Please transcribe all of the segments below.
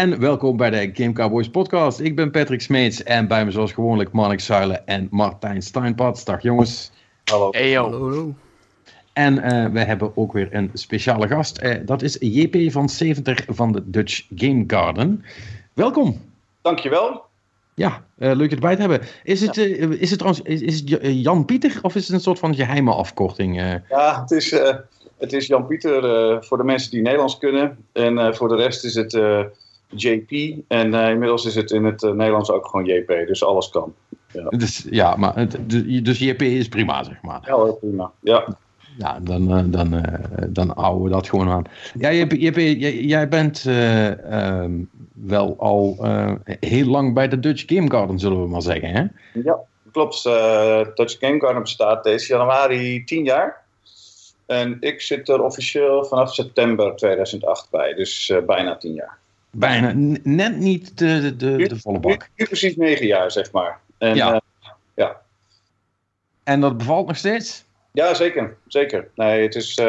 En welkom bij de Game Cowboys podcast. Ik ben Patrick Smeets en bij me zoals gewoonlijk Marnik Zuilen en Martijn Steinpad. Dag jongens. Hallo. Hey yo. Hallo, hallo. En eh, we hebben ook weer een speciale gast. Eh, dat is JP van 70 van de Dutch Game Garden. Welkom. Dankjewel. Ja, eh, leuk je erbij te hebben. Is het, is het trouwens is, is het Jan Pieter of is het een soort van geheime afkorting? eh? Ja, het is, eh, het is Jan-Pieter eh, voor de mensen die Nederlands kunnen. En eh, voor de rest is het eh, JP. En eh, inmiddels is het in het eh, Nederlands ook gewoon JP. Dus alles kan. dus, ja, maar het, dus- JP is prima, zeg maar. Ja prima. Ja. Ja, dan, eh, dan, dan houden we dat gewoon aan. Ja, JP, JP, jij, jij bent eh, ehm, wel al heel lang bij de Dutch Game Garden, zullen we maar zeggen, hè? ja, klopt. Dutch Game Garden bestaat deze januari 10 jaar. En ik zit er officieel vanaf september 2008 bij. Dus bijna 10 jaar. Bijna, net niet de, de, de, de volle Nu, bak. nu precies 9 jaar, zeg maar. En, Ja. eh, ja. En dat bevalt nog steeds? Ja, zeker. zeker. Nee, het is, eh,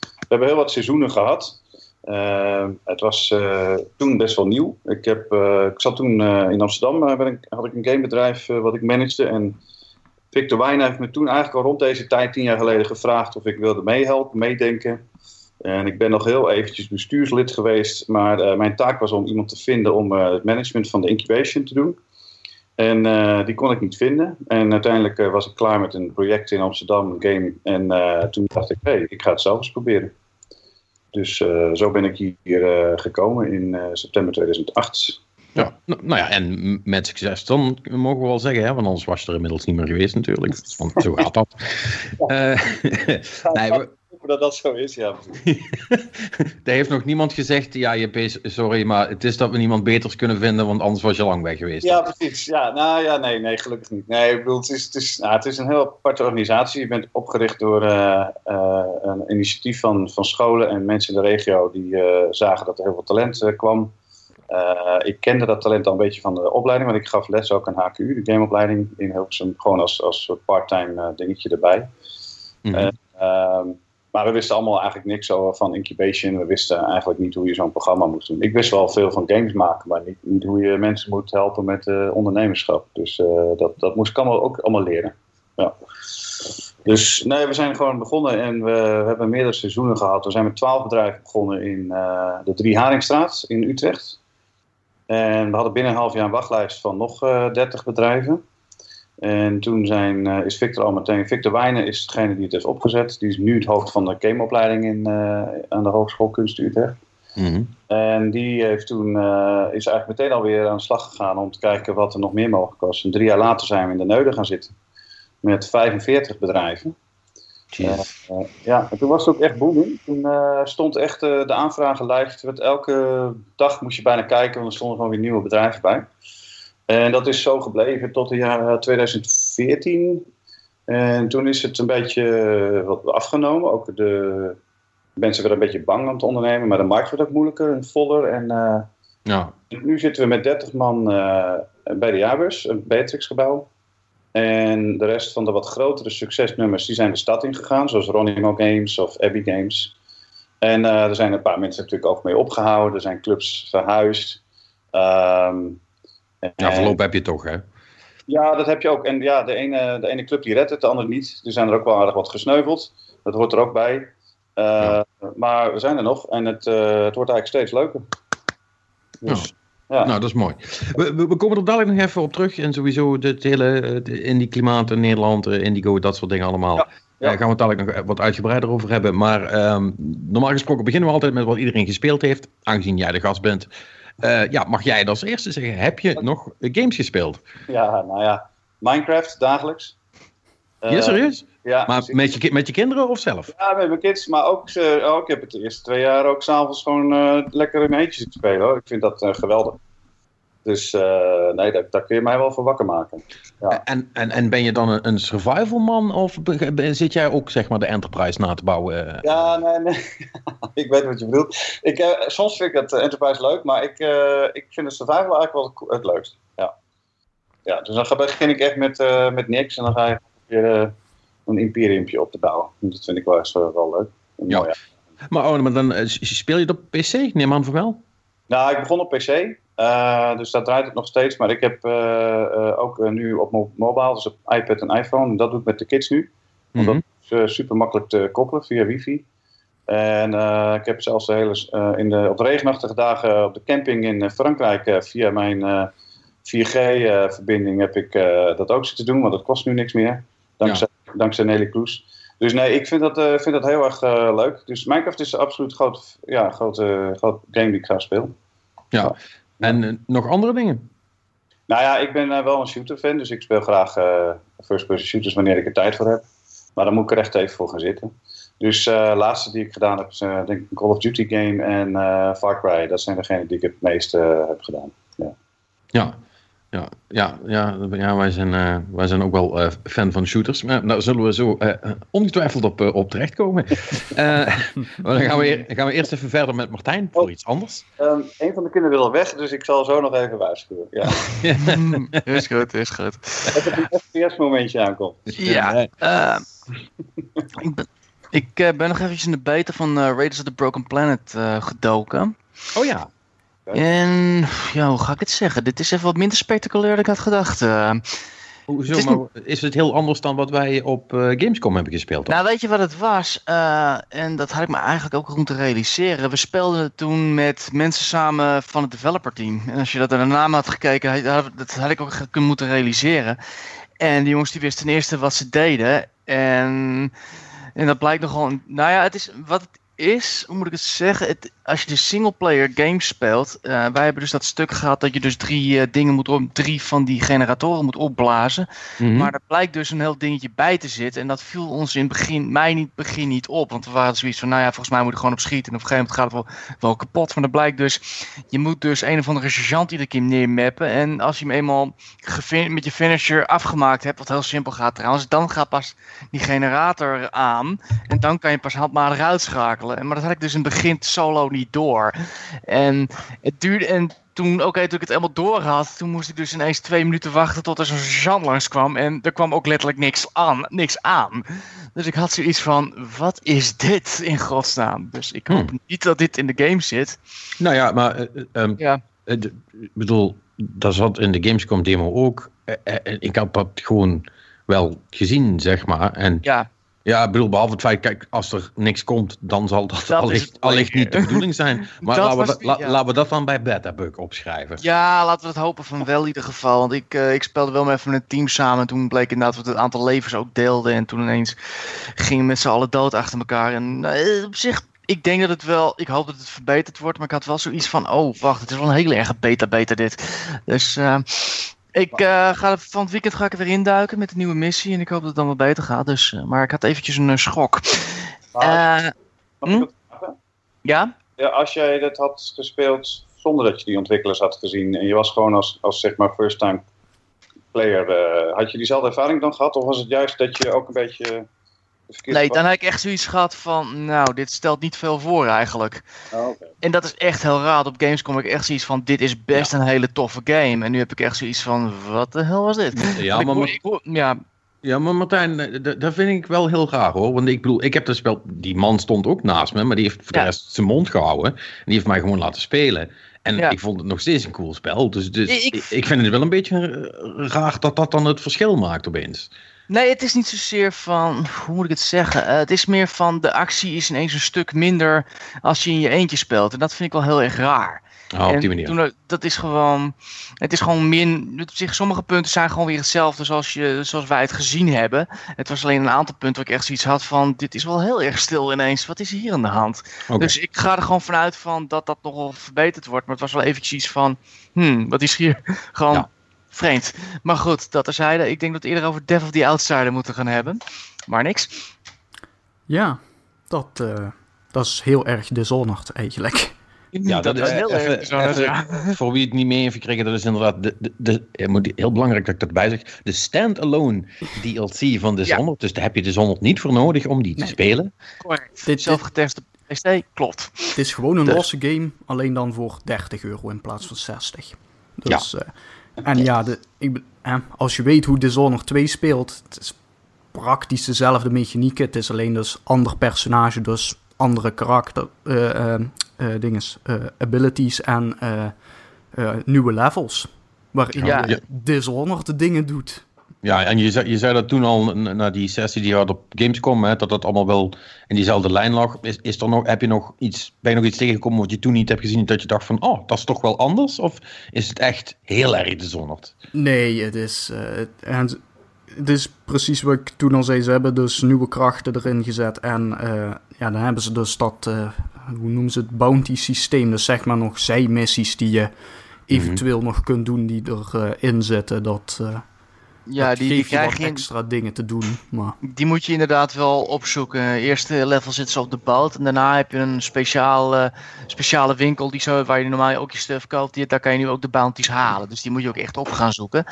we hebben heel wat seizoenen gehad. Eh, het was toen best wel nieuw. Ik, heb, ik zat toen in Amsterdam, ben ik, had ik een gamebedrijf wat ik managede. En Victor Wijn heeft me toen eigenlijk al rond deze tijd, tien jaar geleden, gevraagd of ik wilde meehelpen, meedenken. En ik ben nog heel eventjes bestuurslid geweest, maar eh, mijn taak was om iemand te vinden om eh, het management van de incubation te doen. En eh, die kon ik niet vinden. En uiteindelijk eh, was ik klaar met een project in Amsterdam, een game. En eh, toen dacht ik, hé, hey, ik ga het zelf eens proberen. Dus eh, zo ben ik hier eh, gekomen in eh, september 2008. Ja. Nou, nou ja, en met succes dan mogen we wel zeggen, hè? Want anders was je er inmiddels niet meer geweest natuurlijk. Want zo gaat dat. Eh, nee, we- Dat dat zo is, ja. er heeft nog niemand gezegd, ja, JP, sorry, maar het is dat we niemand beters kunnen vinden, want anders was je lang weg geweest. Ja, precies. Ja, nou ja, nee, nee, gelukkig niet. Nee, ik bedoel, het is, het is, nou, het is een heel aparte organisatie. Je bent opgericht door eh, eh, een initiatief van, van scholen en mensen in de regio die eh, zagen dat er heel veel talent kwam. Ik kende dat talent al een beetje van de opleiding, want ik gaf les ook aan HQU, de gameopleiding in Hilversum, gewoon als, als part-time dingetje erbij. Ehm, maar we wisten allemaal eigenlijk niks over van incubation. We wisten eigenlijk niet hoe je zo'n programma moest doen. Ik wist wel veel van games maken, maar niet, hoe je mensen moet helpen met eh, ondernemerschap. Dus eh, dat, dat moest allemaal ook allemaal leren. Ja. Dus nee, we zijn gewoon begonnen en we, hebben meerdere seizoenen gehad. We zijn met twaalf bedrijven begonnen in eh, de Drie Haringstraat in Utrecht. En we hadden binnen een half jaar een wachtlijst van nog 30 bedrijven. En toen zijn, eh, is Victor al meteen... Victor Wijnen is degene die het heeft opgezet. Die is nu het hoofd van de gameopleiding in, eh, aan de Hogeschool Kunst Utrecht. Mhm. En die heeft toen, eh, is eigenlijk meteen alweer aan de slag gegaan om te kijken wat er nog meer mogelijk was. En drie jaar later zijn we in de Neuden gaan zitten met 45 bedrijven. Ja, en toen was het ook echt booming. Toen stond echt de aanvragenlijst. Elke dag moest je bijna kijken, want er stonden gewoon weer nieuwe bedrijven bij. En dat is zo gebleven tot het jaar 2014. En toen is het een beetje eh, wat afgenomen. Ook de mensen werden een beetje bang om te ondernemen, maar de markt werd ook moeilijker en voller. En eh, ja. nu zitten we met 30 man eh, bij de jaarbeurs, een Beatrix-gebouw. En de rest van de wat grotere succesnummers die zijn de stad ingegaan, zoals Ronimo Games of Abbey Games. En er zijn een paar mensen natuurlijk ook mee opgehouden. Er zijn clubs verhuisd. Ehm, ja, en- voorlopig heb je toch, hè? ja, dat heb je ook. En ja, de ene, de ene club die redt het, de andere niet. Er zijn er ook wel aardig wat gesneuveld. Dat hoort er ook bij. Eh, Ja. Maar we zijn er nog en het, eh, het wordt eigenlijk steeds leuker. Dus, ja. Nou, dat is mooi. We, we, we komen er dadelijk nog even op terug. En sowieso het hele eh, de indie klimaat in Nederland, eh, Indigo, dat soort dingen allemaal. Ja, ja. Daar gaan we het dadelijk nog wat uitgebreider over hebben. Maar ehm, normaal gesproken beginnen we altijd met wat iedereen gespeeld heeft. Aangezien jij de gast bent. Eh, ja, mag jij als eerste zeggen? Heb je nog games gespeeld? ja, nou ja. Minecraft dagelijks. Eh, ja, serieus? Ja, Maar met je, met je kinderen of zelf? ja, met mijn kids. Maar ook, eh, oh, ik heb het de eerste twee jaar ook s'avonds gewoon lekker in mijn eentje zitten spelen. Hoor. Ik vind dat geweldig. Dus eh, nee, daar, daar kun je mij wel voor wakker maken. Ja. En, en, en ben je dan een, een survival man? Of zit jij ook zeg maar de enterprise na te bouwen? Ja, nee, nee. ik weet wat je bedoelt. Ik, eh, soms vind ik het eh, Enterprise leuk, maar ik, ik vind het survival eigenlijk wel het, leukst. Ja. ja, dus dan begin ik echt met, met niks en dan ga je weer een imperiumpje op te bouwen. En Dat vind ik wel, echt, wel leuk. En Ja. mooi, ja. Maar, oh, maar dan speel je het op PC? Neem aan van wel? Nou, ik begon op PC. Uh, dus daar draait het nog steeds. Maar ik heb uh, uh, ook nu op mo mobile, dus op iPad en iPhone. Dat doe ik met de kids nu. Want mm -hmm. dat is super makkelijk te koppelen via wifi. En ik heb zelfs de hele, in de, op de regenachtige dagen op de camping in Frankrijk via mijn 4G-verbinding heb ik dat ook zitten doen. Want dat kost nu niks meer. Dankzij, ja. dankzij Nelly Kroes. Dus nee, ik vind dat, vind dat heel erg leuk. Dus Minecraft is absoluut een groot, ja, grote, groot game die ik graag speel. Ja, en uh, nog andere dingen? Nou ja, ik ben uh, wel een shooter-fan, dus ik speel graag uh, first-person shooters wanneer ik er tijd voor heb. Maar dan moet ik er echt even voor gaan zitten. Dus de laatste die ik gedaan heb is denk ik een Call of Duty game en Far Cry. Dat zijn degenen die ik het meeste heb gedaan. Ja. ja. Ja, ja, ja, ja wij, zijn, uh, wij zijn ook wel uh, fan van shooters. Maar daar zullen we zo uh, ongetwijfeld op, op terechtkomen. maar dan gaan we, gaan we eerst even verder met Martijn voor oh, iets anders. Um, een van de kinderen wil weg, dus ik zal zo nog even waarschuwen. Ja. is goed, is goed. Dat het een FPS-momentje aankomt. Ja, ik, ben, ik ben nog eventjes in de beta van Raiders of the Broken Planet gedoken. Oh ja. En ja, hoe ga ik het zeggen? Dit is even wat minder spectaculair dan ik had gedacht. Uh, Hoezo, is, maar is het heel anders dan wat wij op uh, Gamescom hebben gespeeld? Nou, weet je wat het was? Uh, en dat had ik me eigenlijk ook moeten realiseren. We speelden het toen met mensen samen van het developerteam. En als je dat naar de naam had gekeken, dat had ik ook kunnen moeten realiseren. En die jongens die wisten ten eerste wat ze deden. En, en dat blijkt nogal... Nou ja, het is, wat het is, hoe moet ik het zeggen? Het, als je de singleplayer game speelt, uh, wij hebben dus dat stuk gehad dat je dus drie uh, dingen moet op, drie van die generatoren moet opblazen. Mm -hmm. Maar er blijkt dus een heel dingetje bij te zitten. En dat viel ons in het begin, mij niet, begin niet op. Want we waren zoiets van, nou ja, volgens mij moet je gewoon op schieten. En op een gegeven moment gaat het wel, wel kapot. Maar dat blijkt dus, je moet dus een of andere sergeant iedere keer neermappen. En als je hem eenmaal met je finisher afgemaakt hebt, wat heel simpel gaat trouwens, dan gaat pas die generator aan. En dan kan je pas handmatig uitschakelen. Maar dat had ik dus in het begin solo niet door. En het duurde. En toen, oké, okay, toen ik het helemaal door had, toen moest ik dus ineens twee minuten wachten tot er zo'n sergeant langskwam. En er kwam ook letterlijk niks aan. Niks aan. Dus ik had zoiets van: wat is dit in godsnaam? Dus ik hoop hmm. niet dat dit in de game zit. Nou ja, maar. Uh, um, ja. Ik bedoel, dat zat in de Gamescom demo ook. ik heb het gewoon wel gezien, zeg maar. En ja. Ja, ik bedoel, behalve het feit, kijk, als er niks komt, dan zal dat, dat allicht, allicht niet de bedoeling zijn. Maar laten, we, die, ja. laten we dat dan bij Betabug opschrijven. Ja, laten we het hopen van wel in ieder geval. Want ik, uh, ik speelde wel met een team samen. En toen bleek inderdaad dat we het aantal levens ook deelden. En toen ineens gingen met z'n allen dood achter elkaar. En uh, op zich ik denk dat het wel, ik hoop dat het verbeterd wordt, maar ik had wel zoiets van, oh wacht, het is wel een hele erge beta-beta dit. Dus uh, ik uh, ga van het weekend ga ik er weer induiken met een nieuwe missie en ik hoop dat het dan wel beter gaat. Dus, uh, maar ik had eventjes een uh, schok. hm? Ja? ja? Als jij dat had gespeeld zonder dat je die ontwikkelaars had gezien en je was gewoon als, als zeg maar first time player, had je diezelfde ervaring dan gehad? Of was het juist dat je ook een beetje Nee, dan heb ik echt zoiets gehad van, nou, dit stelt niet veel voor eigenlijk. Oh, okay. En dat is echt heel raar. Op Gamescom heb ik echt zoiets van, dit is best ja. een hele toffe game. En nu heb ik echt zoiets van, wat de hel was dit? Ja, maar, ik, ik, ja. ja, maar Martijn, dat vind ik wel heel graag hoor. Want ik bedoel, ik heb dat spel, die man stond ook naast me, maar die heeft voor de ja. rest zijn mond gehouden. En die heeft mij gewoon laten spelen. En ja. ik vond het nog steeds een cool spel. Dus, dus ik, ik, vind het wel een beetje raar dat dat dan het verschil maakt opeens. Nee, het is niet zozeer van, hoe moet ik het zeggen? Uh, het is meer van, de actie is ineens een stuk minder als je in je eentje speelt. En dat vind ik wel heel erg raar. Oh, op die manier. Toen, dat is gewoon, het is gewoon min, op zich, sommige punten zijn gewoon weer hetzelfde zoals, je, zoals wij het gezien hebben. Het was alleen een aantal punten waar ik echt zoiets had van, dit is wel heel erg stil ineens. Wat is hier aan de hand? Okay. Dus ik ga er gewoon vanuit van dat dat nog wel verbeterd wordt. Maar het was wel eventjes van, hmm, wat is hier gewoon... Ja vreemd. Maar goed, dat terzijde. Ik denk dat we eerder over Death of the Outsider moeten gaan hebben. Maar niks. Ja, dat, uh, dat is heel erg Dishonored eigenlijk. Ja, dat, dat is heel even, erg even, ja. Voor wie het niet mee heeft gekregen, dat is inderdaad de, de, de, moet, heel belangrijk dat ik dat erbij zeg. De standalone DLC van Dishonored. Ja. Dus daar heb je Dishonored niet voor nodig om die nee. te spelen. Correct. Dit zelf getest op PC, klopt. Het is gewoon een dus. losse game, alleen dan voor 30 euro in plaats van 60. Dus, ja. Uh, en ja, de, ik, als je weet hoe Dishonored 2 speelt, het is praktisch dezelfde mechaniek. Het is alleen dus ander personage, dus andere karakter, uh, uh, dinges, abilities en nieuwe levels. Waarin ja. je Dishonored dingen doet. Ja, en je zei, je zei dat toen al na die sessie die je had op Gamescom, hè, dat dat allemaal wel in diezelfde lijn lag. Is, is er nog, heb je nog iets, ben je nog iets tegengekomen wat je toen niet hebt gezien, dat je dacht van, oh, dat is toch wel anders? Of is het echt heel erg Dishonored? Nee, het is, uh, en, het is precies wat ik toen al zei. Ze hebben dus nieuwe krachten erin gezet. En uh, ja, dan hebben ze dus dat, uh, hoe noemen ze het, bounty systeem. Dus zeg maar nog zijmissies die je eventueel nog kunt doen die erin zitten. Dat... Ja, die, die krijg je extra dingen te doen. Maar... Die moet je inderdaad wel opzoeken. Eerste level zitten ze op de boot. En daarna heb je een speciale, speciale winkel die zo, waar je normaal ook je stuff koopt. Die, daar kan je nu ook de bounties halen. Dus die moet je ook echt op gaan zoeken.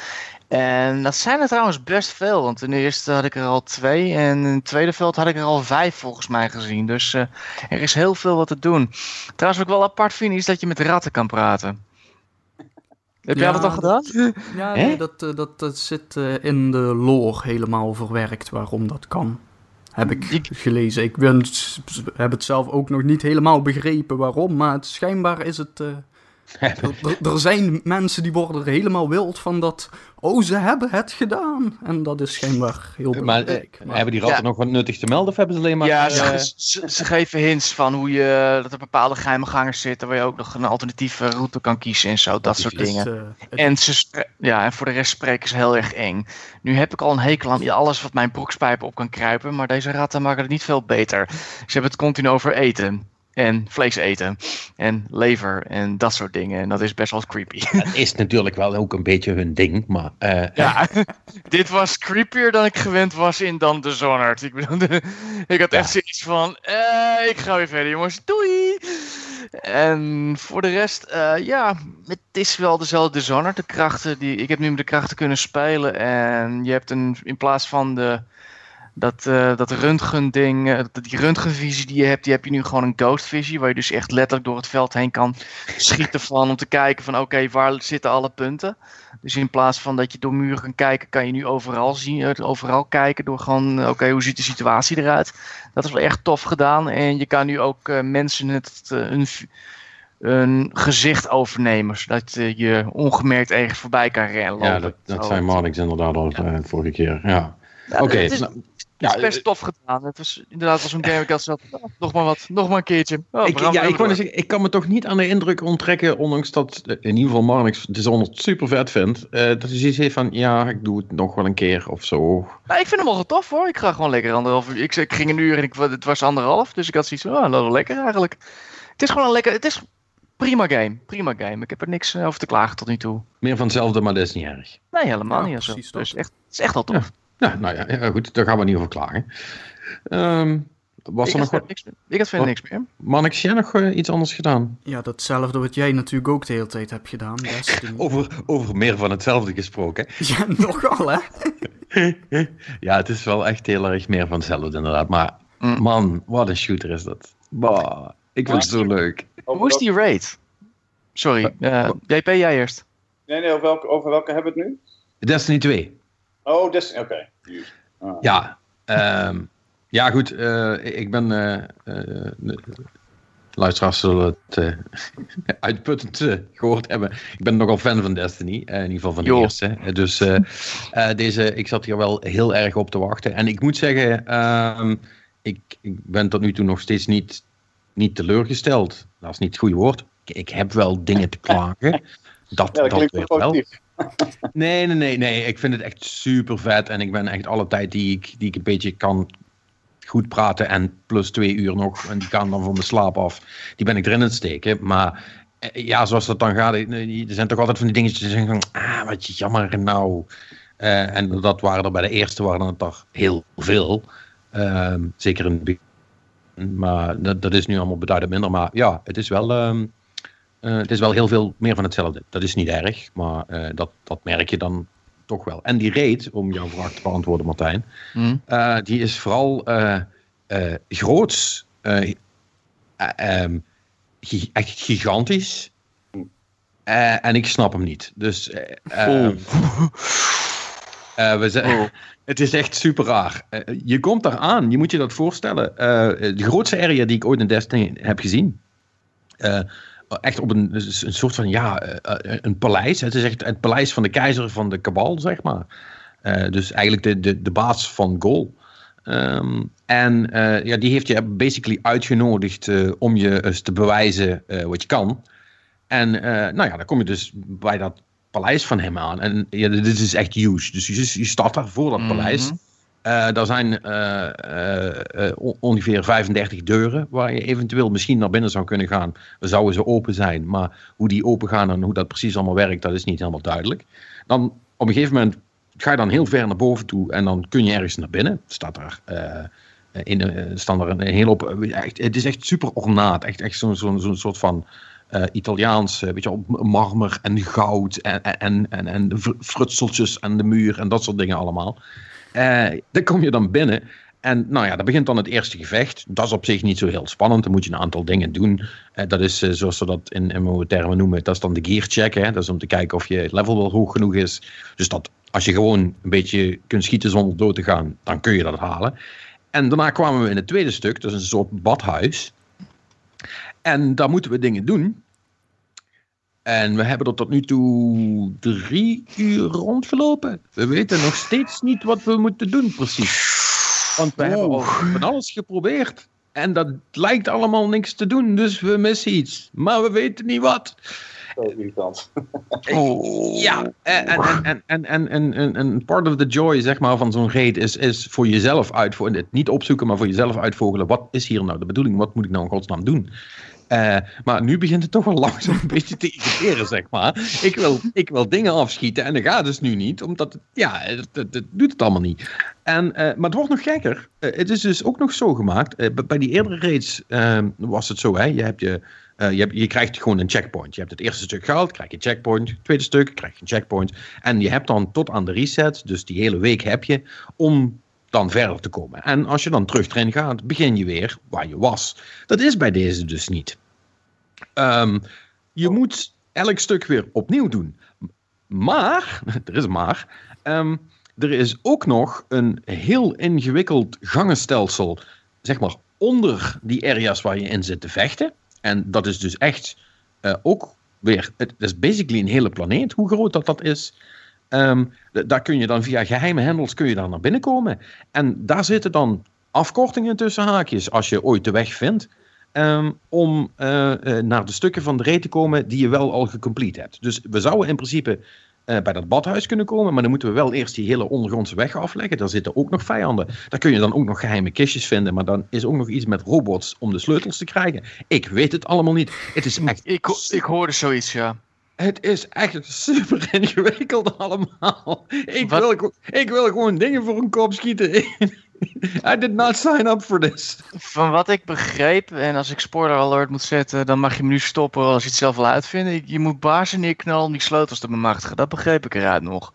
En dat zijn er trouwens best veel. Want in de eerste had ik er al twee. En in het tweede veld had ik er al vijf volgens mij gezien. Dus uh, er is heel veel wat te doen. Trouwens, wat ik wel apart vind is dat je met ratten kan praten. Heb jij dat al gedaan? Ja, nee, dat, eh, dat, dat zit eh, in de lore helemaal verwerkt waarom dat kan. Heb ik gelezen. Ik ben, heb het zelf ook nog niet helemaal begrepen waarom, maar het, schijnbaar is het. Uh, er, zijn mensen die worden er helemaal wild van dat. Oh, ze hebben het gedaan. En dat is schijnbaar heel belangrijk. Maar, hebben die ratten nog wat nuttig te melden of hebben ze alleen maar... Ja, ze, ze, ze, geven hints van hoe je... Dat er bepaalde geheime gangers zitten waar je ook nog een alternatieve route kan kiezen en zo. Dat, soort dingen. en, ze, ja, en voor de rest spreken ze heel erg eng. Nu heb ik al een hekel aan alles wat mijn broekspijpen op kan kruipen. Maar deze ratten maken het niet veel beter. Ze hebben het continu over eten en vlees eten en lever en dat soort dingen. En dat is best wel creepy. Het is natuurlijk wel ook een beetje hun ding, maar... Uh, ja, dit was creepier dan ik gewend was in dan de Zonard. Ik bedoel, ik had echt zoiets van, uh, ik ga weer verder jongens, doei! En voor de rest, uh, ja, het is wel dezelfde Zonard. De krachten die, ik heb nu met de krachten kunnen spelen en je hebt een, in plaats van de dat, uh, dat röntgen-ding, uh, die röntgenvisie die je hebt, die heb je nu gewoon een ghost visie. Waar je dus echt letterlijk door het veld heen kan schieten van om te kijken van oké, waar zitten alle punten. Dus in plaats van dat je door muren kan kijken, kan je nu overal zien, eh, overal kijken door gewoon oké, hoe ziet de situatie eruit. Dat is wel echt tof gedaan. En je kan nu ook mensen het, een, een gezicht overnemen, zodat je ongemerkt ergens voorbij kan rennen. Ja, dat, dat zijn Marnix inderdaad al vorige keer. Ja. Oké, het is best eh, tof gedaan. Het was inderdaad als een game. Ik had oh, nog maar wat, nog maar een keertje. Oh, ik, ja, ik, zeggen, ik kan me toch niet aan de indruk onttrekken, ondanks dat eh, in ieder geval Marnix Dishonored super vet vindt, uh, dat hij zoiets heeft van, ja, ik doe het nog wel een keer of zo. Nou, ik vind hem wel tof hoor. Ik ga gewoon lekker anderhalf uur. Ik, ik ging een uur en ik, het was anderhalf, dus ik had zoiets van, oh, dat is lekker eigenlijk. Het is gewoon een lekker, het is prima game. Prima game. Ik heb er niks over te klagen tot nu toe. Meer van hetzelfde, maar dat is niet erg. Nee, helemaal niet. Precies, zo. Dus echt, het is echt al tof. Ja, nou ja, ja, goed, daar gaan we niet over klagen. Um, was ik er nog wat? Niks meer. Ik had verder niks meer. Mannix, jij nog uh, iets anders gedaan? Ja, datzelfde wat jij natuurlijk ook de hele tijd hebt gedaan. over, over meer van hetzelfde gesproken. Ja, nogal hè? ja, het is wel echt heel erg meer van hetzelfde inderdaad. Maar mm. man, wat een shooter is dat. Bah, ik vind het zo leuk. Hoe is die raid? Sorry, uh, JP, jij eerst. Nee, nee, over welke, over welke hebben we het nu? Destiny 2. Oh, Destiny, oké. Ah. Ja, um, ja, goed. Uh, ik ben. Uh, uh, luisteraars zullen het uitputtend gehoord hebben. Ik ben nogal fan van Destiny. in ieder geval van de eerste. Dus deze, ik zat hier wel heel erg op te wachten. En ik moet zeggen, um, ik, ik, ben tot nu toe nog steeds niet, niet teleurgesteld. Dat is niet het goede woord. Ik, ik heb wel dingen te klagen. Dat, ja, dat, dat wel. Nee, nee, nee, nee. Ik vind het echt super vet. En ik ben echt alle tijd die ik, die ik een beetje kan goed praten en plus twee uur nog, en die gaan dan van de slaap af, die ben ik erin aan het steken. Maar eh, ja, zoals dat dan gaat, eh, er zijn toch altijd van die dingetjes die zeggen van, ah, wat jammer nou. Uh, en dat waren er bij de eerste, waren het toch heel veel. Uh, zeker in het begin. Maar dat, is nu allemaal beduidend minder. Maar ja, het is wel... Um, uh, het is wel heel veel meer van hetzelfde. Dat is niet erg, maar uh, dat, dat merk je dan toch wel. En die reet, om jouw vraag te beantwoorden, Martijn, mm. uh, die is vooral groots, um, echt gigantisch. en ik snap hem niet. Dus ehm, we zijn, oh. het is echt super raar. je komt daar aan, je moet je dat voorstellen. de grootste area die ik ooit in Destiny heb gezien echt op een, dus een soort van, ja, een paleis. Het is echt het paleis van de keizer van de kabal, zeg maar. dus eigenlijk de, de, de baas van Gol. Um, en ja, die heeft je basically uitgenodigd om je eens te bewijzen wat je kan. En nou ja, dan kom je dus bij dat paleis van hem aan. En ja, dit is echt huge. Dus je, je staat daar voor dat mhm. paleis. Mm er zijn uh, uh, ongeveer 35 deuren waar je eventueel misschien naar binnen zou kunnen gaan. Zouden ze open zijn, maar hoe die open gaan en hoe dat precies allemaal werkt, dat is niet helemaal duidelijk. Dan op een gegeven moment ga je dan heel ver naar boven toe en dan kun je ergens naar binnen. Staat daar in, staan er een hele op. Het is echt super ornaat. Echt, echt zo'n zo, zo soort van uh, Italiaans, uh, weet je, marmer en goud en, en, en, en frutseltjes aan de muur en dat soort dingen allemaal. Daar kom je dan binnen en nou ja, dat begint dan het eerste gevecht. Dat is op zich niet zo heel spannend. Dan moet je een aantal dingen doen. dat is zoals ze dat in, in termen noemen, dat is dan de gear check. Hè? Dat is om te kijken of je level wel hoog genoeg is. Dus dat als je gewoon een beetje kunt schieten zonder dood te gaan, dan kun je dat halen. En daarna kwamen we in het tweede stuk, dat is een soort badhuis. En daar moeten we dingen doen. En we hebben er tot nu toe drie uur rondgelopen. We weten nog steeds niet wat we moeten doen, precies. Want we hebben al van alles geprobeerd. En dat lijkt allemaal niks te doen, dus we missen iets. Maar we weten niet wat. Zo irritant. Oh. Ja, en, en, en, en, en, en, part of the joy zeg maar, van zo'n raid is, is voor jezelf uitvogelen. Niet opzoeken, maar voor jezelf uitvogelen. Wat is hier nou de bedoeling? Wat moet ik nou in godsnaam doen? Uh, maar nu begint het toch wel langzaam een beetje te irriteren, zeg maar. Ik wil, ik wil dingen afschieten en dat gaat dus nu niet, omdat het, ja, het, het, doet het allemaal niet. En, uh, maar het wordt nog gekker. Uh, het is dus ook nog zo gemaakt. bij die eerdere raids ehm, was het zo, hè. Je, hebt je, je, je krijgt gewoon een checkpoint. Je hebt het eerste stuk gehaald, krijg je een checkpoint. tweede stuk, krijg je een checkpoint. En je hebt dan tot aan de reset, dus die hele week heb je, om dan verder te komen. En als je dan terug erin gaat, begin je weer waar je was. Dat is bij deze dus niet. Um, je moet elk stuk weer opnieuw doen. Maar, er is maar, um, er is ook nog een heel ingewikkeld gangenstelsel, zeg maar onder die areas waar je in zit te vechten. En dat is dus echt uh, ook weer, het is basically een hele planeet, hoe groot dat dat is. Um, daar kun je dan via geheime hendels kun je daar naar binnen komen. En daar zitten dan afkortingen tussen haakjes als je ooit de weg vindt. Um, om uh, uh, naar de stukken van de reet te komen die je wel al gecomplete hebt. Dus we zouden in principe uh, bij dat badhuis kunnen komen, maar dan moeten we wel eerst die hele ondergrondse weg afleggen. Daar zitten ook nog vijanden. Daar kun je dan ook nog geheime kistjes vinden, maar dan is ook nog iets met robots om de sleutels te krijgen. Ik weet het allemaal niet. Het is echt... Ik, ik hoorde zoiets, ja. Het is echt super ingewikkeld allemaal. Ik wil, ik wil gewoon dingen voor een kop schieten. I did not sign up for this. Van wat ik begreep, en als ik spoiler alert moet zetten, dan mag je me nu stoppen als je het zelf wil uitvinden. Je moet bazen neerknallen om die sleutels te bemachtigen. Dat begreep ik eruit nog.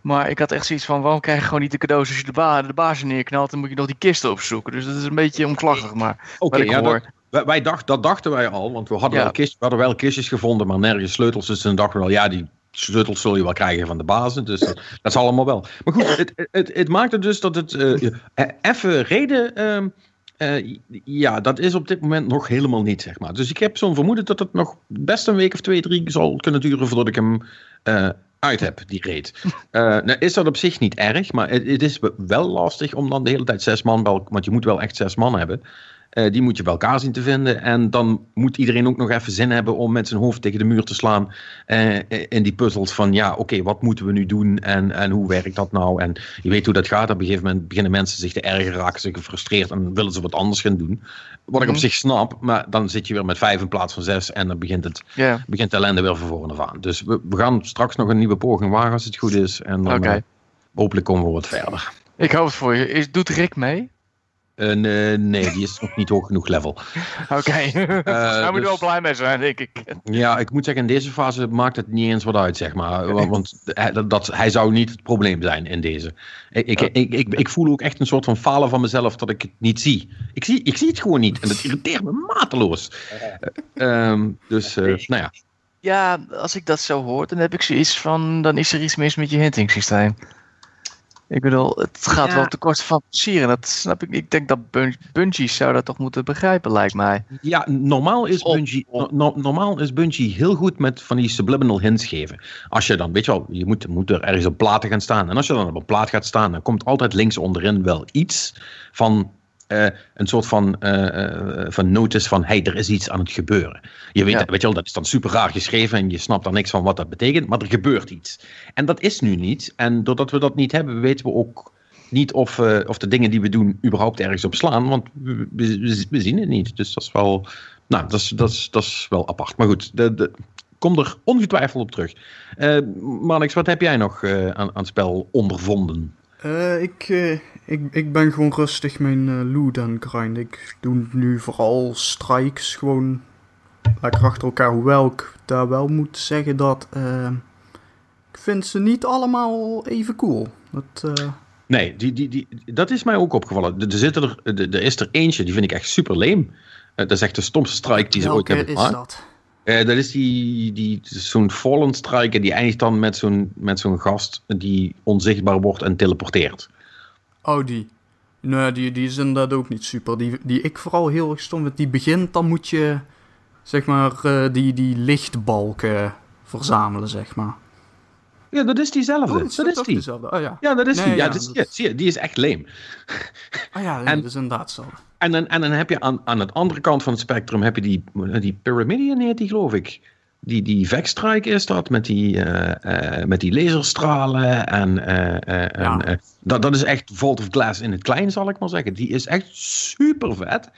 Maar ik had echt zoiets van, waarom krijg je gewoon niet de cadeaus als je de, ba de bazen neerknalt, dan moet je nog die kisten opzoeken. Dus dat is een beetje omklachtig, maar Oké, ja, dat, wij, wij dacht, dat dachten wij al, want we hadden, wel kist, we hadden wel kistjes gevonden, maar nergens sleutels. Dus dan dachten we wel, ja, die sleutels zul je wel krijgen van de bazen. Dus dat, dat is allemaal wel. Maar goed, het, het, het maakt het dus dat het uh, even reden. Uh, ja, dat is op dit moment nog helemaal niet, zeg maar. Dus ik heb zo'n vermoeden dat het nog best een week of twee, drie zal kunnen duren voordat ik hem uit heb, die reed. Nou is dat op zich niet erg, maar het, het, is wel lastig om dan de hele tijd zes man, want je moet wel echt zes man hebben. Uh, die moet je bij elkaar zien te vinden. En dan moet iedereen ook nog even zin hebben om met zijn hoofd tegen de muur te slaan. Uh, in die puzzels van ja, oké, okay, wat moeten we nu doen en, en hoe werkt dat nou? En je weet hoe dat gaat. Op een gegeven moment beginnen mensen zich te erger, raken ze gefrustreerd en willen ze wat anders gaan doen. Wat ik op mhm. zich snap, maar dan zit je weer met vijf in plaats van zes en dan begint, het, yeah. begint de ellende weer van voren af aan. Dus we, we, gaan straks nog een nieuwe poging wagen als het goed is. En dan okay. hopelijk komen we wat verder. Ik hoop het voor je. Is, doet Rick mee? Uh, nee, die is nog niet hoog genoeg level. Oké, okay. uh, daar moet je wel blij mee zijn, denk ik. Ja, ik moet zeggen, in deze fase maakt het niet eens wat uit, zeg maar. Want, want dat, dat, hij zou niet het probleem zijn in deze. Ik, ik, ik, ik, ik, voel ook echt een soort van falen van mezelf dat ik het niet zie. Ik zie, ik zie het gewoon niet en dat irriteert me mateloos. Uh, um, dus, nou ja. Ja, als ik dat zo hoor, dan heb ik zoiets van, dan is er iets mis met je hinting systeem. Ik bedoel, het gaat wel te kosten van plezier. En dat snap ik. Ik denk dat Bungie zou dat toch moeten begrijpen, lijkt mij. Ja, normaal is, Bungie, normaal is Bungie heel goed met van die subliminal hints geven. Als je dan, weet je wel, je moet, moet er ergens op platen gaan staan. En als je dan op een plaat gaat staan, dan komt altijd links onderin wel iets van uh, een soort van, uh, van notice van hey, er is iets aan het gebeuren. Je weet, weet je wel, dat is dan super raar geschreven en je snapt er niks van wat dat betekent, maar er gebeurt iets. En dat is nu niet. En doordat we dat niet hebben, weten we ook niet of, of de dingen die we doen überhaupt ergens op slaan, want we, we, zien het niet. Dus dat is wel, nou, dat is, dat is, dat is wel apart. Maar goed, de, de, kom er ongetwijfeld op terug. Uh, Marnix, wat heb jij nog aan, aan het spel ondervonden? Uh, ik, uh, ik, ik ben gewoon rustig mijn uh, loot aan grind. Ik doe nu vooral strikes gewoon lekker achter elkaar. Hoewel ik daar wel moet zeggen dat ik vind ze niet allemaal even cool. Dat, Nee, die, die, die, dat is mij ook opgevallen. Er, zit er, er is er eentje, die vind ik echt super leem. dat is echt de stomste strike die ze ooit hebben gemaakt. is dat? Uh, dat is die, die, zo'n fallen striker die eindigt dan met zo'n, met zo'n gast die onzichtbaar wordt en teleporteert. Oh, die. Nee, die, die is inderdaad ook niet super. Die, die ik vooral heel erg stom vind, die begint, dan moet je, zeg maar, uh, die, die lichtbalken verzamelen, zeg maar. Ja, dat is diezelfde. Oh, dat, dat is die. Diezelfde. Oh, ja. ja, dat is die. Ja, dat... is, zie je, die is echt leem. Oh ja, en, dat is inderdaad zo. En dan, en dan heb je aan, aan de andere kant van het spectrum heb je die, die Pyramidion heet die geloof ik. Die, die Vexstrike is dat, met die, uh, uh, met die laserstralen. En, uh, ja. en dat, dat is echt Vault of Glass in het klein, zal ik maar zeggen. Die is echt super vet.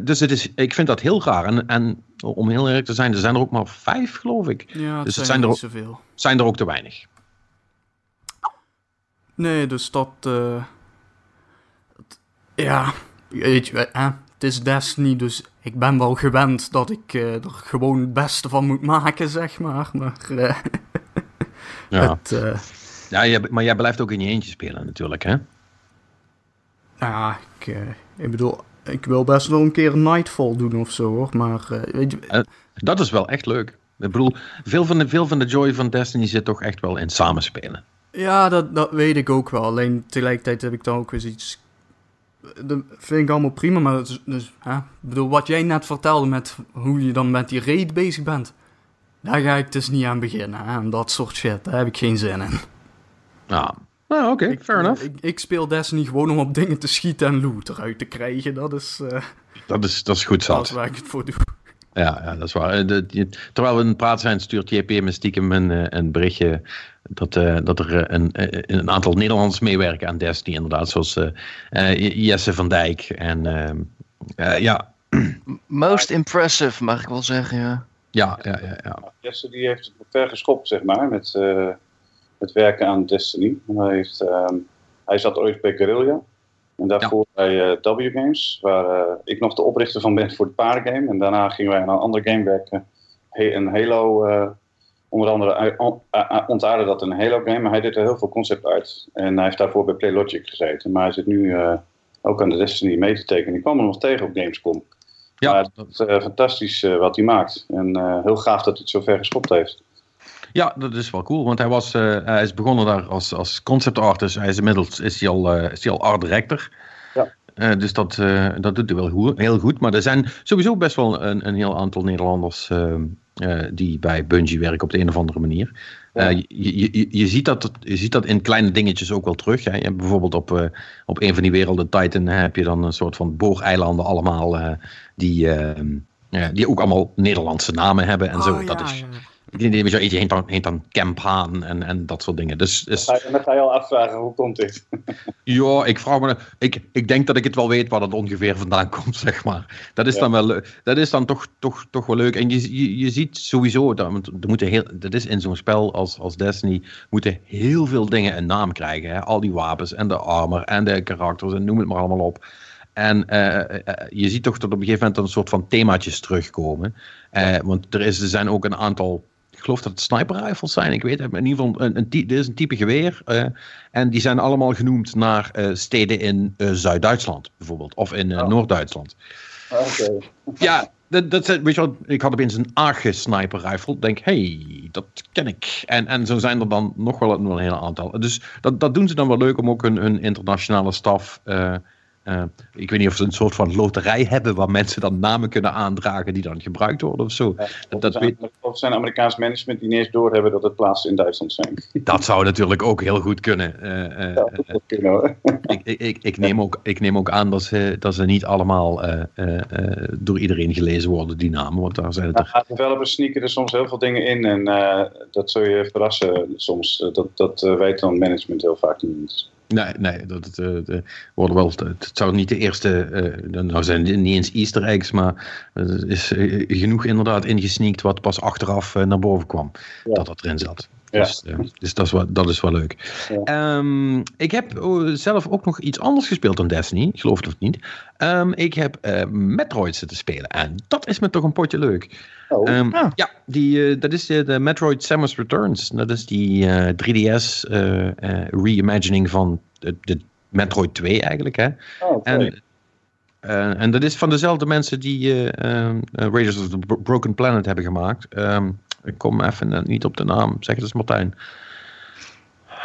Dus het is, ik vind dat heel raar. En, en om heel eerlijk te zijn, er zijn er ook maar vijf, geloof ik. Ja, het dus zijn, zijn er niet zoveel. Zijn er ook te weinig. Nee, dus dat... ja, weet je, eh, het is Destiny, dus ik ben wel gewend dat ik uh, er gewoon het beste van moet maken, zeg maar. Maar, ja. Het, ja, maar jij blijft ook in je eentje spelen natuurlijk, hè? Ja, ik, ik bedoel, ik wil best wel een keer Nightfall doen of zo, hoor. Maar weet je... dat is wel echt leuk. Ik bedoel, veel van, de, veel van de joy van Destiny zit toch echt wel in samenspelen. Ja, dat, dat weet ik ook wel. Alleen tegelijkertijd heb ik dan ook weer iets dat vind ik allemaal prima, maar dus, dus, hè? Ik bedoel, wat jij net vertelde met hoe je dan met die raid bezig bent, daar ga ik dus niet aan beginnen. Hè? En dat soort shit, daar heb ik geen zin in. Ja, nou, oké, fair enough. Ik, ik, speel Destiny gewoon om op dingen te schieten en loot eruit te krijgen. Dat is... Uh, dat, is dat is goed zat. Dat is waar ik het voor doe. Ja, ja dat is waar. De, terwijl we in het praten zijn, stuurt JP me stiekem een, eh, een berichtje dat, uh, dat er eh, een, een aantal Nederlanders meewerken aan Destiny, inderdaad. Zoals uh, Jesse van Dijk. En ja. Most impressive, mag ik wel zeggen. Ja, ja, ja. ja, ja. Jesse die heeft het ver geschopt, zeg maar, met het werken aan Destiny. Hij, heeft, ehm, hij zat ooit bij Guerrilla. En daarvoor bij uh, W Games, waar uh, ik nog de oprichter van ben voor het paardengame. En daarna gingen wij aan een andere game werken. Een Halo, uh, onder andere ontaarde dat een Halo game. Maar hij deed er heel veel concept uit. En hij heeft daarvoor bij Playlogic gezeten. Maar hij zit nu ook aan de Destiny mee te tekenen. Ik kwam hem nog tegen op Gamescom. Ja. Maar het is fantastisch wat hij maakt. En heel gaaf dat hij het zo ver geschopt heeft. Ja, dat is wel cool, want hij, was, uh, hij is begonnen daar als, als concept artist. Hij is inmiddels is hij al, uh, is hij al art director. Ja. Uh, dus dat, dat doet hij wel goed, heel goed. Maar er zijn sowieso best wel een, een heel aantal Nederlanders die bij Bungie werken op de een of andere manier. Ja. Je, je, je, ziet dat, je ziet dat in kleine dingetjes ook wel terug. Hè. Je hebt bijvoorbeeld op, op een van die werelden, Titan, heb je dan een soort van booreilanden allemaal. die, die ook allemaal Nederlandse namen hebben en oh, zo. Dat is, weet je, heet dan, heet dan Camp Haan en, en dat soort dingen. Dus, dus... Dan, ga je, al afvragen, hoe komt dit? ja, ik vraag me... Ik, ik denk dat ik het wel weet waar dat ongeveer vandaan komt, zeg maar. Dat is dan wel... Dat is dan toch, toch, toch wel leuk. En je, je, je ziet sowieso... Dat, er moeten heel, dat is in zo'n spel als, als Destiny... moeten heel veel dingen een naam krijgen. Hè? Al die wapens en de armor en de karakters en noem het maar allemaal op. En uh, je ziet toch dat op een gegeven moment een soort van themaatjes terugkomen. Uh, want er, is, er zijn ook een aantal ik geloof dat het sniper rifles zijn. Ik weet het. In ieder geval, een, een, dit is een type geweer. Uh, en die zijn allemaal genoemd naar uh, steden in uh, Zuid-Duitsland, bijvoorbeeld. Of in oh. Noord-Duitsland. Okay. Ja, dat, dat, weet je wel, ik had opeens een Aegis sniper rifle. Denk, hey, dat ken ik. En, en zo zijn er dan nog wel een, een hele aantal. Dus dat, dat doen ze dan wel leuk om ook een, een internationale staf uh, uh, ik weet niet of ze een soort van loterij hebben waar mensen dan namen kunnen aandragen die dan gebruikt worden of zo. Ja, of, dat, zijn, weet... of zijn Amerikaans management die niet eens doorhebben dat het plaatsen in Duitsland zijn. Dat zou natuurlijk ook heel goed kunnen. Uh, ja, dat kunnen hoor. ik, ik, ik, neem ook, ik neem ook aan dat ze, dat ze niet allemaal door iedereen gelezen worden, die namen. Want daar zijn het er... developers sneaken er soms heel veel dingen in en dat zul je verrassen soms. dat dat weet dan management heel vaak niet. Nee, nee dat, het, uh, worden wel, het zou niet de eerste, uh, nou zijn het niet eens easter eggs, maar er is genoeg inderdaad ingesneakt wat pas achteraf naar boven kwam, ja. dat dat erin zat. Ja. Dus, dus dat, is wel, dat is wel leuk. Ja. Um, ik heb zelf ook nog iets anders gespeeld dan Destiny, geloof het of niet. Um, ik heb Metroid zitten spelen en dat is me toch een potje leuk. Oh. Um, ah. Ja, die, uh, dat is de, de, Metroid Samus Returns. Dat is die uh, 3DS uh, reimagining van de, de, Metroid 2 eigenlijk. Hè? Oh, okay. en, en dat is van dezelfde mensen die Raiders of the Broken Planet hebben gemaakt. Um, ik kom even niet op de naam. Zeg het eens Martijn.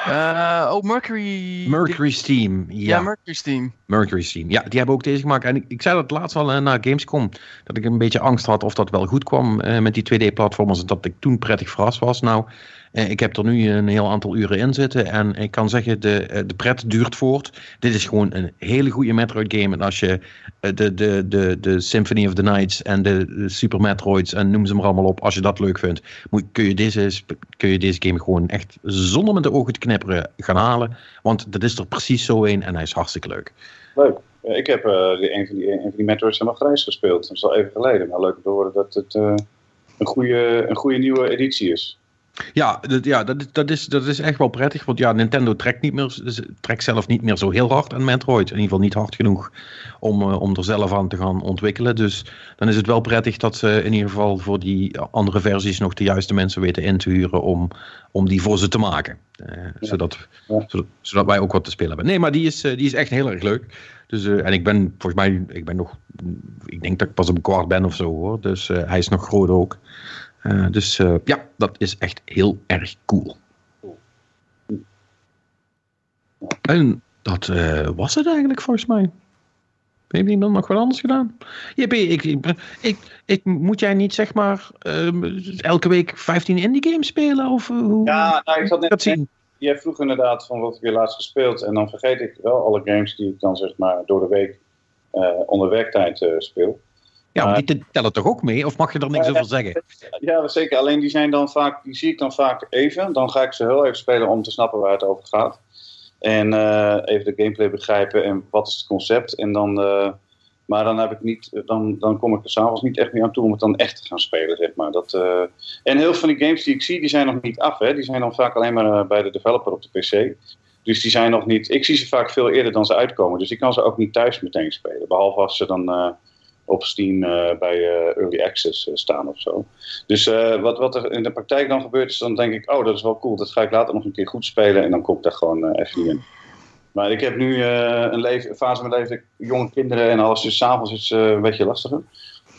Uh, oh, Mercury. Mercury Steam. Ja. ja. Mercury Steam. Mercury Steam. Ja, die hebben ook deze gemaakt. En ik, ik zei dat laatst al uh, na Gamescom. Dat ik een beetje angst had of dat wel goed kwam uh, met die 2D-platformers. En dat ik toen prettig verrast was. Nou, ik heb er nu een heel aantal uren in zitten. En ik kan zeggen, de, de pret duurt voort. Dit is gewoon een hele goede Metroid game. En als je de, de, de, de Symphony of the Nights en de, Super Metroids en noem ze maar allemaal op. Als je dat leuk vindt, moet, kun, je deze, kun je deze game gewoon echt zonder met de ogen te knipperen gaan halen. Want dat is er precies zo een en hij is hartstikke leuk. Leuk. Ik heb uh, een, van die, een van die Metroids helemaal grijs gespeeld. Dat is al even geleden. Maar leuk te horen dat het een, goede, een goede nieuwe editie is. Ja, dat, ja dat, dat, is, dat is echt wel prettig. Want ja, Nintendo trekt, niet meer, dus trekt zelf niet meer zo heel hard aan Metroid. In ieder geval niet hard genoeg om, uh, om er zelf aan te gaan ontwikkelen. Dus dan is het wel prettig dat ze in ieder geval voor die andere versies nog de juiste mensen weten in te huren om, om die voor ze te maken. Uh, ja. zodat, ja. zodat, zodat, wij ook wat te spelen hebben. Nee, maar die is, uh, die is echt heel erg leuk. Dus, en ik ben volgens mij, ik ben nog, ik denk dat ik pas op een kwart ben of zo hoor. Dus hij is nog groot ook. Uh, dus uh, ja, dat is echt heel erg cool. En dat uh, was het eigenlijk volgens mij. Heeft iemand nog wat anders gedaan? JP, ik, ik, ik, ik, moet jij niet zeg maar elke week 15 indie games spelen? Of, hoe, ja, nou, ik zat net zien. Jij vroeg inderdaad van wat heb je laatst gespeeld. En dan vergeet ik wel alle games die ik dan zeg maar door de week onder werktijd speel. Ja, maar die tellen toch ook mee? Of mag je er niks over zeggen? Ja, zeker. Alleen die zijn dan vaak, die zie ik dan vaak even. Dan ga ik ze heel even spelen om te snappen waar het over gaat. En uh, even de gameplay begrijpen en wat is het concept. En dan, uh, maar dan, heb ik niet, dan, dan kom ik er s'avonds niet echt meer aan toe om het dan echt te gaan spelen, zeg maar. Dat, uh, en heel veel van die games die ik zie, die zijn nog niet af. Hè? Die zijn dan vaak alleen maar bij de developer op de PC. Dus die zijn nog niet, ik zie ze vaak veel eerder dan ze uitkomen. Dus ik kan ze ook niet thuis meteen spelen. Behalve als ze dan op Steam uh, bij uh, Early Access uh, staan of zo. Dus wat, wat er in de praktijk dan gebeurt is, dan denk ik, oh dat is wel cool, dat ga ik later nog een keer goed spelen en dan kom ik daar gewoon even in. Maar ik heb nu een, leven, fase in mijn leven, jonge kinderen en alles, dus s'avonds is het een beetje lastiger.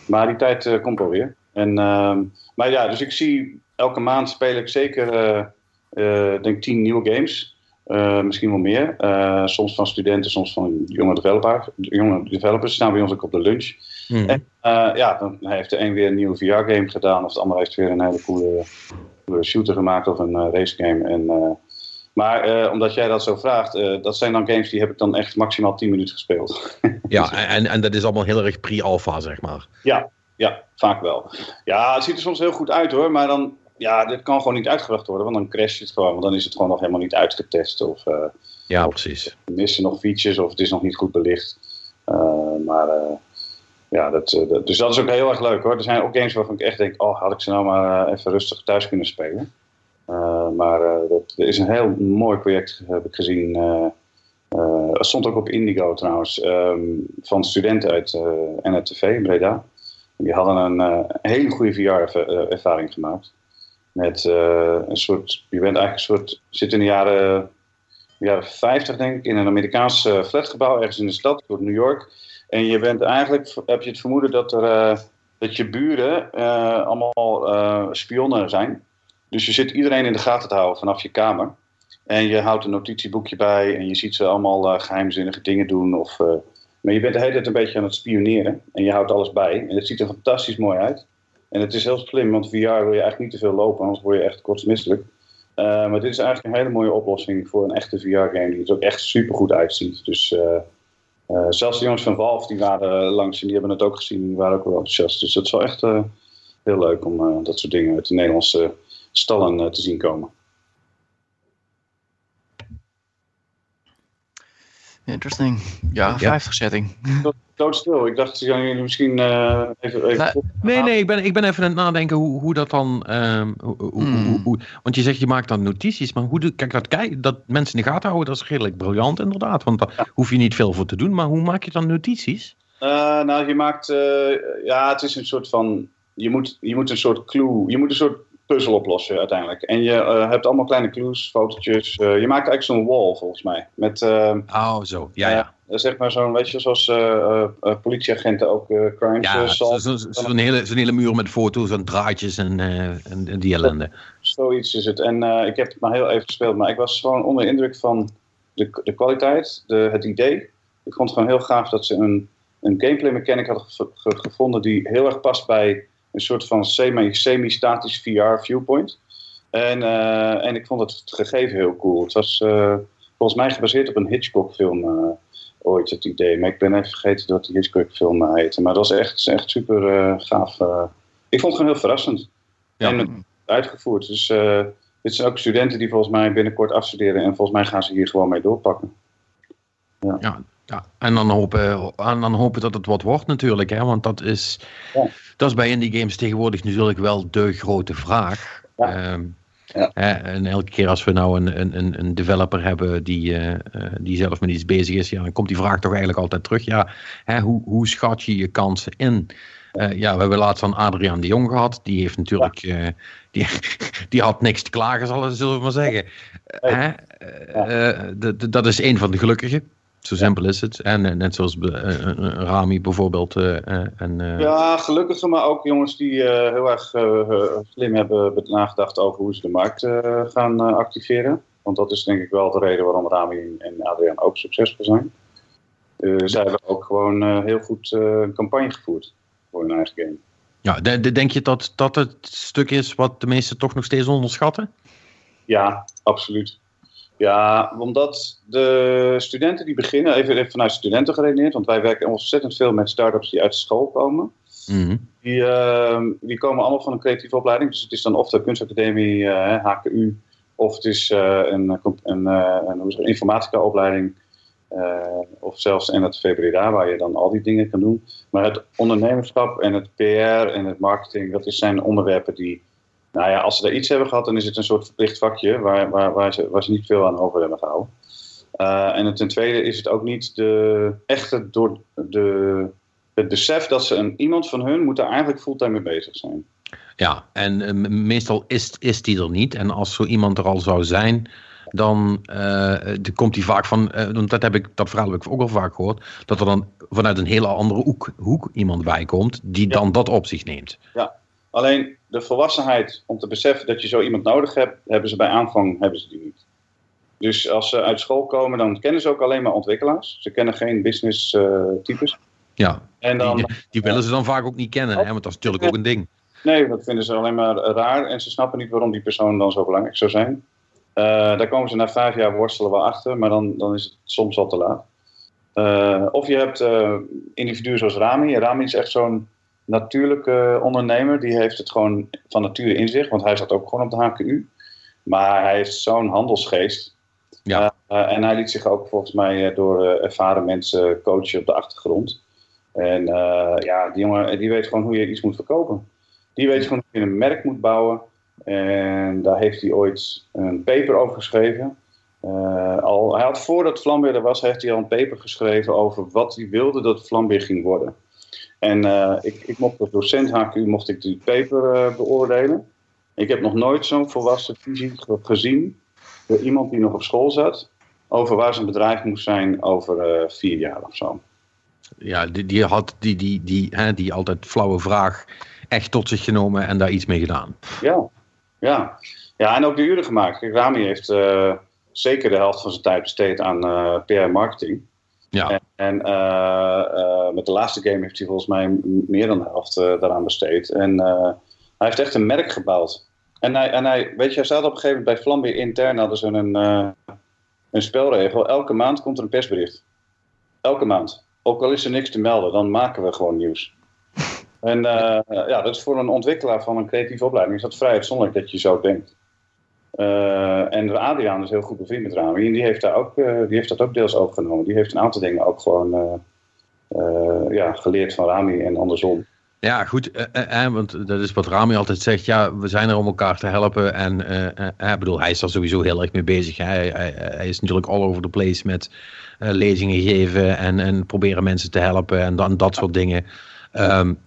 Maar die tijd komt wel weer. En, ehm, maar ja, dus ik zie, elke maand speel ik zeker, denk tien nieuwe games. Misschien wel meer. Soms van studenten, soms van jonge developers. Jonge developers staan bij ons ook op de lunch. Mm. En uh, ja, dan heeft de een weer een nieuwe VR-game gedaan, of de ander heeft weer een hele coole, coole shooter gemaakt of een racegame. En, maar omdat jij dat zo vraagt, dat zijn dan games die heb ik dan echt maximaal 10 minuten gespeeld. ja, en, en dat is allemaal heel erg pre-alpha, zeg maar. Ja, ja, vaak wel. Ja, het ziet er soms heel goed uit hoor, maar dan ja, dit kan gewoon niet uitgebracht worden, want dan crasht het gewoon. Want dan is het gewoon nog helemaal niet uitgetest. Of, uh, ja, precies. Of missen nog features of het is nog niet goed belicht. Uh, maar uh, ja, dat, dus dat is ook heel erg leuk hoor. Er zijn ook games waarvan ik echt denk, oh, had ik ze nou maar even rustig thuis kunnen spelen. maar dat is een heel mooi project, heb ik gezien. het stond ook op Indigo trouwens, um, van studenten uit NRTV, Breda. Die hadden een hele goede VR-ervaring gemaakt. Met uh, een soort, je bent eigenlijk een soort, zit in de jaren, jaren 50 denk ik, in een Amerikaans uh, flatgebouw ergens in de stad, New York. En je bent eigenlijk, heb je het vermoeden dat er, uh, dat je buren allemaal spionnen zijn. Dus je zit iedereen in de gaten te houden vanaf je kamer. En je houdt een notitieboekje bij en je ziet ze allemaal geheimzinnige dingen doen. Of, maar je bent de hele tijd een beetje aan het spioneren en je houdt alles bij. En het ziet er fantastisch mooi uit. En het is heel slim, want VR wil je eigenlijk niet te veel lopen, anders word je echt kortsmisselijk. Maar dit is eigenlijk een hele mooie oplossing voor een echte VR-game die er ook echt super goed uitziet. Dus uh, zelfs de jongens van Valve die waren langs en die hebben het ook gezien, die waren ook wel enthousiast. Dus het is wel echt heel leuk om dat soort dingen uit de Nederlandse stallen te zien komen. Interesting. Ja, 50 setting. Doodstil. Ik dacht, jullie misschien uh, even... even nou, nee, nee, ik ben, ik ben even aan het nadenken hoe, hoe dat dan... Um, hoe, hmm. hoe, want je zegt, je maakt dan notities, maar hoe... kijk, dat, kijk, dat mensen in de gaten houden, dat is redelijk briljant inderdaad. Want daar hoef je niet veel voor te doen. Maar hoe maak je dan notities? Uh, nou, je maakt... Uh, ja, het is een soort van... Je moet, je moet een soort clue... Je moet een soort puzzel oplossen uiteindelijk. En je uh, hebt allemaal kleine clues, fotootjes. Uh, je maakt eigenlijk zo'n wall volgens mij. Met, uh, oh, zo. Ja, ja. zeg maar zo'n, weet je, zoals politieagenten ook crimes ja, zo'n zo, zo hele, zo hele muur met foto's en draadjes en, en, en, die ellende. Zoiets is het. En ik heb het maar heel even gespeeld, maar ik was gewoon onder indruk van de, de kwaliteit, de, het idee. Ik vond het gewoon heel gaaf dat ze een, een gameplay mechanic hadden gevonden die heel erg past bij een soort van semi-statisch VR viewpoint. En, uh, en ik vond het gegeven heel cool. Het was uh, volgens mij gebaseerd op een Hitchcock film uh, ooit het idee. Maar ik ben even vergeten dat die Hitchcock film heette. Maar dat was echt, echt super gaaf. ik vond het gewoon heel verrassend. Ja. En uitgevoerd. Dus dit zijn ook studenten die volgens mij binnenkort afstuderen. En volgens mij gaan ze hier gewoon mee doorpakken. Ja. ja. Ja, en dan hopen, en dan hopen dat het wat wordt natuurlijk, hè? want dat is, ja. Dat is bij indie games tegenwoordig natuurlijk wel de grote vraag. Ja. Ehm, ja. Hè, en elke keer als we nou een, een, een developer hebben die, uh, die zelf met iets bezig is, ja, dan komt die vraag toch eigenlijk altijd terug. Ja, hè, hoe, hoe schat je je kansen in? Uh, ja, we hebben laatst aan Adriaan de Jong gehad. Die heeft natuurlijk, uh, die, die had niks te klagen, zullen we maar zeggen. Hè? dat is een van de gelukkigen. Zo simpel is het. En eh, net zoals uh, Rami bijvoorbeeld. en, ja, gelukkig, maar ook jongens die heel erg slim hebben nagedacht over hoe ze de markt gaan activeren. Want dat is denk ik wel de reden waarom Rami en Adriaan ook succesvol zijn. zij hebben ook gewoon heel goed een campagne gevoerd voor hun eigen game. Ja, de, denk je dat dat het stuk is wat de meesten toch nog steeds onderschatten? Ja, absoluut. Ja, omdat de studenten die beginnen, even, vanuit studenten geredeneerd, want wij werken ontzettend veel met start-ups die uit school komen. Mhm. Die, uh, die komen allemaal van een creatieve opleiding. Dus het is dan of de kunstacademie, uh, eh, HKU, of het is uh, een, een, een informatica-opleiding. of zelfs en het VBRA, waar je dan al die dingen kan doen. Maar het ondernemerschap en het PR en het marketing, dat zijn onderwerpen die nou ja, als ze daar iets hebben gehad, dan is het een soort verplicht vakje waar, waar, waar, ze, waar ze niet veel aan over hebben gehouden. Uh, en ten tweede is het ook niet de echte door de, het besef dat ze een, iemand van hun moet daar eigenlijk fulltime mee bezig zijn. Ja, en uh, meestal is, is die er niet. En als zo iemand er al zou zijn, dan uh, komt hij vaak van, want dat, heb ik, dat verhaal heb ik ook al vaak gehoord, dat er dan vanuit een hele andere hoek, hoek iemand bij komt die dan dat op zich neemt. Ja, Alleen de volwassenheid om te beseffen dat je zo iemand nodig hebt, hebben ze bij aanvang hebben ze die niet. Dus als ze uit school komen, dan kennen ze ook alleen maar ontwikkelaars. Ze kennen geen business uh, types. Ja, en dan, die, die, willen ze dan vaak ook niet kennen, hè? want dat is natuurlijk ook een ding. Nee, dat vinden ze alleen maar raar en ze snappen niet waarom die persoon dan zo belangrijk zou zijn. Uh, daar komen ze na vijf jaar worstelen wel achter, maar dan, dan is het soms al te laat. Uh, of je hebt individuen zoals Rami. Rami is echt zo'n natuurlijke ondernemer. Die heeft het gewoon van nature in zich, want hij zat ook gewoon op de HKU. Maar hij heeft zo'n handelsgeest. Ja. Uh, en hij liet zich ook volgens mij eh, door ervaren mensen coachen op de achtergrond. En ja, die jongen die weet gewoon hoe je iets moet verkopen. Die weet gewoon hoe je een merk moet bouwen. En daar heeft hij ooit een paper over geschreven. al, hij had voordat Flambeer er was, heeft hij al een paper geschreven over wat hij wilde dat Flambeer ging worden. En uh, ik, ik mocht als docent HQ mocht ik die paper uh, beoordelen. Ik heb nog nooit zo'n volwassen visie gezien door iemand die nog op school zat over waar zijn bedrijf moest zijn over uh, vier jaar of zo. ja, die, die had die, die, die, hè, die altijd flauwe vraag echt tot zich genomen en daar iets mee gedaan. Ja, ja. ja en ook de uren gemaakt. Rami heeft zeker de helft van zijn tijd besteed aan uh, PR marketing. Ja. En, en met de laatste game heeft hij volgens mij meer dan de helft daaraan besteed. En hij heeft echt een merk gebouwd. En hij, en hij, weet je, hij staat op een gegeven moment bij Flambeer intern hadden ze een, een spelregel. Elke maand komt er een persbericht. Elke maand. Ook al is er niks te melden, dan maken we gewoon nieuws. En uh, ja, dat is voor een ontwikkelaar van een creatieve opleiding is dat vrij uitzonderlijk dat je zo denkt. Uh, en Adriaan is heel goed bevriend met Rami en die heeft, daar ook, die heeft dat ook deels overgenomen. Die heeft een aantal dingen ook gewoon ja, geleerd van Rami en andersom. Ja, goed, eh, eh, want dat is wat Rami altijd zegt. Ja, we zijn er om elkaar te helpen. En eh, eh, bedoel, hij is daar sowieso heel erg mee bezig. Hij, hij, hij is natuurlijk all over the place met lezingen geven en, en proberen mensen te helpen en dan dat soort dingen. Um,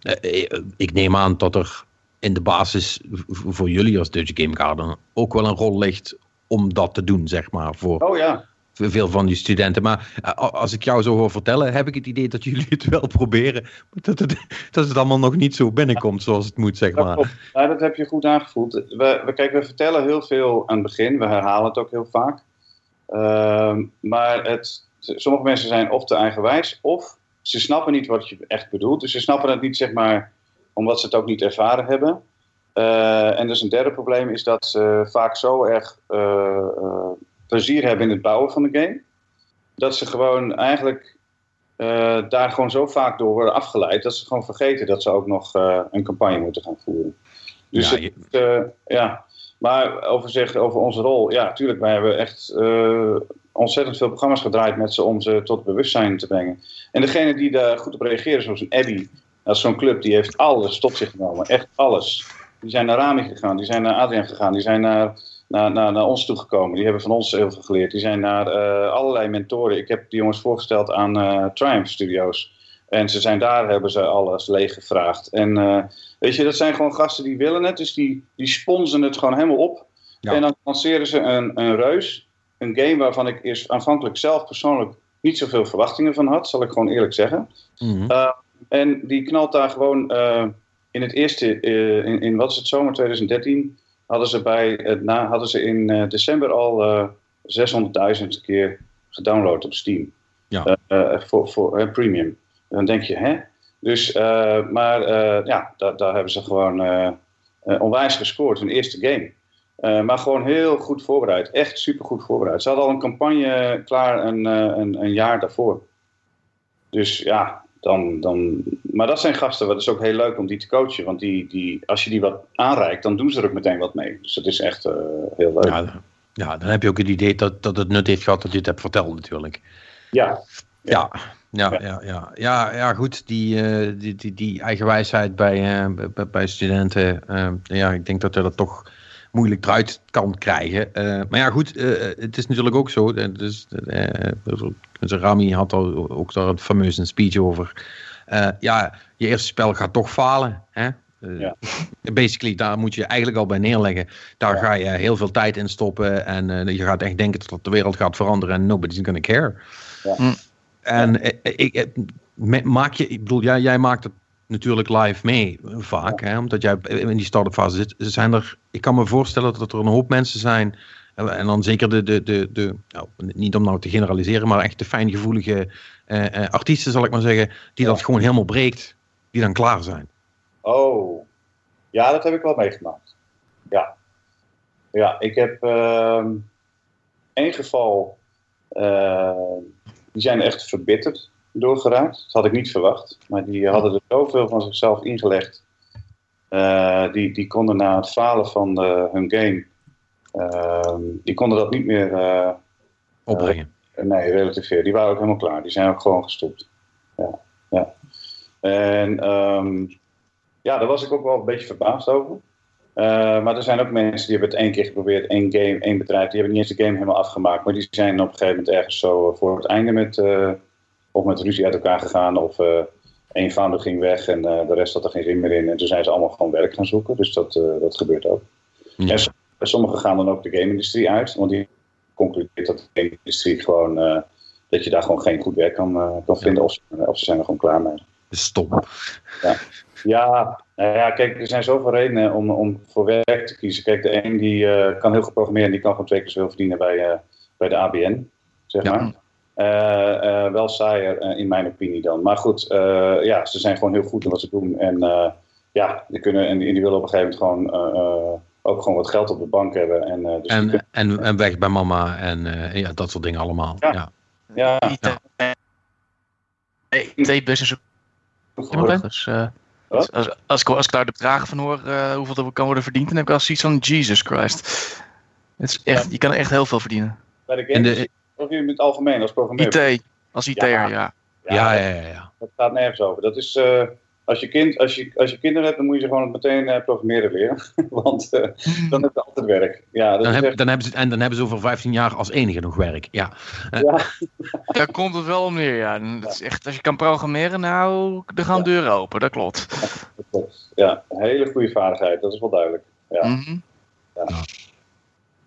ik neem aan dat er in de basis voor jullie als Dutch Game Garden ook wel een rol ligt om dat te doen, zeg maar. Voor, oh ja veel van die studenten. Maar eh, als ik jou zo hoor vertellen, heb ik het idee dat jullie het wel proberen. Maar dat het, dat het allemaal nog niet zo binnenkomt zoals het moet, zeg maar. Dat, ja, dat heb je goed aangevoeld. We, we, kijk, we vertellen heel veel aan het begin. We herhalen het ook heel vaak. Uh, maar het, sommige mensen zijn of te eigenwijs, of ze snappen niet wat je echt bedoelt. Dus ze snappen het niet, zeg maar, omdat ze het ook niet ervaren hebben. Uh, en dus een derde probleem is dat ze vaak zo erg uh, plezier hebben in het bouwen van de game. Dat ze gewoon eigenlijk daar gewoon zo vaak door worden afgeleid. Dat ze gewoon vergeten dat ze ook nog een campagne moeten gaan voeren. Dus ja, ja. maar over, zeg, over onze rol. Ja, tuurlijk, wij hebben echt ontzettend veel programma's gedraaid met ze om ze tot bewustzijn te brengen. En degene die daar goed op reageren, zoals een Abby, dat is zo'n club, die heeft alles tot zich genomen. Echt alles. Die zijn naar Rami gegaan, die zijn naar Adrian gegaan, die zijn naar naar, naar, naar ons toegekomen. Die hebben van ons heel veel geleerd. Die zijn naar uh, allerlei mentoren. Ik heb die jongens voorgesteld aan uh, Triumph Studios. En ze zijn daar, hebben ze alles leeggevraagd. En uh, weet je, dat zijn gewoon gasten die willen het. Dus die, die sponsen het gewoon helemaal op. Ja. En dan lanceren ze een, een reus. Een game waarvan ik eerst aanvankelijk zelf persoonlijk niet zoveel verwachtingen van had. Zal ik gewoon eerlijk zeggen. Mm -hmm. En die knalt daar gewoon in het eerste, in, in wat is het, zomer 2013 hadden ze, bij het na, hadden ze in uh, december al uh, 600.000 keer gedownload op Steam. Ja. Voor, voor premium. Dan denk je, hè? Dus, maar ja, daar, daar hebben ze gewoon onwijs gescoord, hun eerste game. maar gewoon heel goed voorbereid. Echt super goed voorbereid. Ze hadden al een campagne klaar een, een, een jaar daarvoor. Dus ja, dan, dan, maar dat zijn gasten, dat is ook heel leuk om die te coachen. Want die, die, als je die wat aanreikt, dan doen ze er ook meteen wat mee. Dus dat is echt uh, heel leuk. Ja, ja, dan heb je ook het idee dat, dat het nut heeft gehad dat je het hebt verteld natuurlijk. Ja. Ja, ja, ja, ja, ja, ja, goed. Die, uh, die, die, die eigenwijsheid bij, uh, bij, bij, studenten. ja, ik denk dat er dat toch moeilijk eruit kan krijgen. maar ja, goed, het is natuurlijk ook zo. Dus, dus Rami had al, ook daar het fameuze speech over. Uh, ja, je eerste spel gaat toch falen. Hè? Uh, ja. Basically, daar moet je eigenlijk al bij neerleggen. Daar ja. ga je heel veel tijd in stoppen. En uh, je gaat echt denken dat de wereld gaat veranderen. En nobody's gonna care. Ja. Hm. En ik, maak je, ik bedoel, jij, jij maakt het natuurlijk live mee vaak. Hè, omdat jij in die start-up fase zit. Zijn er, ik kan me voorstellen dat er een hoop mensen zijn en dan zeker de, de, de, de nou, niet om nou te generaliseren, maar echt de fijngevoelige uh, uh, artiesten, zal ik maar zeggen, die dat gewoon helemaal breekt, die dan klaar zijn. Oh, ja, dat heb ik wel meegemaakt. Ja. Ja, ik heb uh, één geval, uh, die zijn echt verbitterd doorgeraakt. Dat had ik niet verwacht, maar die hadden er zoveel van zichzelf ingelegd. die, die konden na het falen van de, hun game Ehm, die konden dat niet meer uh, opbrengen. Nee, relativeer. Die waren ook helemaal klaar. Die zijn ook gewoon gestopt. Ja, ja. En ehm, ja, daar was ik ook wel een beetje verbaasd over. Maar er zijn ook mensen die hebben het één keer geprobeerd, één game, één bedrijf. Die hebben niet eens de game helemaal afgemaakt. Maar die zijn op een gegeven moment ergens zo voor het einde met, of met ruzie uit elkaar gegaan. Of uh, één founder ging weg en de rest had er geen zin meer in. En toen zijn ze allemaal gewoon werk gaan zoeken. Dus dat, dat gebeurt ook. Ja. Sommigen gaan dan ook de game-industrie uit, want die concludeert dat de game-industrie gewoon dat je daar gewoon geen goed werk kan, kan vinden. Of, of ze zijn er gewoon klaar mee. Stom. Ja. Ja, nou ja, kijk, er zijn zoveel redenen om, om voor werk te kiezen. Kijk, de een die kan heel goed programmeren en die kan gewoon twee keer zoveel verdienen bij, bij de ABN, zeg maar. Uh, uh, wel saaier uh, in mijn opinie dan. Maar goed, ja, ze zijn gewoon heel goed in wat ze doen. En ja, die, kunnen, en die, die willen op een gegeven moment gewoon ook gewoon wat geld op de bank hebben. En, dus en, en, en, weg bij mama en ja, dat soort dingen allemaal. Ja. Ja. ja. ja. Dus, als, als, als, ik, als ik daar de bedragen van hoor, hoeveel er kan worden verdiend, dan heb ik wel zoiets van Jesus Christ. Het is echt, Je kan echt heel veel verdienen. Bij de games, of je in het algemeen als programmeur? IT, als IT'er, ja. Ja. Ja, ja, ja, ja. Dat gaat nergens over. Dat is, uh, als, je kind, als, je, als je kinderen hebt, dan moet je ze gewoon meteen uh, programmeren leren. Want uh, dan heb je altijd werk. Ja, dat dan, heb, dan hebben ze, en dan hebben ze over 15 jaar als enige nog werk. Ja. ja. Daar komt het wel om neer, ja. Dat is echt, als je kan programmeren, nou, er gaan deuren open. Dat klopt. Ja, dat klopt. Ja, een hele goede vaardigheid. Dat is wel duidelijk. Ja. Mm -hmm. ja.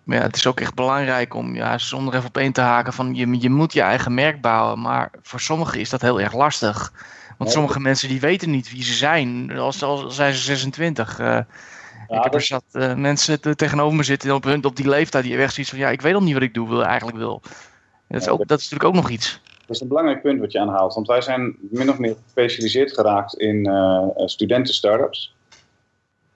Maar ja, het is ook echt belangrijk om, ja, zonder even op één te haken, van je, je moet je eigen merk bouwen. Maar voor sommigen is dat heel erg lastig. Want sommige mensen die weten niet wie ze zijn, als, als zijn ze 26. Uh, ja, ik heb er zat uh, mensen tegenover me zitten op, hun, op die leeftijd die echt zoiets van, ja, ik weet al niet wat ik doe, wil, eigenlijk wil. Dat is, ook, dat is natuurlijk ook nog iets. Dat is een belangrijk punt wat je aanhaalt. Want wij zijn min of meer gespecialiseerd geraakt in uh, studenten-startups.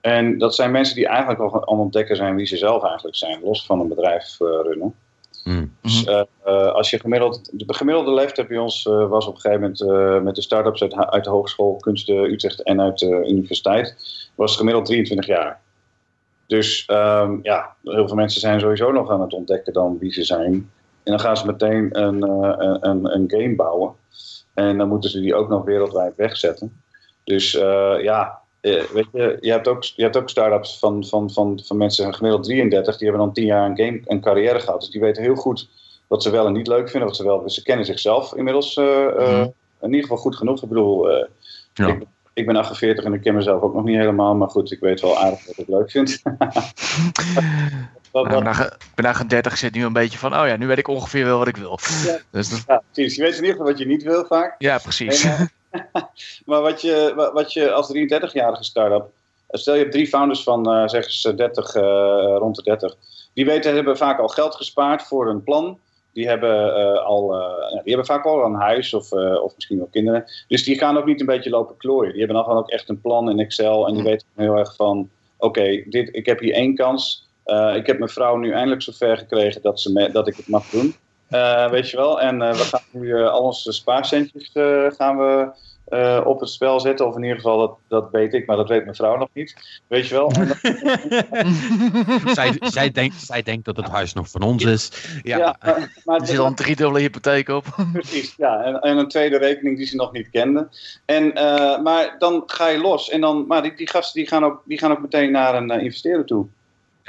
En dat zijn mensen die eigenlijk al aan ontdekken zijn wie ze zelf eigenlijk zijn, los van een bedrijf uh, runnen. Mm. Dus uh, als je gemiddeld, de gemiddelde leeftijd bij ons uh, was op een gegeven moment met de start-ups uit, uit, de Hogeschool Kunsten Utrecht en uit de universiteit, was gemiddeld 23 jaar. Dus um, ja, heel veel mensen zijn sowieso nog aan het ontdekken dan wie ze zijn. En dan gaan ze meteen een, een, een game bouwen. En dan moeten ze die ook nog wereldwijd wegzetten. Dus ja, uh, weet je, je hebt ook, je hebt ook start-ups van, van, van, van mensen gemiddeld 33, die hebben dan 10 jaar een, game, een carrière gehad. Dus die weten heel goed wat ze wel en niet leuk vinden. Wat ze, wel, ze kennen zichzelf inmiddels uh, uh, in ieder geval goed genoeg. Ik bedoel, ja. ik, ik, ben 48 en ik ken mezelf ook nog niet helemaal. Maar goed, ik weet wel aardig wat ik leuk vind. Nou, ik ben na 30 zit nu een beetje van, oh ja, nu weet ik ongeveer wel wat ik wil. Ja, dus dat... ja precies. Je weet in ieder geval wat je niet wil vaak. Ja, precies. maar wat je, wat je als 33-jarige start-up, eh, stel je hebt drie founders van uh, zeg eens 30, uh, rond de 30, die weten, hebben vaak al geld gespaard voor een plan. Die hebben, al, die hebben vaak al een huis of, of misschien wel kinderen. Dus die gaan ook niet een beetje lopen klooien. Die hebben dan gewoon ook echt een plan in Excel. En die weten heel erg van: oké, dit ik heb hier één kans. ik heb mijn vrouw nu eindelijk zover gekregen dat, ze me, dat ik het mag doen. Uh, weet je wel. En uh, we gaan nu uh, al onze spaarcentjes gaan we op het spel zetten. Of in ieder geval, dat, dat weet ik, maar dat weet mijn vrouw nog niet. Weet je wel. zij, zij, denkt, zij denkt dat het huis nog van ons is. Ja, ja maar, er zit al een driedubbele hypotheek op. Precies, ja. En, en, een tweede rekening die ze nog niet kende. En, maar dan ga je los. En dan, maar die, die gasten die gaan, ook, die gaan ook meteen naar een investeerder toe.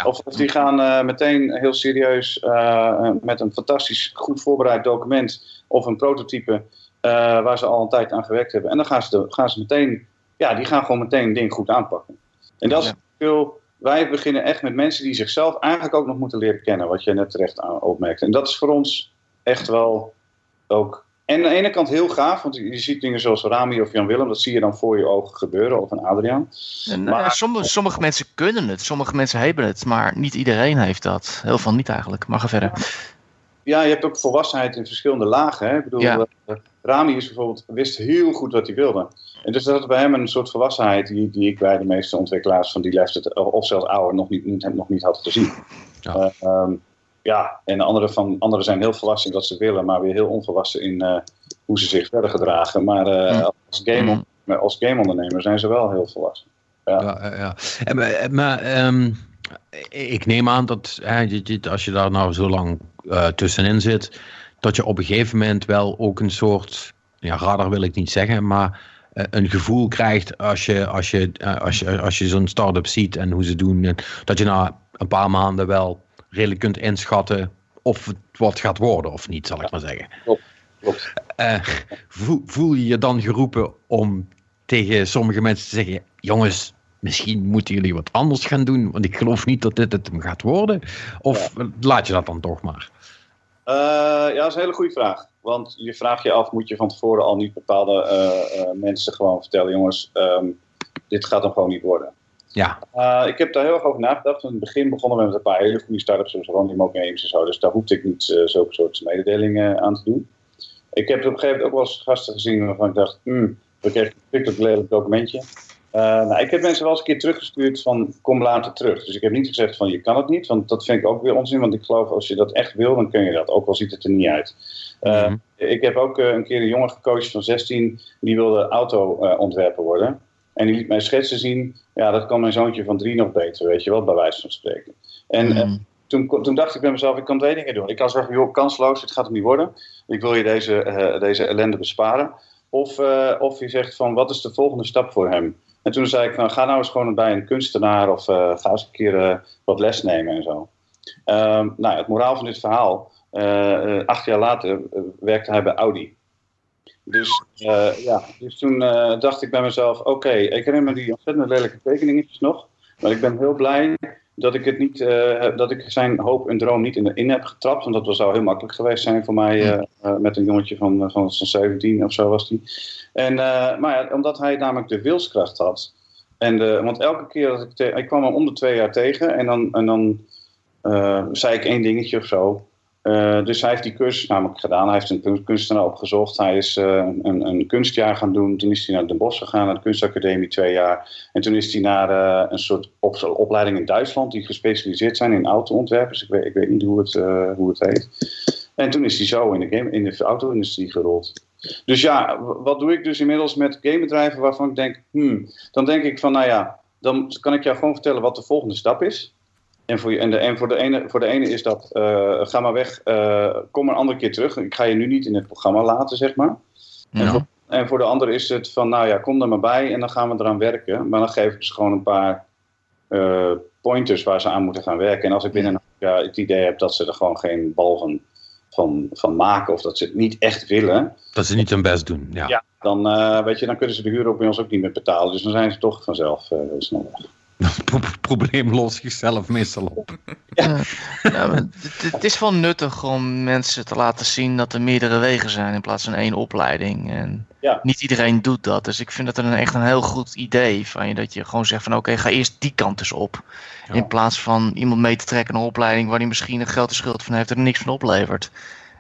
Of, of, die gaan uh, meteen heel serieus uh, met een fantastisch goed voorbereid document of een prototype uh, waar ze al een tijd aan gewerkt hebben. En dan gaan ze, de, gaan ze meteen, ja, die gaan gewoon meteen een ding goed aanpakken. En dat is veel, wij beginnen echt met mensen die zichzelf eigenlijk ook nog moeten leren kennen, wat je net terecht aan opmerkte. En dat is voor ons echt wel ook en aan de ene kant heel gaaf, want je ziet dingen zoals Rami of Jan Willem, dat zie je dan voor je ogen gebeuren, of een Adriaan. En, maar, sommige, sommige, mensen kunnen het, sommige mensen hebben het, maar niet iedereen heeft dat. Heel veel niet eigenlijk, maar ga verder. Ja, je hebt ook volwassenheid in verschillende lagen. Hè? Ik bedoel, ja. uh, Rami is bijvoorbeeld, wist heel goed wat hij wilde. En dus dat is bij hem een soort volwassenheid die, die ik bij de meeste ontwikkelaars van die leeftijd, of zelfs ouder, nog niet, niet, nog niet had gezien. Ja. Uh, um, ja, en anderen, van, anderen zijn heel volwassen in wat ze willen, maar weer heel onvolwassen in uh, hoe ze zich verder gedragen. Maar uh, als, game, mm. als gameondernemer zijn ze wel heel volwassen. Ja, ja. ja. En, maar um, ik neem aan dat hè, als je daar nou zo lang uh, tussenin zit, dat je op een gegeven moment wel ook een soort, ja, radar wil ik niet zeggen, maar een gevoel krijgt als je, als je, als je, als je zo'n start-up ziet en hoe ze doen, dat je na een paar maanden wel redelijk kunt inschatten of het wat gaat worden of niet, zal ik maar zeggen. Klopt. Klopt. Uh, voel, je je dan geroepen om tegen sommige mensen te zeggen: jongens, misschien moeten jullie wat anders gaan doen, want ik geloof niet dat dit het gaat worden? Of laat je dat dan toch maar? Uh, ja, dat is een hele goede vraag. want je vraagt je af, moet je van tevoren al niet bepaalde mensen gewoon vertellen, jongens, ehm, dit gaat hem gewoon niet worden. Ja. ik heb daar heel erg over nagedacht. In het begin begonnen we met een paar hele goede start-ups, zoals Mock Games en zo. Dus daar hoefde ik niet zulke soort mededelingen aan te doen. Ik heb op een gegeven moment ook wel eens gasten gezien waarvan ik dacht, hmm, we kregen een verschrikkelijk lelijk documentje. Uh, nou, ik heb mensen wel eens een keer teruggestuurd van kom later terug. Dus ik heb niet gezegd van je kan het niet, want dat vind ik ook weer onzin. Want ik geloof als je dat echt wil, dan kun je dat. Ook al ziet het er niet uit. Uh, Ik heb ook uh, een keer een jongen gecoacht van 16, die wilde auto-ontwerper worden. En die liet mij schetsen zien, ja dat kan mijn zoontje van drie nog beter, weet je wel, bij wijze van spreken. En mm. toen, toen dacht ik bij mezelf, ik kan twee dingen doen. Ik kan zeggen, joh, kansloos, het gaat hem niet worden. Ik wil je deze, deze ellende besparen. Of, of je zegt van, wat is de volgende stap voor hem? En toen zei ik, nou, ga nou eens gewoon bij een kunstenaar of uh, ga eens een keer uh, wat les nemen en zo. Um, nou, het moraal van dit verhaal, uh, acht jaar later werkte hij bij Audi. Dus, ja, dus toen dacht ik bij mezelf, oké, ik herinner me die ontzettend lelijke tekeningetjes nog. Maar ik ben heel blij dat ik, het niet, dat ik zijn hoop en droom niet in, in heb getrapt. Want dat zou heel makkelijk geweest zijn voor mij met een jongetje van, van 17 of zo was die. En, maar ja, omdat hij namelijk de wilskracht had. En de, want elke keer dat ik, ik kwam hem om de twee jaar tegen en dan, en dan zei ik één dingetje of zo. Uh, dus hij heeft die cursus namelijk gedaan. Hij heeft een kunstenaar opgezocht. Hij is een, een, kunstjaar gaan doen. Toen is hij naar Den Bosch gegaan, naar de kunstacademie, twee jaar. En toen is hij naar een soort op, opleiding in Duitsland, die gespecialiseerd zijn in autoontwerpers. Ik weet, ik weet niet hoe het, hoe het heet. En toen is hij zo in de, game, in de auto-industrie gerold. Dus ja, wat doe ik dus inmiddels met gamebedrijven waarvan ik denk, hmm, dan denk ik van, nou ja, dan kan ik jou gewoon vertellen wat de volgende stap is. En voor, je, en de, en voor, de, ene, voor de ene is dat, uh, ga maar weg, uh, kom een andere keer terug. Ik ga je nu niet in het programma laten, zeg maar. Ja. En, voor, en, voor, de andere is het van, nou ja, kom er maar bij en dan gaan we eraan werken. Maar dan geef ik ze gewoon een paar uh, pointers waar ze aan moeten gaan werken. En als ik binnen een jaar het idee heb dat ze er gewoon geen bal van van, van maken of dat ze het niet echt willen. Dat ze niet hun best doen, ja. ja dan, uh, weet je, dan kunnen ze de huur ook bij ons ook niet meer betalen. Dus dan zijn ze toch vanzelf uh, heel snel weg. Probleem los zichzelf meestal op. Ja. ja het, het, is wel nuttig om mensen te laten zien dat er meerdere wegen zijn in plaats van één opleiding. En ja. niet iedereen doet dat. Dus ik vind dat een, echt een heel goed idee van je. Dat je gewoon zegt van oké, ga eerst die kant eens op. In plaats van iemand mee te trekken naar een opleiding waar hij misschien een grote schuld van heeft en er niks van oplevert.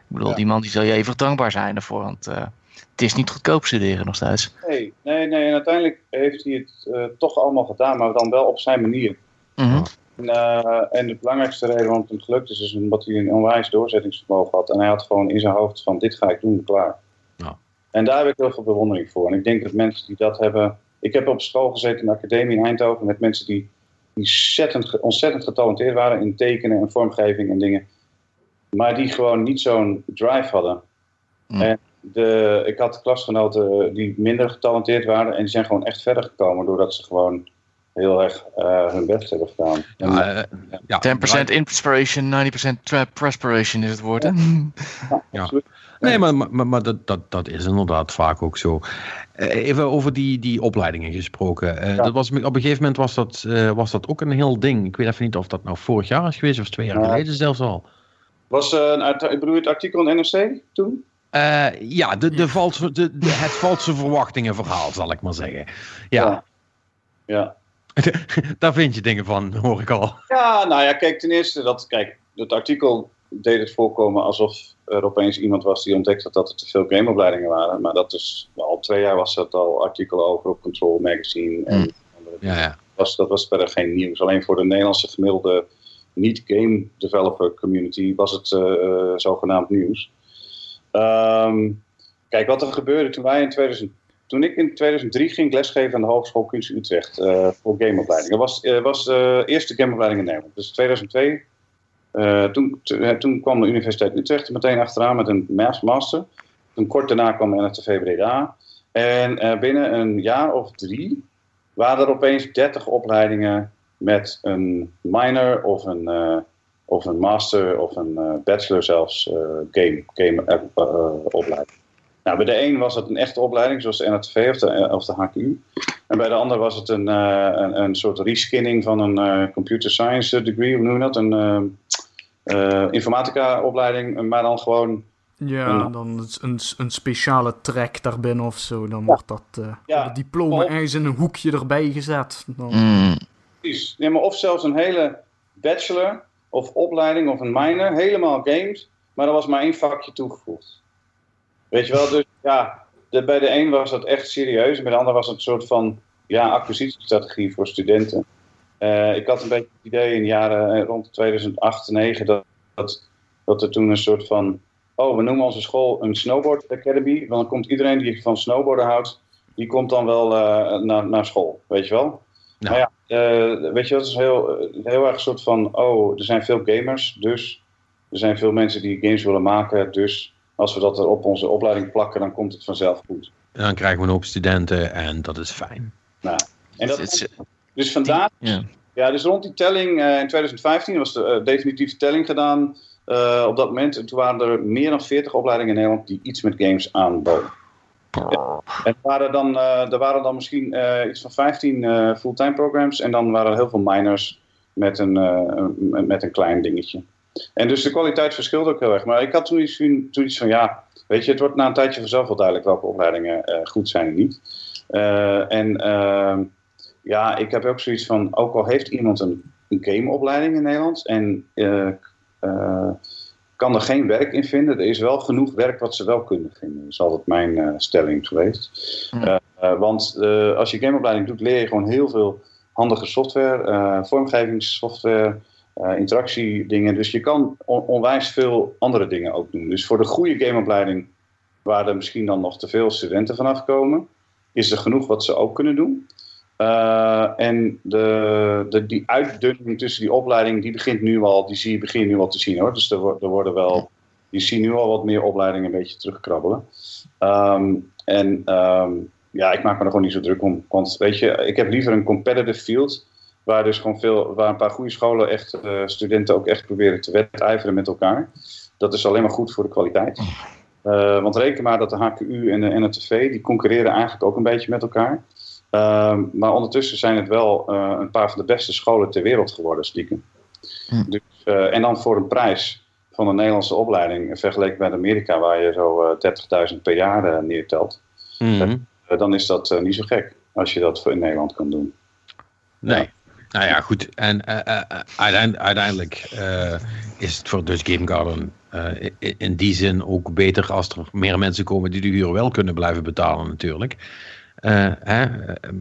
Ik bedoel, die man die zal je even dankbaar zijn ervoor. Want uh, het is niet goedkoop studeren nog steeds. Nee, nee, nee. En uiteindelijk heeft hij het uh, toch allemaal gedaan, maar dan wel op zijn manier. Mm -hmm. en, uh, en, de belangrijkste reden waarom het gelukt is, is omdat hij een onwijs doorzettingsvermogen had. En hij had gewoon in zijn hoofd van, dit ga ik doen, klaar. Ja. En daar heb ik heel veel bewondering voor. En ik denk dat mensen die dat hebben... Ik heb op school gezeten in de academie in Eindhoven met mensen die ontzettend, ontzettend getalenteerd waren in tekenen en vormgeving en dingen. Maar die gewoon niet zo'n drive hadden. Mm. En de, ik had klasgenoten die minder getalenteerd waren en die zijn gewoon echt verder gekomen doordat ze gewoon heel erg uh, hun best hebben gedaan. Ja, en, uh, ja. 10% inspiration, 90% perspiration is het woord. Hè? Ja, ja. Nee, maar, maar, maar dat, dat, dat is inderdaad vaak ook zo. Even over die, die opleidingen gesproken. Uh, dat was, op een gegeven moment was dat, uh, was dat ook een heel ding. Ik weet even niet of dat nou vorig jaar is geweest of twee jaar geleden zelfs al. Was uh, bedoel je het artikel in NRC toen? Ja, de, de valse, de, de, het valse verwachtingen verhaal, zal ik maar zeggen. Ja. ja. Daar vind je dingen van, hoor ik al. Ja, nou ja, kijk, ten eerste, dat, kijk, het artikel deed het voorkomen alsof er opeens iemand was die ontdekte dat er te veel gameopleidingen waren. Maar dat is, al twee jaar was dat al artikelen over op Control Magazine. En mm. ja, ja. Dat, was, dat was verder geen nieuws. Alleen voor de Nederlandse gemiddelde niet-game developer community was het uh, zogenaamd nieuws. Um, kijk, wat er gebeurde toen wij in 2000, toen ik in 2003 ging lesgeven aan de Hogeschool Kunst Utrecht uh, voor gameopleidingen. Dat was, uh, was de eerste gameopleiding in Nederland. Dus 2002 uh, toen, toen kwam de Universiteit Utrecht meteen achteraan met een master. Toen kort daarna kwam NRTV Breda. En binnen een jaar of drie waren er opeens 30 opleidingen met een minor of een, of een master of een bachelor zelfs game, game opleiding. Nou, bij de een was het een echte opleiding, zoals de NRTV of de, of de HKU. En bij de ander was het een, een, een, soort reskinning van een computer science degree, hoe noem je dat? Een uh, informatica opleiding, maar dan gewoon Ja, dan een, een speciale track daarbinnen of zo. Dan wordt dat uh, diploma of, ergens in een hoekje erbij gezet. Dan... Mm. Precies. Ja, maar of zelfs een hele bachelor of opleiding of een minor, helemaal games, maar er was maar één vakje toegevoegd. Weet je wel, dus ja, de, bij de een was dat echt serieus, en bij de ander was het een soort van ja, acquisitiestrategie voor studenten. Uh, ik had een beetje het idee in de jaren eh, rond 2008, 2009 dat, dat, dat er toen een soort van oh, we noemen onze school een snowboard academy. Want dan komt iedereen die van snowboarden houdt, die komt dan wel uh, naar, naar school, weet je wel. Nou ja, uh, weet je, dat is heel, heel erg een soort van, oh, er zijn veel gamers, dus er zijn veel mensen die games willen maken, dus als we dat er op onze opleiding plakken, dan komt het vanzelf goed. En dan krijgen we een hoop studenten en dat is fijn. Nou, en dat, dus vandaar, ja. ja. dus rond die telling uh, in 2015 was de uh, definitieve telling gedaan uh, op dat moment. En toen waren er meer dan 40 opleidingen in Nederland die iets met games aanboden. En waren dan, uh, er waren dan misschien uh, iets van 15 fulltime programs en dan waren er heel veel minors met een, met een klein dingetje. En dus de kwaliteit verschilde ook heel erg. Maar ik had toen iets, toen iets van, ja, weet je, het wordt na een tijdje vanzelf wel duidelijk welke opleidingen goed zijn en niet. en ehm, ja, ik heb ook zoiets van, ook al heeft iemand een, een gameopleiding in Nederland en kan er geen werk in vinden. Er is wel genoeg werk wat ze wel kunnen vinden. Dat is altijd mijn uh, stelling geweest. Uh, want als je gameopleiding doet, leer je gewoon heel veel handige software, vormgevingssoftware, interactiedingen. Dus je kan onwijs veel andere dingen ook doen. Dus voor de goede gameopleiding, waar er misschien dan nog te veel studenten vanaf komen, is er genoeg wat ze ook kunnen doen. Uh, en de, de, die uitdunning tussen die opleiding, die begint nu al, die zie je, begin nu al te zien hoor. Dus er, er worden wel, je ziet nu al wat meer opleidingen een beetje terugkrabbelen. Um, en um, ja, ik maak me er gewoon niet zo druk om. Want weet je, ik heb liever een competitive field, waar dus gewoon veel, waar een paar goede scholen echt uh, studenten ook echt proberen te wedijveren met elkaar. Dat is alleen maar goed voor de kwaliteit. Uh, want reken maar dat de HKU en de NRTV, die concurreren eigenlijk ook een beetje met elkaar. Ehm, maar ondertussen zijn het wel uh, een paar van de beste scholen ter wereld geworden, stiekem. Hm. Dus, uh, en dan voor een prijs van een Nederlandse opleiding, vergeleken met Amerika, waar je zo 30.000 per jaar neertelt. Hm. dan is dat niet zo gek als je dat in Nederland kan doen. Nee. Ja. Nou ja, goed. En uiteindelijk is het voor Dutch Game Garden in die zin ook beter als er meer mensen komen die de huur wel kunnen blijven betalen natuurlijk. Uh, hè?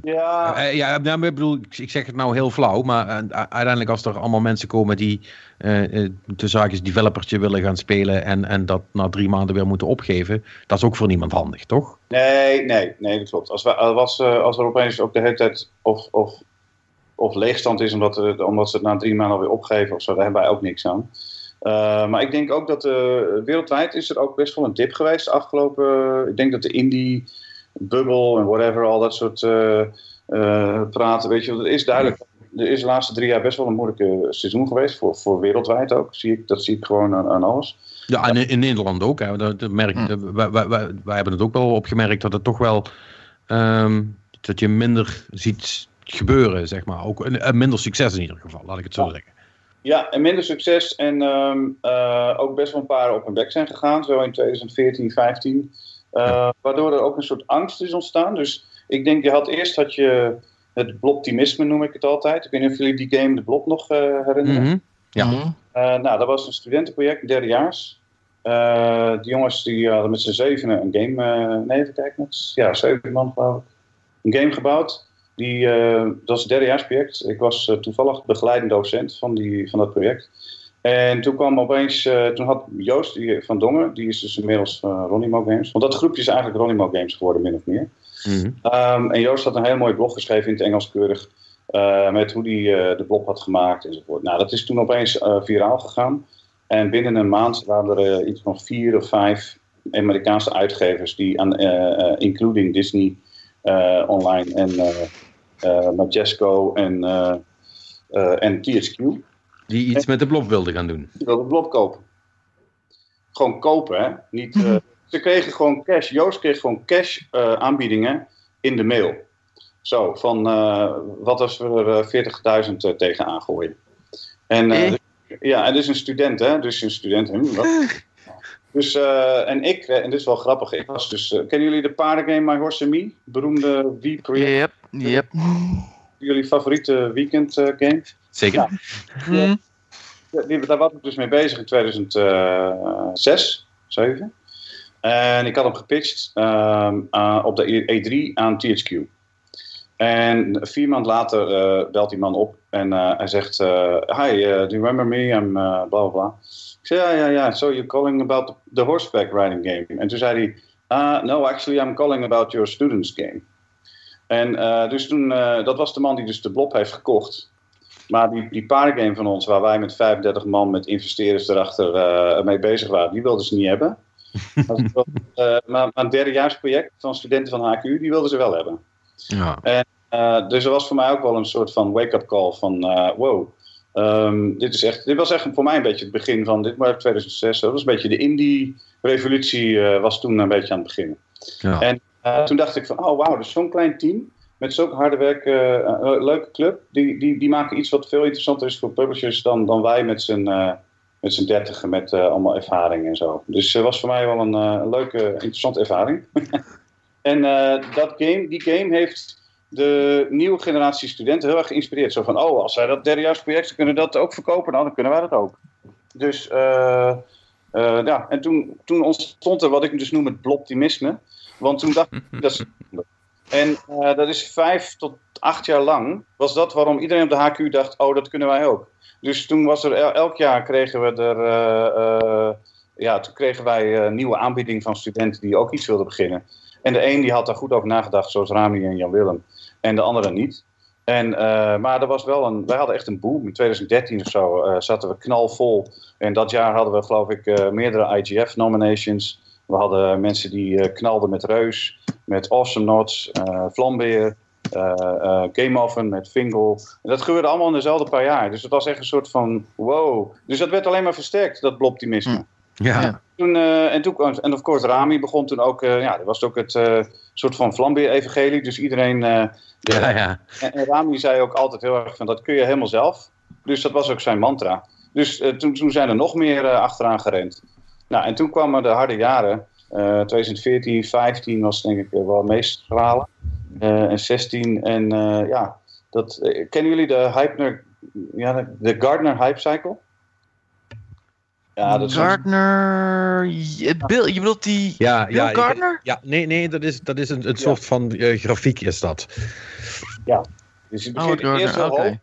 Ja. Uh, ja, nou, ik bedoel, ik zeg het nou heel flauw, maar uiteindelijk als er allemaal mensen komen die de zaakjes developertje willen gaan spelen en, en dat na drie maanden weer moeten opgeven, dat is ook voor niemand handig, toch? Nee, nee, nee, dat klopt. Als, we, als, als er opeens ook de hele tijd of, of, of leegstand is omdat, er, omdat ze het na drie maanden alweer opgeven of zo, daar hebben wij ook niks aan. maar ik denk ook dat wereldwijd is er ook best wel een dip geweest de afgelopen. Ik denk dat de indie bubbel en whatever, al dat soort uh, uh, praten. Weet je, het is duidelijk. Er is de laatste drie jaar best wel een moeilijke seizoen geweest, voor, voor wereldwijd ook. Zie ik, dat zie ik gewoon aan, aan alles. Ja, en in, Nederland ook. Hè. Dat, merk, mm. wij, wij, wij, wij, hebben het ook wel opgemerkt dat het toch wel. Um, dat je minder ziet gebeuren, zeg maar. Ook een, minder succes in ieder geval, laat ik het zo zeggen. Ja, en minder succes. En um, uh, ook best wel een paar op hun bek zijn gegaan. Zo in 2014, 15. Uh, waardoor er ook een soort angst is ontstaan. Dus ik denk, je had eerst had je het bloptimisme, noem ik het altijd. Ik weet niet of jullie die game De Blob nog uh, herinneren. Mm -hmm. Ja. Uh, nou, dat was een studentenproject, derdejaars. die jongens die hadden met z'n zevenen een game... nee, even kijken. Met, ja, zeven man geloof ik. Een game gebouwd. Die, dat is een derdejaarsproject. Ik was toevallig begeleidend docent van, die, van dat project. En toen kwam opeens, uh, toen had Joost die, van Dongen, die is dus inmiddels uh, Ronnie Mo Games. Want dat groepje is eigenlijk Ronnie Mo Games geworden, min of meer. Mm um, en Joost had een heel mooi blog geschreven in het Engels keurig. Uh, met hoe hij de blog had gemaakt enzovoort. Nou, dat is toen opeens viraal gegaan. En binnen een maand waren er iets van vier of vijf Amerikaanse uitgevers die aan, including Disney online en Majesco en, en THQ die iets met de blob wilden gaan doen. Die wilden de blob kopen. Gewoon kopen, hè. Niet, uh, ze kregen gewoon cash. Joost kreeg gewoon cash uh, aanbiedingen in de mail. Zo, van uh, wat als we er 40.000 tegenaan gooien. En, dus, ja, en dus een student, hè. Dus een student, hm, wat? Dus, uh, en ik, en dit is wel grappig, ik was dus, uh, kennen jullie de paardengame My Horse and Me? Beroemde Wii-project? Yep, yep. Jullie favoriete weekend uh, game? Zeker. Ja. Die, daar was ik dus mee bezig in 2006, 7. En ik had hem gepitcht uh, op de E3 aan THQ. En vier maanden later uh, belt die man op en uh, hij zegt: Hi, do you remember me? I'm bla bla bla. Ik zei: Ja, ja, ja. So you're calling about the, the horseback riding game? En toen zei hij: No, actually, I'm calling about your students game. En dus toen, dat was de man die dus de blob heeft gekocht. Maar die, die van ons, waar wij met 35 man met investeerders erachter mee bezig waren, die wilden ze niet hebben. uh, maar, een derdejaarsproject van studenten van HQ, die wilden ze wel hebben. Ja. En, uh, dus er was voor mij ook wel een soort van wake-up call van, wow, um, dit, is echt, dit was echt voor mij een beetje het begin van, dit was 2006, dat was een beetje de indie-revolutie was toen een beetje aan het beginnen. Ja. En toen dacht ik van, oh wauw, dus zo'n klein team met zo'n harde werk, leuke club, die, die, die maken iets wat veel interessanter is voor publishers dan, dan wij met z'n met z'n dertigen met uh, allemaal ervaring en zo. Dus het was voor mij wel een, een leuke, interessante ervaring. en dat game, die game heeft de nieuwe generatie studenten heel erg geïnspireerd. Zo van, oh, als zij dat derdejaarsproject kunnen dat ook verkopen, nou, dan kunnen wij dat ook. Dus ja, en toen, toen ontstond er wat ik dus noem het bloptimisme. Want toen dacht ik, dat. En dat is vijf tot acht jaar lang, was dat waarom iedereen op de HQ dacht, oh, dat kunnen wij ook. Dus toen was er elk jaar kregen we er, uh, uh, ja, toen kregen wij nieuwe aanbieding van studenten die ook iets wilden beginnen. En de een die had daar goed over nagedacht, zoals Rami en Jan Willem, en de andere niet. En, maar er was wel een, wij hadden echt een boom. In 2013 of zo zaten we knalvol. En dat jaar hadden we geloof ik meerdere IGF nominations. We hadden mensen die knalden met Reus, met Awesome Nots, Vlambeer, uh, uh, Game Oven met Fingal. En dat gebeurde allemaal in dezelfde paar jaar. Dus het was echt een soort van wow. Dus dat werd alleen maar versterkt, dat bloptimisme. Ja. ja. Toen, uh, en, toen, en of course, Rami begon toen ook, ja, dat was ook het soort van Flambeer-evangelie. Dus iedereen. De, ja, ja. En, en, Rami zei ook altijd heel erg van dat kun je helemaal zelf. Dus dat was ook zijn mantra. Dus toen, toen zijn er nog meer achteraan gerend. Nou, en toen kwamen de harde jaren. 2014, 15 was denk ik wel het meest verhalen. Uh, en 16. En uh, ja, dat, uh, kennen jullie de Hypner, ja, de, de Gardner Hype Cycle? Ja, dat is Gardner, Bill, je bedoelt die ja, Bill ja, Gardner? Ja, nee, nee, dat is, dat is een, een soort van grafiek is dat. Ja, dus je begint oh, eerst heel okay. hoog.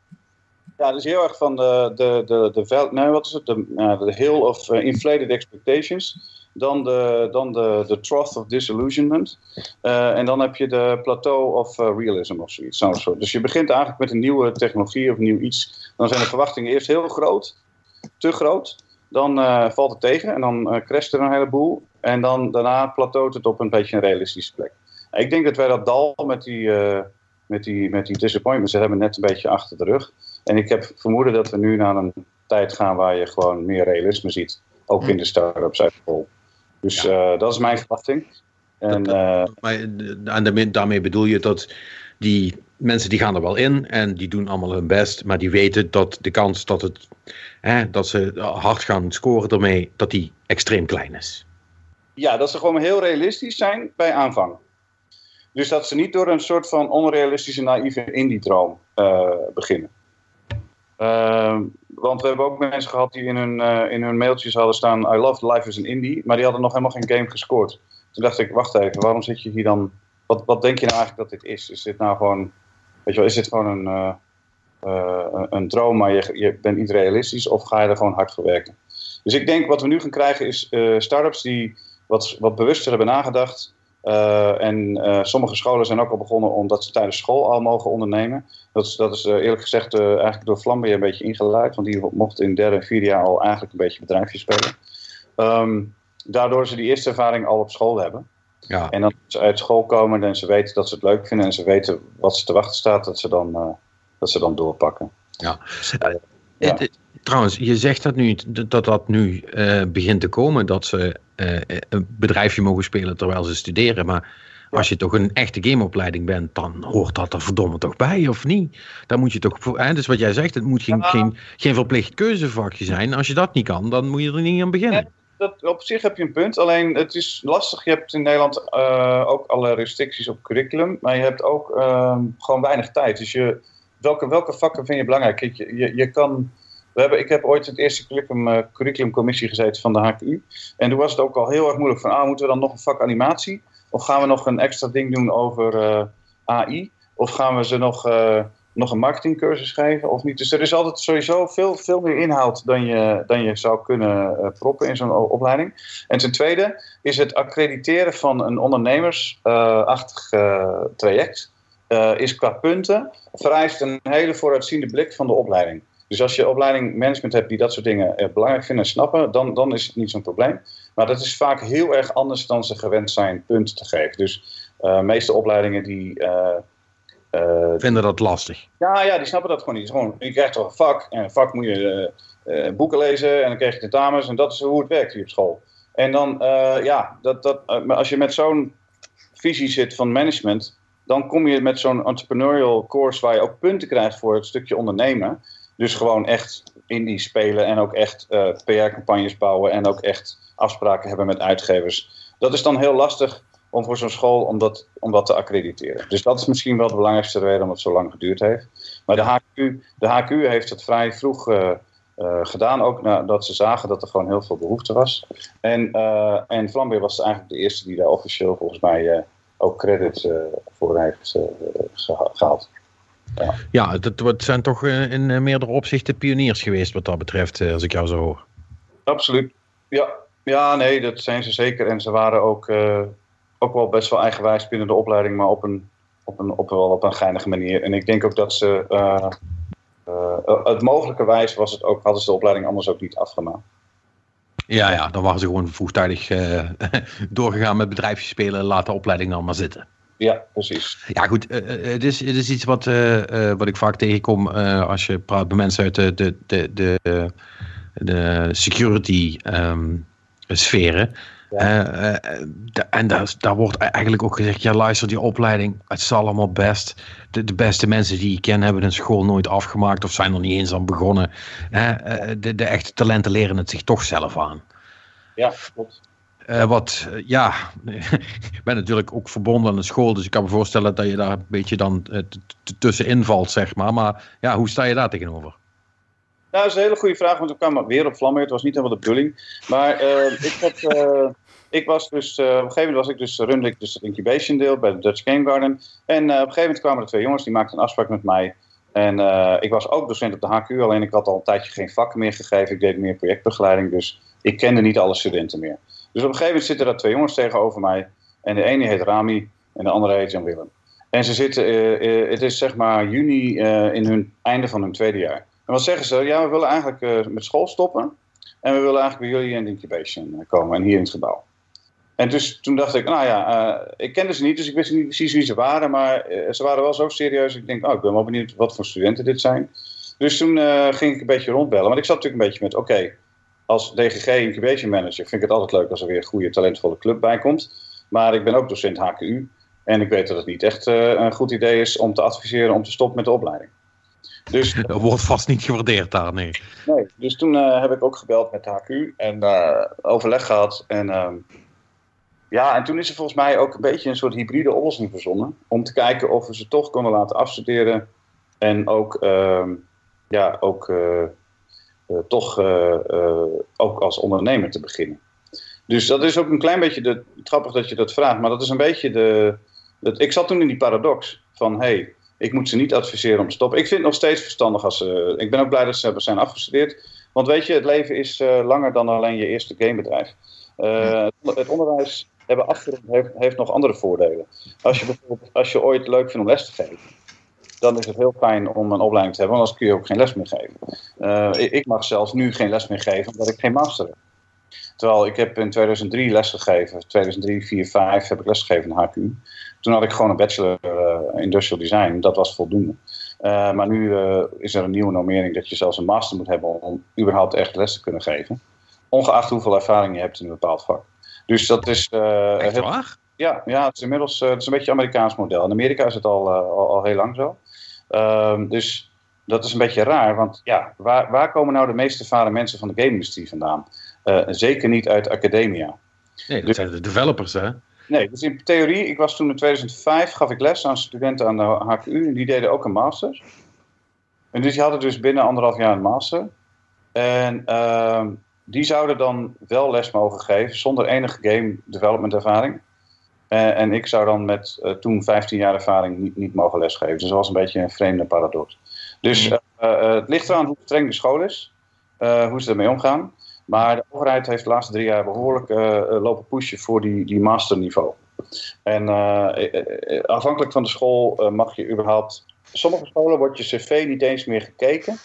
Ja, dat is heel erg van de, de, de, de, nee, wat is het? De, hill of inflated expectations dan de, dan de, de Trough of Disillusionment. Uh, en dan heb je de Plateau of uh, Realism of zoiets. Zo, zo. Dus je begint eigenlijk met een nieuwe technologie of nieuw iets. Dan zijn de verwachtingen eerst heel groot, te groot. Dan valt het tegen en dan crasht er een heleboel. En dan daarna plateaut het op een beetje een realistische plek. Ik denk dat wij dat dal met die, met die, met die disappointments hebben net een beetje achter de rug. En ik heb vermoeden dat we nu naar een tijd gaan waar je gewoon meer realisme ziet. Ook in de start-ups uit dus ja. uh, dat is mijn verwachting. En, dat, maar, en daarmee bedoel je dat die mensen die gaan er wel in en die doen allemaal hun best, maar die weten dat de kans dat, het, hè, dat ze hard gaan scoren ermee, dat die extreem klein is. Ja, dat ze gewoon heel realistisch zijn bij aanvang. Dus dat ze niet door een soort van onrealistische naïeve indie-droom uh, beginnen. Uh, want we hebben ook mensen gehad die in hun, uh, in hun mailtjes hadden staan: I love life as an indie, maar die hadden nog helemaal geen game gescoord. Toen dacht ik: wacht even, waarom zit je hier dan? Wat, wat denk je nou eigenlijk dat dit is? Is dit nou gewoon, weet je wel, is dit gewoon een, uh, een droom, maar je, je bent niet realistisch, of ga je er gewoon hard voor werken? Dus ik denk wat we nu gaan krijgen is startups die wat, wat bewuster hebben nagedacht. Uh, en uh, sommige scholen zijn ook al begonnen omdat ze tijdens school al mogen ondernemen. Dat is, dat is uh, eerlijk gezegd eigenlijk door Flambeer een beetje ingeleid. Want die mochten in derde en vierde jaar al eigenlijk een beetje bedrijfje spelen. Um, daardoor ze die eerste ervaring al op school hebben. Ja. En als ze uit school komen en ze weten dat ze het leuk vinden en ze weten wat ze te wachten staat, dat ze dan, dat ze dan doorpakken. Ja. ja. Trouwens, je zegt dat nu, dat dat nu uh, begint te komen, dat ze uh, een bedrijfje mogen spelen terwijl ze studeren. Maar ja. als je toch een echte gameopleiding bent, dan hoort dat er verdomme toch bij, of niet? Dan moet je toch, hè, dus wat jij zegt, het moet geen, ja. geen, geen verplicht keuzevakje zijn. Als je dat niet kan, dan moet je er niet aan beginnen. dat, op zich heb je een punt. Alleen het is lastig. Je hebt in Nederland uh, ook alle restricties op curriculum. Maar je hebt ook uh, gewoon weinig tijd. Dus je, welke, welke vakken vind je belangrijk? Je, je, je kan... We hebben, ik heb ooit het eerste curriculum, curriculumcommissie gezeten van de HQ. En toen was het ook al heel erg moeilijk van, ah, moeten we dan nog een vak animatie? Of gaan we nog een extra ding doen over AI? Of gaan we ze nog nog een marketingcursus geven of niet. Dus er is altijd sowieso veel, veel meer inhoud dan je, dan je zou kunnen uh, proppen in zo'n opleiding. En ten tweede is het accrediteren van een ondernemersachtig traject, is qua punten, vereist een hele vooruitziende blik van de opleiding. Dus als je opleiding management hebt die dat soort dingen belangrijk vinden en snappen, dan, dan is het niet zo'n probleem. Maar dat is vaak heel erg anders dan ze gewend zijn punten te geven. Dus de meeste opleidingen die uh, Vinden dat lastig? Ja, ja, die snappen dat gewoon niet. Gewoon, je krijgt toch een vak en een vak moet je boeken lezen en dan krijg je tentamens en dat is hoe het werkt hier op school. En dan, ja, dat, dat, als je met zo'n visie zit van management, dan kom je met zo'n entrepreneurial course waar je ook punten krijgt voor het stukje ondernemen. Dus gewoon echt indie spelen en ook echt PR-campagnes bouwen en ook echt afspraken hebben met uitgevers. Dat is dan heel lastig om voor zo'n school om dat, om dat te accrediteren. Dus dat is misschien wel de belangrijkste reden waarom het zo lang geduurd heeft. Maar de HQ, de HQ heeft het vrij vroeg uh, uh, gedaan, ook nadat ze zagen dat er gewoon heel veel behoefte was. En, uh, en Flambeer was eigenlijk de eerste die daar officieel volgens mij ook credit voor heeft gehaald. Ja, ja het, zijn toch in meerdere opzichten pioniers geweest wat dat betreft, als ik jou zo hoor. Absoluut. Ja, ja, nee, dat zijn ze zeker. En ze waren ook ook wel best wel eigenwijs binnen de opleiding, maar op een, op een, op wel op een geinige manier. En ik denk ook dat ze, uh, uh, het mogelijke wijs was het ook, hadden ze de opleiding anders ook niet afgemaakt. Ja, ja, dan waren ze gewoon vroegtijdig doorgegaan met bedrijfjes spelen, laat de opleiding dan maar zitten. Ja, precies. Ja, goed. het, is, het is iets wat, wat ik vaak tegenkom als je praat met mensen uit de, de, de, de, de security um, sferen. Uh, en daar, daar wordt eigenlijk ook gezegd, ja luister, die opleiding, het is allemaal best. De, de beste mensen die ik ken hebben een school nooit afgemaakt of zijn er niet eens aan begonnen. Uh, de, de echte talenten leren het zich toch zelf aan. Ja, klopt. Wat, ja, ik ben natuurlijk ook verbonden aan de school, dus ik kan me voorstellen dat je daar een beetje dan tussenin valt, zeg maar. Maar ja, hoe sta je daar tegenover? Dat is een hele goede vraag, want ik kwam weer op vlammen. Het was niet helemaal de bedoeling. Maar ik ik was dus, uh, op een gegeven moment was ik dus, runde ik dus het incubation deel bij de Dutch Game Garden. En uh, op een gegeven moment kwamen er twee jongens, die maakten een afspraak met mij. En uh, ik was ook docent op de HQ, alleen ik had al een tijdje geen vakken meer gegeven. Ik deed meer projectbegeleiding, dus ik kende niet alle studenten meer. Dus op een gegeven moment zitten er twee jongens tegenover mij. En de ene heet Rami en de andere heet Jan Willem. En ze zitten, het is zeg maar juni in hun einde van hun tweede jaar. En wat zeggen ze? Ja, we willen eigenlijk met school stoppen. En we willen eigenlijk bij jullie in de incubation komen en hier in het gebouw. En dus toen dacht ik, nou ja, ik kende ze niet, dus ik wist niet precies wie ze waren. Maar ze waren wel zo serieus. Ik denk, oh, ik ben wel benieuwd wat voor studenten dit zijn. Dus toen ging ik een beetje rondbellen. Want ik zat natuurlijk een beetje met, oké, als DGG Incubation Manager vind ik het altijd leuk als er weer een goede, talentvolle club bij komt. Maar ik ben ook docent HKU. En ik weet dat het niet echt een goed idee is om te adviseren om te stoppen met de opleiding. Dus, dat wordt vast niet gewaardeerd daar, nee. Nee, dus toen heb ik ook gebeld met de HQ en overleg gehad. En ehm, ja, en toen is er volgens mij ook een beetje een soort hybride oplossing verzonnen. Om te kijken of we ze toch konden laten afstuderen. En ook, uh, ja, ook toch uh, ook als ondernemer te beginnen. Dus dat is ook een klein beetje de, grappig dat je dat vraagt. Maar dat is een beetje de. Dat, ik zat toen in die paradox van hé, hey, ik moet ze niet adviseren om te stoppen. Ik vind het nog steeds verstandig als ze. Ik ben ook blij dat ze hebben zijn afgestudeerd. Want weet je, het leven is langer dan alleen je eerste gamebedrijf. het onderwijs hebben afgerond heeft, heeft nog andere voordelen. Als je bijvoorbeeld, als je ooit leuk vindt om les te geven, dan is het heel fijn om een opleiding te hebben, want anders kun je ook geen les meer geven. Uh, ik mag zelfs nu geen les meer geven, omdat ik geen master heb. Terwijl ik heb in 2003 les gegeven, 2003, 4, 5 heb ik les gegeven in HQ. Toen had ik gewoon een bachelor uh, industrial design, dat was voldoende. Uh, maar nu is er een nieuwe normering dat je zelfs een master moet hebben om überhaupt echt les te kunnen geven. Ongeacht hoeveel ervaring je hebt in een bepaald vak. Dus dat is... Heel... Ja, ja, het is inmiddels het is een beetje een Amerikaans model. In Amerika is het al, al, al, heel lang zo. Um, dus dat is een beetje raar, want ja, waar, waar komen nou de meest ervaren mensen van de game-industrie vandaan? zeker niet uit academia. Nee, dat dus, zijn de developers, hè? Nee, dus in theorie, ik was toen in 2005, gaf ik les aan studenten aan de HKU en die deden ook een master. En dus die hadden dus binnen anderhalf jaar een master. En uh, die zouden dan wel les mogen geven zonder enige game development ervaring. Uh, en ik zou dan met uh, toen 15 jaar ervaring niet, niet mogen lesgeven. Dus dat was een beetje een vreemde paradox. Dus uh, het ligt eraan hoe streng de school is, hoe ze ermee omgaan. Maar de overheid heeft de laatste drie jaar behoorlijk lopen pushen voor die, die masterniveau. En afhankelijk van de school mag je überhaupt sommige scholen wordt je cv niet eens meer gekeken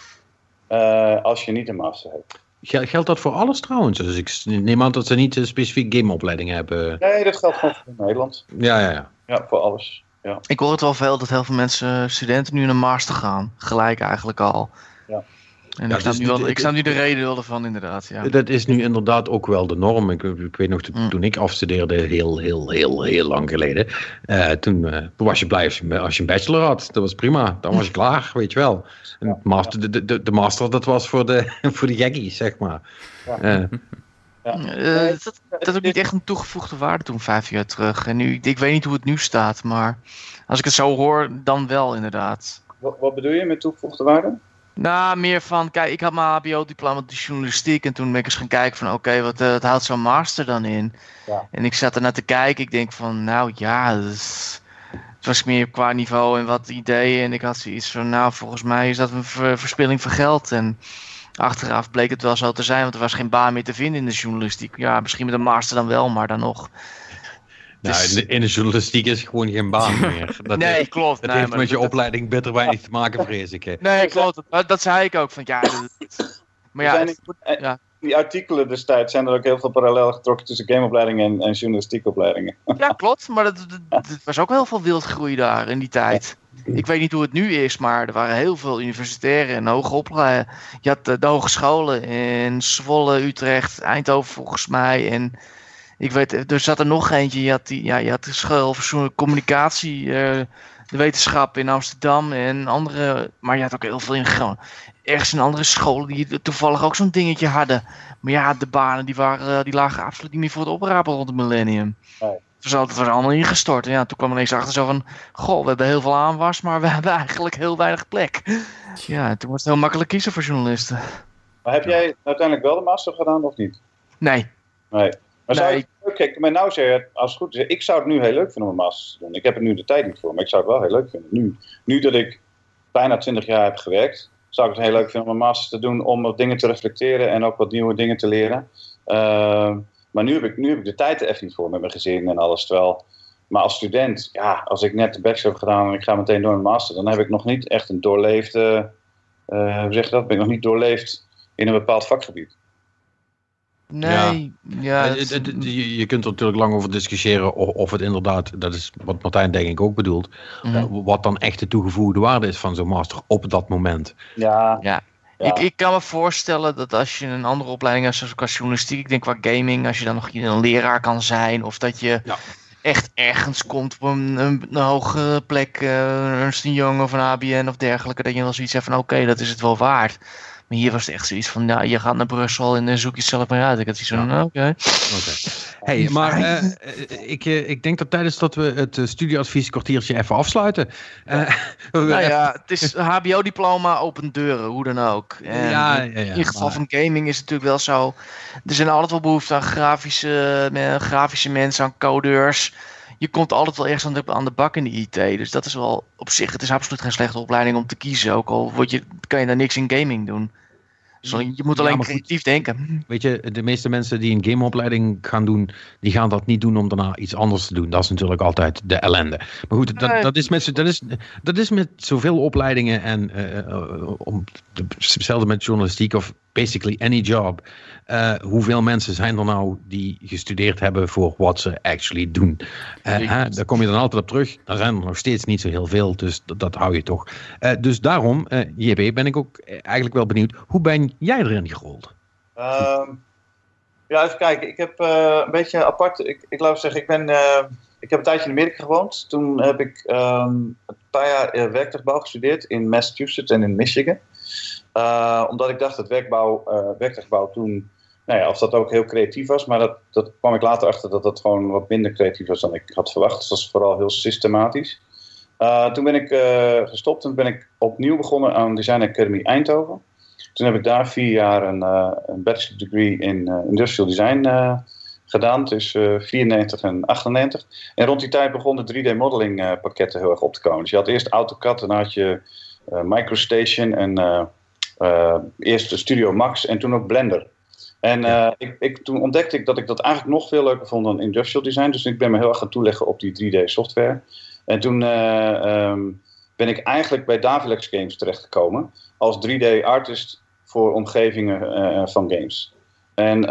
als je niet een master hebt. Geldt dat voor alles trouwens? Dus ik neem aan dat ze niet een specifiek gameopleiding hebben. Nee, dat geldt gewoon voor Nederland. Ja, ja, ja. Ja, voor alles. Ja. Ik hoor het wel veel dat heel veel mensen, studenten, nu naar master gaan. Gelijk eigenlijk al. Ja. En ik, snap nu wel, ik snap nu de reden wel ervan, inderdaad. Ja. Dat is nu inderdaad ook wel de norm. Ik, ik weet nog, mm. toen ik afstudeerde, heel, heel, heel, heel lang geleden. Uh, toen, uh, was je blij als je, als je, een bachelor had. Dat was prima. Dan was je klaar, weet je wel. En ja. master, de, de, de master, dat was voor de, voor de jaggies, zeg maar. Ja. Uh. Ja. dat, dat ook niet echt een toegevoegde waarde toen, vijf jaar terug. En nu, ik, ik weet niet hoe het nu staat, maar als ik het zo hoor, dan wel inderdaad. Wat, wat bedoel je met toegevoegde waarde? Nou, meer van, kijk, ik had mijn HBO-diploma de journalistiek en toen ben ik eens gaan kijken van, oké, wat, uh, wat houdt zo'n master dan in? Ja. En ik zat er naar te kijken, ik denk van, nou ja, het was meer qua niveau en wat ideeën en ik had zoiets van, nou, volgens mij is dat een verspilling van geld en achteraf bleek het wel zo te zijn, want er was geen baan meer te vinden in de journalistiek. Ja, misschien met een master dan wel, maar dan nog. Nou, dus- in, de, journalistiek is gewoon geen baan meer. Dat nee, heeft, klopt. Dat heeft met je opleiding bitter weinig te maken, vrees ik. Nee, klopt. Dat, dat zei ik ook. Van, ja, maar ja, ja, die artikelen destijds zijn er ook heel veel parallel getrokken tussen gameopleidingen en, en journalistiekopleidingen. Ja, klopt. Maar het was ook heel veel wildgroei daar in die tijd. Ik weet niet hoe het nu is, maar er waren heel veel universitaire en hoge opleidingen. Je had de, de hogescholen in Zwolle, Utrecht, Eindhoven volgens mij en ik weet, er zat er nog eentje. Je had, die, ja, je had de school voor communicatie, uh, de wetenschap in Amsterdam en andere. Maar je had ook heel veel in gewoon ergens in andere scholen die toevallig ook zo'n dingetje hadden. Maar ja, de banen die, waren, die lagen absoluut niet meer voor het oprapen rond het millennium. Nee. Het was, het was allemaal ingestort. En ja, toen kwam ineens achter zo van... Goh, we hebben heel veel aanwas, maar we hebben eigenlijk heel weinig plek. Ja, toen was het heel makkelijk kiezen voor journalisten. Maar heb jij uiteindelijk wel de master gedaan of niet? Nee. Nee. Maar zou je, kijk, maar nou zeggen, als het goed is, ik zou het nu heel leuk vinden om een master te doen. Ik heb er nu de tijd niet voor, maar ik zou het wel heel leuk vinden. Nu, nu dat ik bijna 20 jaar heb gewerkt, zou ik het heel leuk vinden om een master te doen om wat dingen te reflecteren en ook wat nieuwe dingen te leren. Uh, maar nu heb, ik, nu heb ik de tijd er echt niet voor met mijn gezin en alles. Terwijl, maar als student, ja, als ik net de bachelor heb gedaan en ik ga meteen door een master, dan heb ik nog niet echt een doorleefde, uh, hoe zeg je dat, ben ik nog niet doorleefd in een bepaald vakgebied. Nee, ja. ja je, je, kunt er natuurlijk lang over discussiëren of, of, het inderdaad, dat is wat Martijn denk ik ook bedoelt, mhm. eh, wat dan echt de toegevoegde waarde is van zo'n master op dat moment. Ja. ja. Ik, ik kan me voorstellen dat als je een andere opleiding hebt, zoals qua journalistiek, ik denk qua gaming, als je dan nog een leraar kan zijn, of dat je echt ergens komt op een, een, hogere plek, uh, Ernst Young of een ABN of dergelijke, dat je wel zoiets hebt van oké, dat is het wel waard. Maar hier was het echt zoiets van, nou, je gaat naar Brussel en dan zoek je zelf maar uit. Ik had zoiets van, nou, oké. Hey, maar uh, ik, uh, ik denk dat tijdens dat we het studieadvies kwartiertje even afsluiten. Uh, nou ja, het is HBO-diploma, open deuren, hoe dan ook. En ja, ja, ja, in ieder geval van gaming is het natuurlijk wel zo. Er zijn altijd wel behoefte aan grafische, grafische mensen, aan codeurs je komt altijd wel ergens aan de, aan de bak in de IT. Dus dat is wel op zich, het is absoluut geen slechte opleiding om te kiezen. Ook al word je, kan je daar niks in gaming doen. Dus je moet alleen creatief denken. Weet je, de meeste mensen die een gameopleiding gaan doen, die gaan dat niet doen om daarna iets anders te doen. Dat is natuurlijk altijd de ellende. Maar goed, dat, dat, is, met, dat, is, dat is met zoveel opleidingen en uh, om, hetzelfde met journalistiek of basically any job. Uh, hoeveel mensen zijn er nou die gestudeerd hebben voor wat ze actually doen? Uh, daar kom je dan altijd op terug. Daar zijn er nog steeds niet zo heel veel, dus dat, dat hou je toch. Uh, dus daarom, JB, ben ik ook eigenlijk wel benieuwd. Hoe ben jij erin gerold? Ehm, ja, even kijken. Ik heb een beetje apart. Ik, ik laat zeggen, ik ben. ik heb een tijdje in Amerika gewoond. Toen heb ik um, een paar jaar werktuigbouw gestudeerd in Massachusetts en in Michigan. omdat ik dacht dat werkbouw, werktuigbouw toen nou ja, of dat ook heel creatief was, maar dat, dat kwam ik later achter dat dat gewoon wat minder creatief was dan ik had verwacht. Dus dat was vooral heel systematisch. Uh, toen ben ik uh, gestopt en ben ik opnieuw begonnen aan Design Academy Eindhoven. Toen heb ik daar vier jaar een, uh, een bachelor degree in industrial design gedaan, tussen 94 en 98. En rond die tijd begonnen 3D modeling pakketten heel erg op te komen. Dus je had eerst AutoCAD, dan had je MicroStation en eerst Studio Max en toen ook Blender. En uh, ik, ik, toen ontdekte ik dat ik dat eigenlijk nog veel leuker vond dan industrial design. Dus ik ben me heel erg gaan toeleggen op die 3D software. En toen uh, um, ben ik eigenlijk bij Davilex Games terechtgekomen als 3D artist voor omgevingen uh, van games. En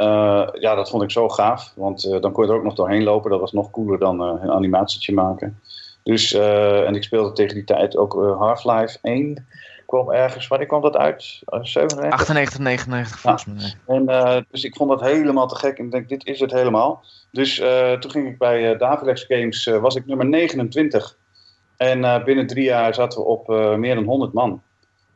ja, dat vond ik zo gaaf, want dan kon je er ook nog doorheen lopen. Dat was nog cooler dan een animatietje maken. Dus, en ik speelde tegen die tijd ook Half-Life 1 kwam ergens, wanneer kwam dat uit? 97? 98, 99 volgens mij. En, uh, dus ik vond dat helemaal te gek en ik denk, dit is het helemaal. Dus uh, toen ging ik bij uh, Davilex Games, was ik nummer 29. En binnen drie jaar zaten we op meer dan 100 man.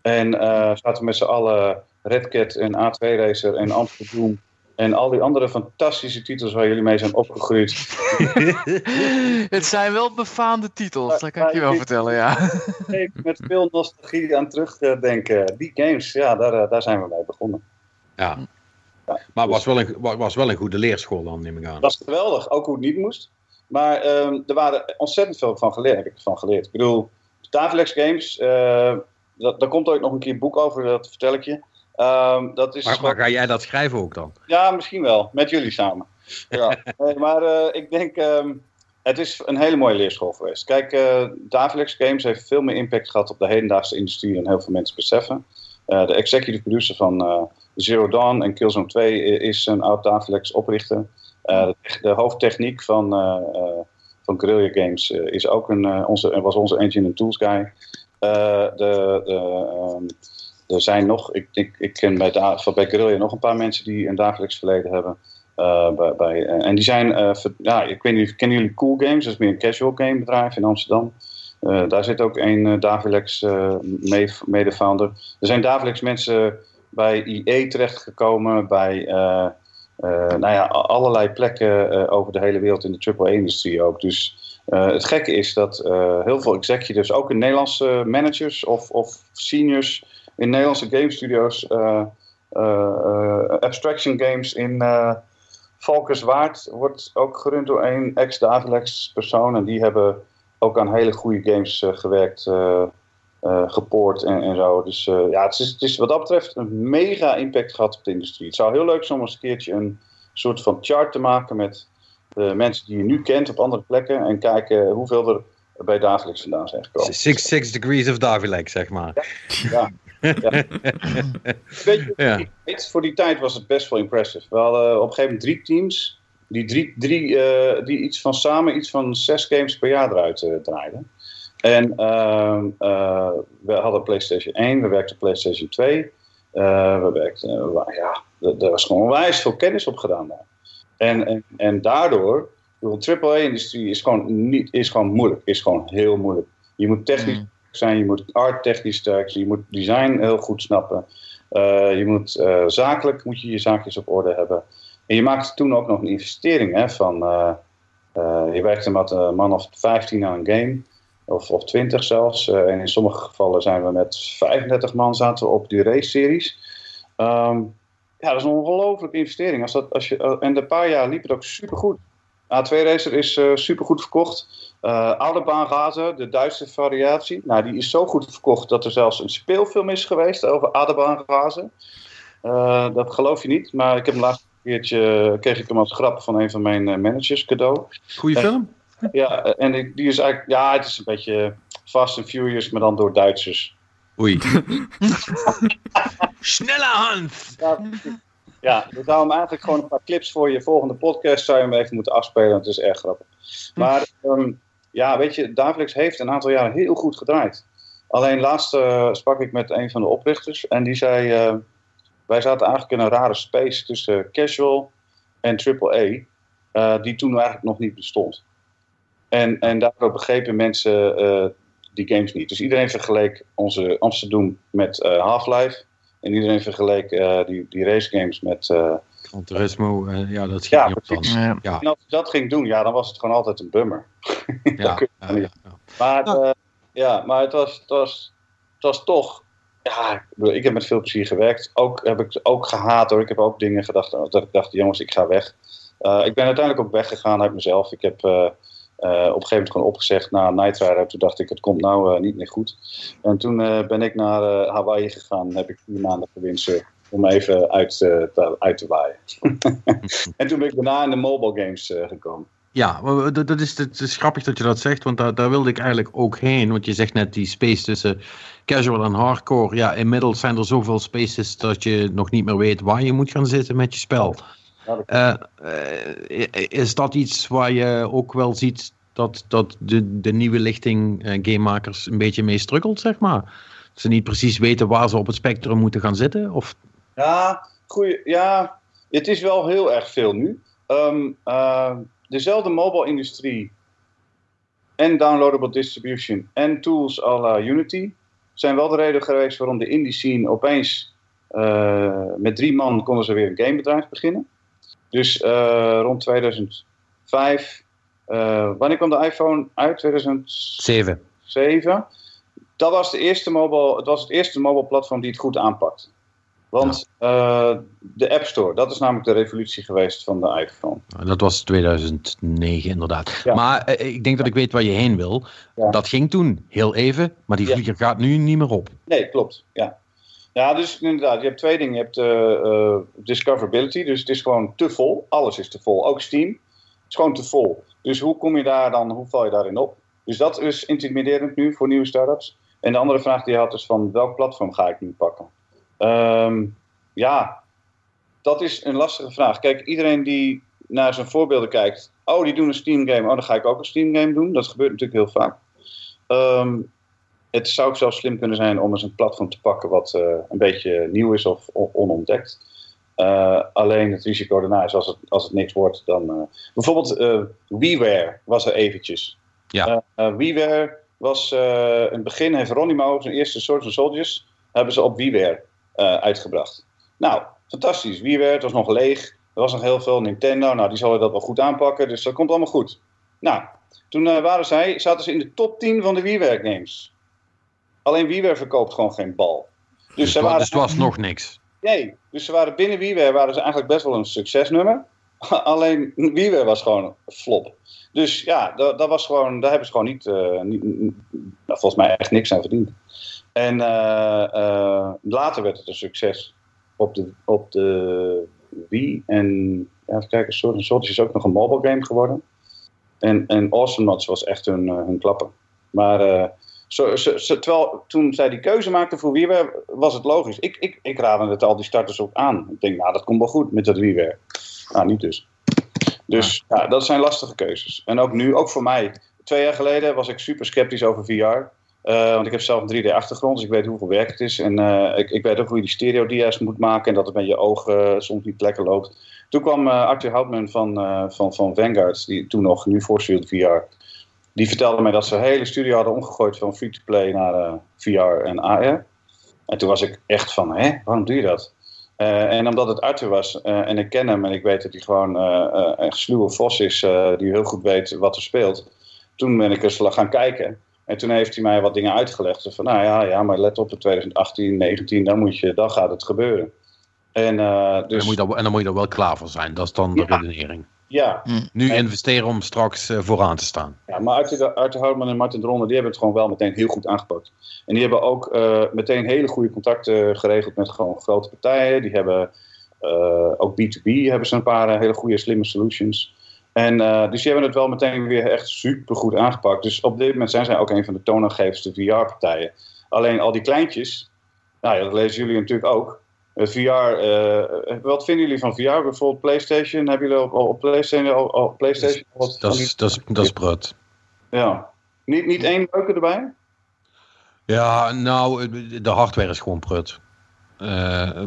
En zaten we met z'n allen Redcat en A2 Racer en Amsterdam en al die andere fantastische titels waar jullie mee zijn opgegroeid. het zijn wel befaamde titels, dat kan ik je wel vertellen, ja. met veel nostalgie aan terugdenken. Die games, ja, daar, eh, daar zijn we mee begonnen. Ja. ja maar het dus- was, wel een, was wel een goede leerschool dan, neem ik aan. Dat was geweldig, ook hoe het niet moest. Maar um, er waren ontzettend veel van geleerd, heb ik van geleerd. Ik bedoel, Tafelex Games, uh, dat, daar komt ooit nog een keer een boek over, dat vertel ik je. Um, dat is maar, maar, ga jij dat schrijven ook dan? Ja, misschien wel. Met jullie samen. Ja. maar uh, ik denk, um, het is een hele mooie leerschool geweest. Kijk, uh, Davilex Games heeft veel meer impact gehad op de hedendaagse industrie dan heel veel mensen beseffen. Uh, de executive producer van Zero Dawn en Killzone 2 is een oud Davilex oprichter. De, de, hoofdtechniek van, van Guerrilla Games is ook een, onze, was onze engine and tools guy. de, de um, er zijn nog, ik, ik, ik ken bij, bij Guerrilla nog een paar mensen die een dagelijks verleden hebben. Uh, bij, bij, uh, en die zijn, uh, ja, ik weet niet, kennen jullie Cool Games? Dat is meer een casual game bedrijf in Amsterdam. daar zit ook een Davilex mede-founder. Er zijn Davilex mensen bij IE terechtgekomen, bij nou ja, allerlei plekken over de hele wereld in de AAA-industrie ook. Dus het gekke is dat heel veel executives, ook in Nederlandse managers of, of seniors, in Nederlandse game studios uh, Abstraction Games in Valkenswaard wordt ook gerund door een ex-Davilex persoon. En die hebben ook aan hele goede games gewerkt, gepoord en, en zo. Dus ja, het is, het is wat dat betreft een mega impact gehad op de industrie. Het zou heel leuk zijn om eens een keertje een soort van chart te maken met de mensen die je nu kent op andere plekken. En kijken hoeveel er bij Davilex vandaan zijn gekomen. Six, six degrees of Davilex, zeg maar. ja. Ja. Weet je, voor die tijd was het best wel impressive. We hadden op een gegeven moment drie teams die, drie, drie, uh, die iets van samen iets van zes games per jaar eruit uh, draaiden. En uh, we hadden PlayStation 1, we werkten PlayStation 2. we werkten, ja, er was gewoon wijs veel kennis op gedaan daar. En, en, en daardoor, de AAA-industrie is gewoon, niet, is gewoon moeilijk, is gewoon heel moeilijk. Je moet technisch mm zijn, je moet art technisch sterk zijn, je moet design heel goed snappen. Uh, je moet uh, zakelijk moet je je zaakjes op orde hebben. En je maakt toen ook nog een investering hè, van, uh, je werkte met een man of 15 aan een game, of, of 20 zelfs. en in sommige gevallen zijn we met 35 man zaten op die race-series. Um, ja, dat is een ongelooflijke investering. Als dat, als je, en de paar jaar liep het ook supergoed. A2 Racer is uh, supergoed verkocht. Uh, Oude Baangazen, de Duitse variatie. Nou, die is zo goed verkocht dat er zelfs een speelfilm is geweest over Adebaangazen. Uh, dat geloof je niet, maar ik heb hem laatst een keertje, kreeg ik hem als grap van een van mijn managers cadeau. Goeie film? Ja, en die, die, is eigenlijk, ja, het is een beetje Fast and Furious, maar dan door Duitsers. Oei. Snelle Hans! Ja, ja, dus daarom eigenlijk gewoon een paar clips voor je volgende podcast zou je hem even moeten afspelen. Het is erg grappig. Maar um, ja, weet je, Davilex heeft een aantal jaren heel goed gedraaid. Alleen laatst uh, sprak ik met een van de oprichters en die zei... Uh, wij zaten eigenlijk in een rare space tussen casual en AAA... Uh, die toen eigenlijk nog niet bestond. En, en daardoor begrepen mensen die games niet. Dus iedereen vergeleek onze Amsterdam met Half-Life... En iedereen vergeleek uh, die, die race games met, uh, Gran Turismo, uh, ja, dat schiet ja, niet op dan. Ja. En als ik dat ging doen, ja, dan was het gewoon altijd een bummer. Ja, ja, Maar, uh, ja, maar het was, het, was, het was toch... Ja, ik heb met veel plezier gewerkt. Ook heb ik ook gehaat hoor. Ik heb ook dingen gedacht dat ik dacht, jongens, ik ga weg. Uh, ik ben uiteindelijk ook weggegaan uit mezelf. Ik heb uh, op een gegeven moment gewoon opgezegd na Night Rider. Toen dacht ik, het komt nou uh, niet meer goed. En toen uh, ben ik naar Hawaii gegaan. Heb ik vier maanden gewinst om even uit, te, uit te waaien. en toen ben ik daarna in de mobile games gekomen. Ja, dat is, het is grappig dat je dat zegt, want daar, daar wilde ik eigenlijk ook heen. Want je zegt net die space tussen casual en hardcore. Ja, inmiddels zijn er zoveel spaces dat je nog niet meer weet waar je moet gaan zitten met je spel. Uh, is dat iets waar je ook wel ziet dat, dat de, de nieuwe lichting uh, gamemakers een beetje mee struggelt, zeg maar? Ze niet precies weten waar ze op het spectrum moeten gaan zitten? Of? Ja, goeie, ja, het is wel heel erg veel nu. Um, uh, dezelfde mobile-industrie en downloadable distribution en tools à la Unity zijn wel de reden geweest waarom de indie scene opeens uh, met drie man konden ze weer een gamebedrijf beginnen. Dus uh, rond 2005. Uh, wanneer kwam de iPhone uit? 2007. 7. Dat was, de eerste mobile, het was het eerste mobile platform die het goed aanpakt. Want ja. uh, de App Store, dat is namelijk de revolutie geweest van de iPhone. Dat was 2009 inderdaad. Ja. Maar uh, ik denk dat ik weet waar je heen wil. Ja. Dat ging toen heel even, maar die vlieger gaat nu niet meer op. Nee, klopt. Ja. Ja, dus inderdaad, je hebt twee dingen. Je hebt uh, discoverability, dus het is gewoon te vol. Alles is te vol, ook Steam. Het is gewoon te vol. Dus hoe kom je daar dan, hoe val je daarin op? Dus dat is intimiderend nu voor nieuwe startups. En de andere vraag die je had is van welk platform ga ik nu pakken? Um, ja, dat is een lastige vraag. Kijk, iedereen die naar zijn voorbeelden kijkt, oh die doen een Steam game, oh dan ga ik ook een Steam game doen. Dat gebeurt natuurlijk heel vaak. Um, het zou ook zelfs slim kunnen zijn om eens een platform te pakken wat uh, een beetje nieuw is of onontdekt. Uh, alleen het risico daarna is als het, als het niks wordt, dan. Uh, bijvoorbeeld WiiWare was er eventjes. Ja. WiiWare was in het begin, heeft Ronimo zijn eerste Swords of Soldiers, hebben ze op WiiWare uitgebracht. Nou, fantastisch. WiiWare, het was nog leeg. Er was nog heel veel Nintendo. Nou, die zullen dat wel goed aanpakken, dus dat komt allemaal goed. Nou, toen waren zij, zaten ze in de top 10 van de WiiWare games. Alleen WiiWare verkoopt gewoon geen bal. Dus, dus, waren, dus was nog niks. Nee, dus ze waren binnen WiiWare waren ze eigenlijk best wel een succesnummer. Alleen WiiWare was gewoon flop. Dus ja, dat, dat was gewoon, daar hebben ze gewoon niet, uh, niet nou, volgens mij echt niks aan verdiend. En uh, uh, later werd het een succes op de, op de Wii. En ja, even kijken, Sword Sword is ook nog een mobile game geworden. En, en Awesome Nuts was echt hun, hun klapper. Maar zo, zo, zo, terwijl toen zij die keuze maakte voor WiiWare, was het logisch. Ik, ik, ik raadde het al die starters ook aan. Ik denk, nou, dat komt wel goed met dat WiiWare. Nou, niet dus. Dus ja. dat zijn lastige keuzes. En ook nu, ook voor mij. Twee jaar geleden was ik super sceptisch over VR. Uh, eh, want ik heb zelf een 3D-achtergrond, dus ik weet hoeveel werk het is. En uh, ik, ik, weet ook hoe je die stereo-dia's moet maken en dat het met je ogen soms niet lekker loopt. Toen kwam uh, Arthur Houtman van, van, van Vanguard, die toen nog nu Force VR, die vertelde mij dat ze een hele studio hadden omgegooid van free-to-play naar uh, eh, VR en AR. En toen was ik echt van, hè, waarom doe je dat? Uh, en omdat het Arthur was uh, en ik ken hem en ik weet dat hij gewoon een sluwe vos is die heel goed weet wat er speelt. Toen ben ik eens gaan kijken. En toen heeft hij mij wat dingen uitgelegd. van, nou ja, ja, maar let op, in 2018, 19, dan, moet je, dan gaat het gebeuren. En, dus... en, dan moet je dan, en dan moet je er wel klaar voor zijn. Dat is dan de redenering. Ja. Hm. Nu investeren om straks uh, vooraan te staan. Ja, maar Arthur, Arthur Houtman en Martin Dronne, die hebben het gewoon wel meteen heel goed aangepakt. En die hebben ook uh, meteen hele goede contacten geregeld met gewoon grote partijen. Die hebben uh, ook B2B hebben ze een paar hele goede slimme solutions. En dus die hebben het wel meteen weer echt super goed aangepakt. Dus op dit moment zijn zij ook een van de toonaangevendste VR-partijen. Alleen al die kleintjes, nou ja, dat lezen jullie natuurlijk ook. VR, uh, wat vinden jullie van VR? Bijvoorbeeld PlayStation? Hebben jullie op, op PlayStation al, al PlayStation? Dat, dat, is, dat, is, dat is brut. Ja. Niet, niet één leuke erbij? Ja, nou, de hardware is gewoon prut. Uh,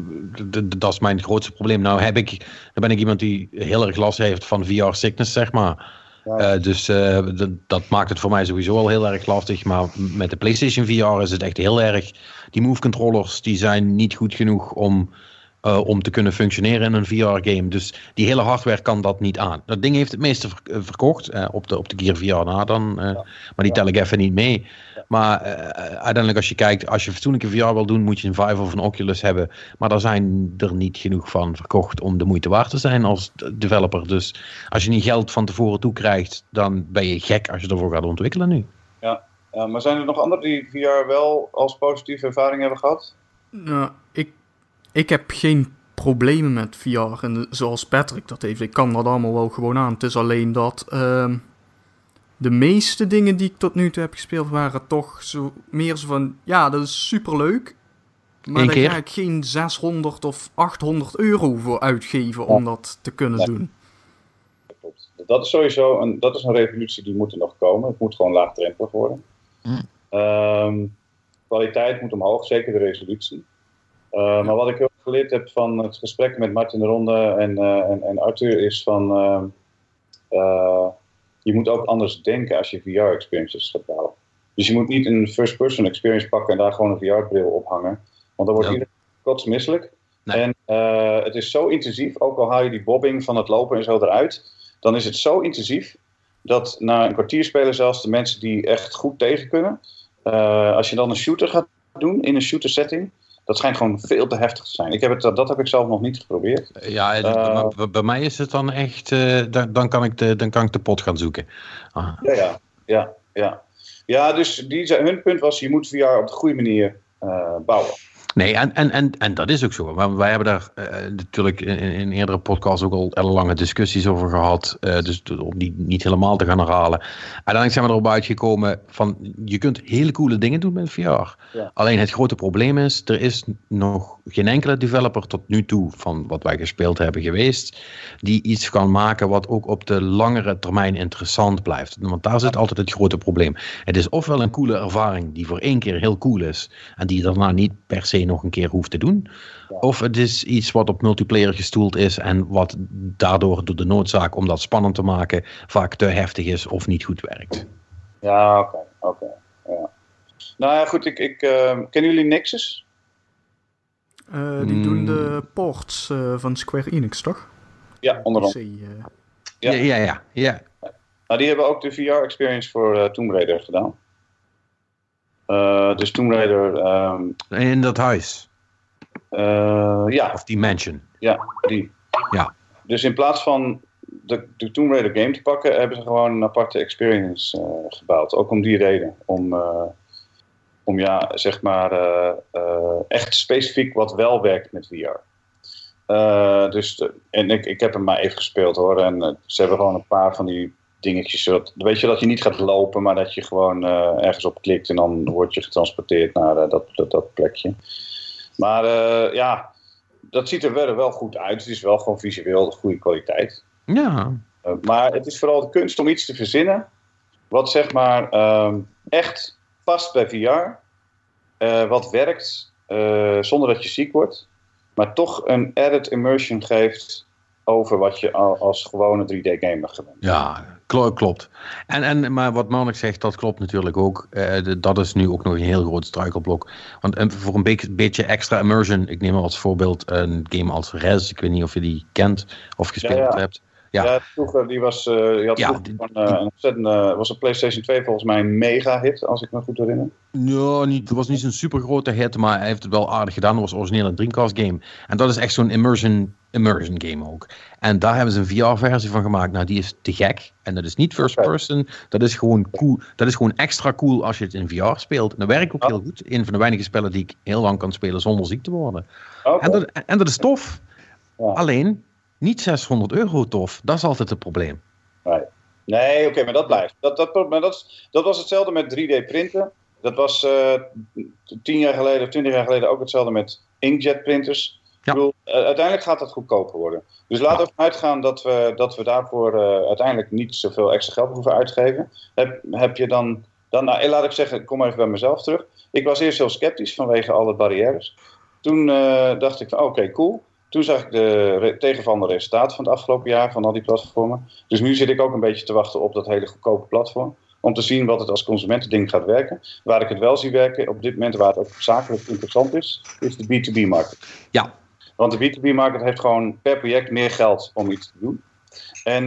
dat is mijn grootste probleem. Nou heb ik, dan ben ik iemand die heel erg last heeft van VR sickness, zeg maar. Uh, dus uh, dat maakt het voor mij sowieso al heel erg lastig. Maar met de PlayStation VR is het echt heel erg. Die move controllers die zijn niet goed genoeg om uh, om te kunnen functioneren in een VR-game. Dus die hele hardware kan dat niet aan. Dat ding heeft het meeste verkocht, op, de, op de Gear VR na dan, ja. maar die tel ik even niet mee. Maar uiteindelijk als je kijkt, als je fatsoenlijke VR wil doen, moet je een Vive of een Oculus hebben. Maar daar zijn er niet genoeg van verkocht om de moeite waard te zijn als developer. Dus als je niet geld van tevoren toekrijgt, dan ben je gek als je ervoor gaat ontwikkelen nu. Ja, ja maar zijn er nog anderen die VR wel als positieve ervaring hebben gehad? Nou, ik, ik heb geen problemen met VR. En zoals Patrick dat heeft, ik kan dat allemaal wel gewoon aan. Het is alleen dat uh, de meeste dingen die ik tot nu toe heb gespeeld waren toch zo, meer zo van... Ja, dat is superleuk. Maar daar ga ik geen 600 of 800 euro voor uitgeven om dat te kunnen ja. doen. Dat is sowieso een, dat is een revolutie die moet er nog komen. Het moet gewoon laagdrempelig worden. Hm. Um, kwaliteit moet omhoog, zeker de resolutie. Uh, maar wat ik heel geleerd heb van het gesprek met Martin de Ronde en, uh, en, en, Arthur is van... Uh, je moet ook anders denken als je VR-experiences gaat bouwen. Dus je moet niet een first-person experience pakken en daar gewoon een VR-bril op hangen. Want dan wordt ja. iedereen kotsmisselijk. Nee. En het is zo intensief, ook al haal je die bobbing van het lopen en zo eruit... dan is het zo intensief dat na een kwartier spelen zelfs de mensen die echt goed tegen kunnen... Uh, als je dan een shooter gaat doen in een shooter setting, dat schijnt gewoon veel te heftig te zijn. Ik heb het, dat heb ik zelf nog niet geprobeerd. Ja, uh, bij, bij mij is het dan echt, uh, dan, kan ik de, dan kan ik de pot gaan zoeken. Ah. Ja, ja, ja, ja. Ja, dus die, hun punt was, je moet VR op de goede manier bouwen. Nee, en, en, en, en dat is ook zo. Maar wij hebben daar uh, natuurlijk in, in eerdere podcasts ook al lange discussies over gehad. Uh, dus om die niet helemaal te gaan herhalen. Uiteindelijk zijn we erop uitgekomen van je kunt hele coole dingen doen met VR. Ja. Alleen het grote probleem is, er is nog geen enkele developer tot nu toe van wat wij gespeeld hebben geweest, die iets kan maken wat ook op de langere termijn interessant blijft. Want daar zit altijd het grote probleem. Het is ofwel een coole ervaring die voor één keer heel cool is en die daarna niet per se nog een keer hoeft te doen. Of het is iets wat op multiplayer gestoeld is en wat daardoor door de noodzaak om dat spannend te maken vaak te heftig is of niet goed werkt. Ja, oké. oké. ja. Nou ja, goed. Ik, ik, uh, kennen jullie Nexus? Uh, die mm. doen de ports uh, van Square Enix, toch? Ja, onder andere. Ja. ja, ja, ja. ja. Nou, die hebben ook de VR-experience voor Tomb Raider gedaan. Uh, dus Tomb Raider... Um, in dat huis? Uh, ja. Of die mansion? Ja, die. Ja. Dus in plaats van de, de Tomb Raider game te pakken, hebben ze gewoon een aparte experience uh, gebouwd. Ook om die reden. Om, om ja, zeg maar, echt specifiek wat wel werkt met VR. dus de, en ik, ik heb hem maar even gespeeld hoor. En ze hebben gewoon een paar van die dingetjes. Zodat, weet je dat je niet gaat lopen, maar dat je gewoon uh, ergens op klikt en dan word je getransporteerd naar uh, dat, dat, dat, plekje. Maar uh, ja, dat ziet er wel, wel goed uit. Het is wel gewoon visueel goede kwaliteit. Ja. maar het is vooral de kunst om iets te verzinnen. Wat zeg maar ehm, echt past bij VR. wat werkt zonder dat je ziek wordt. Maar toch een added immersion geeft over wat je als gewone 3D-gamer gewend Ja, klopt. En, en, maar wat Marnik zegt, dat klopt natuurlijk ook. Uh, dat is nu ook nog een heel groot struikelblok. Want um, voor een be beetje extra immersion, ik neem als voorbeeld een game als Rez. Ik weet niet of je die kent of gespeeld ja, ja. hebt. Ja. ja, vroeger die was, uh, die had ja, die, van, uh, een ontzettend, uh, was een PlayStation 2 volgens mij een mega hit, als ik me goed herinner. Ja, niet, het was niet zo'n super grote hit, maar hij heeft het wel aardig gedaan. Het was origineel een Dreamcast game. En dat is echt zo'n immersion, immersion game ook. En daar hebben ze een VR-versie van gemaakt. Nou, die is te gek. En dat is niet first okay. person. Dat is gewoon cool. Dat is gewoon extra cool als je het in VR speelt. En dat werkt ook oh. heel goed. Een van de weinige spellen die ik heel lang kan spelen zonder ziek te worden. Okay. En, dat, en dat is tof. Ja. Alleen, niet 600 euro tof. Dat is altijd het probleem. Nee, nee oké, okay, maar dat blijft. Dat, dat, maar dat, dat was hetzelfde met 3D printen. Dat was uh, tien jaar geleden of twintig jaar geleden ook hetzelfde met inkjet printers. Ja. Ik bedoel, uh, uiteindelijk gaat dat goedkoper worden. Dus laten we ervan uitgaan dat we, dat we daarvoor uh, uiteindelijk niet zoveel extra geld hoeven uitgeven. Heb, heb je dan, dan nou, laat ik zeggen, ik kom even bij mezelf terug. Ik was eerst heel sceptisch vanwege alle barrières. Toen dacht ik van oké, okay, cool. Toen zag ik de tegenvallende resultaten van het afgelopen jaar van al die platformen. Dus nu zit ik ook een beetje te wachten op dat hele goedkope platform. Om te zien wat het als consumentending gaat werken. Waar ik het wel zie werken, op dit moment waar het ook zakelijk interessant is, is de B2B-markt. Ja. Want de B2B-market heeft gewoon per project meer geld om iets te doen. En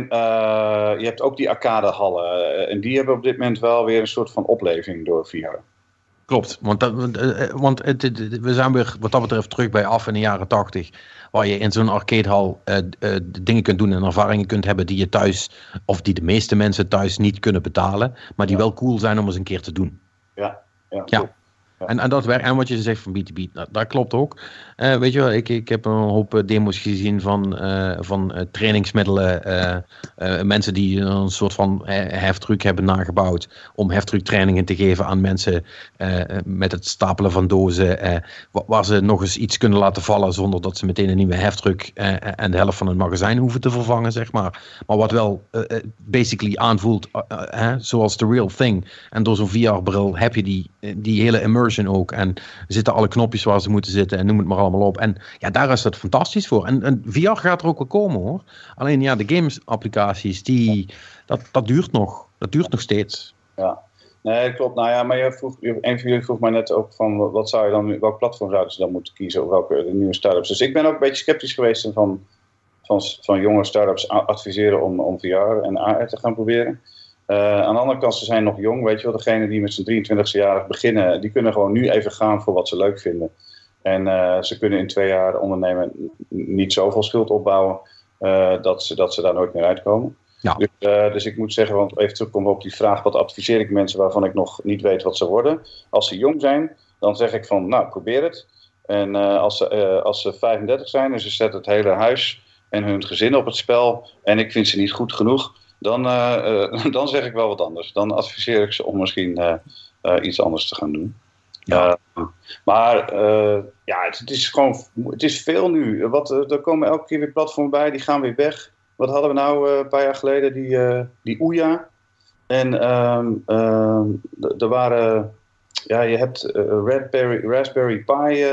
je hebt ook die arcadehallen. en die hebben op dit moment wel weer een soort van opleving door VR. Klopt, want, dat, want het, we zijn weer wat dat betreft terug bij af in de jaren tachtig. Waar je in zo'n arcadehal uh, uh, dingen kunt doen en ervaringen kunt hebben die je thuis, of die de meeste mensen thuis niet kunnen betalen. Maar die wel cool zijn om eens een keer te doen. Ja, ja. ja. En, dat en wat je zegt van B2B, dat, dat klopt ook. Uh, weet je wel, ik, ik heb een hoop eh, demos gezien van, uh, van trainingsmiddelen. mensen die een soort van heftruck hebben nagebouwd. Om heftrucktrainingen te geven aan mensen met het stapelen van dozen. waar ze nog eens iets kunnen laten vallen zonder dat ze meteen een nieuwe heftruck en de helft van het magazijn hoeven te vervangen, zeg maar. Maar wat wel basically aanvoelt zoals the real thing. En door zo'n VR-bril heb je die, die hele immersion ook. En zitten alle knopjes waar ze moeten zitten en noem het maar allemaal op. En ja, daar is het fantastisch voor. En, en VR gaat er ook wel komen hoor. Alleen ja, de games applicaties, die, dat, dat duurt nog. Dat duurt nog steeds. Ja, Nee, klopt. Nou ja, maar je vroeg, een van jullie vroeg mij net ook van wat zou je dan, welk platform zouden ze dan moeten kiezen of welke nieuwe startups. Dus ik ben ook een beetje sceptisch geweest van, van, van jonge startups adviseren om, om VR en AR te gaan proberen. Uh, aan de andere kant, ze zijn nog jong, weet je wel. Degene die met zijn 23e jaar beginnen, die kunnen gewoon nu even gaan voor wat ze leuk vinden. En uh, ze kunnen in twee jaar ondernemen niet zoveel schuld opbouwen uh, dat, ze, dat ze daar nooit meer uitkomen. Ja. Dus, dus, ik moet zeggen, want even terugkomen op die vraag, wat adviseer ik mensen waarvan ik nog niet weet wat ze worden? Als ze jong zijn, dan zeg ik van, nou, probeer het. En als, ze, als ze 35 zijn en ze zetten het hele huis en hun gezin op het spel en ik vind ze niet goed genoeg, dan, eh, eh, dan zeg ik wel wat anders. Dan adviseer ik ze om misschien eh, iets anders te gaan doen. Ja. maar ja, het, het, is gewoon, het is veel nu. Wat, er komen elke keer weer platformen bij, die gaan weer weg. Wat hadden we nou een paar jaar geleden? Die, die Ouya. En ehm, ehm, er waren, ja, je hebt Raspberry, Raspberry Pi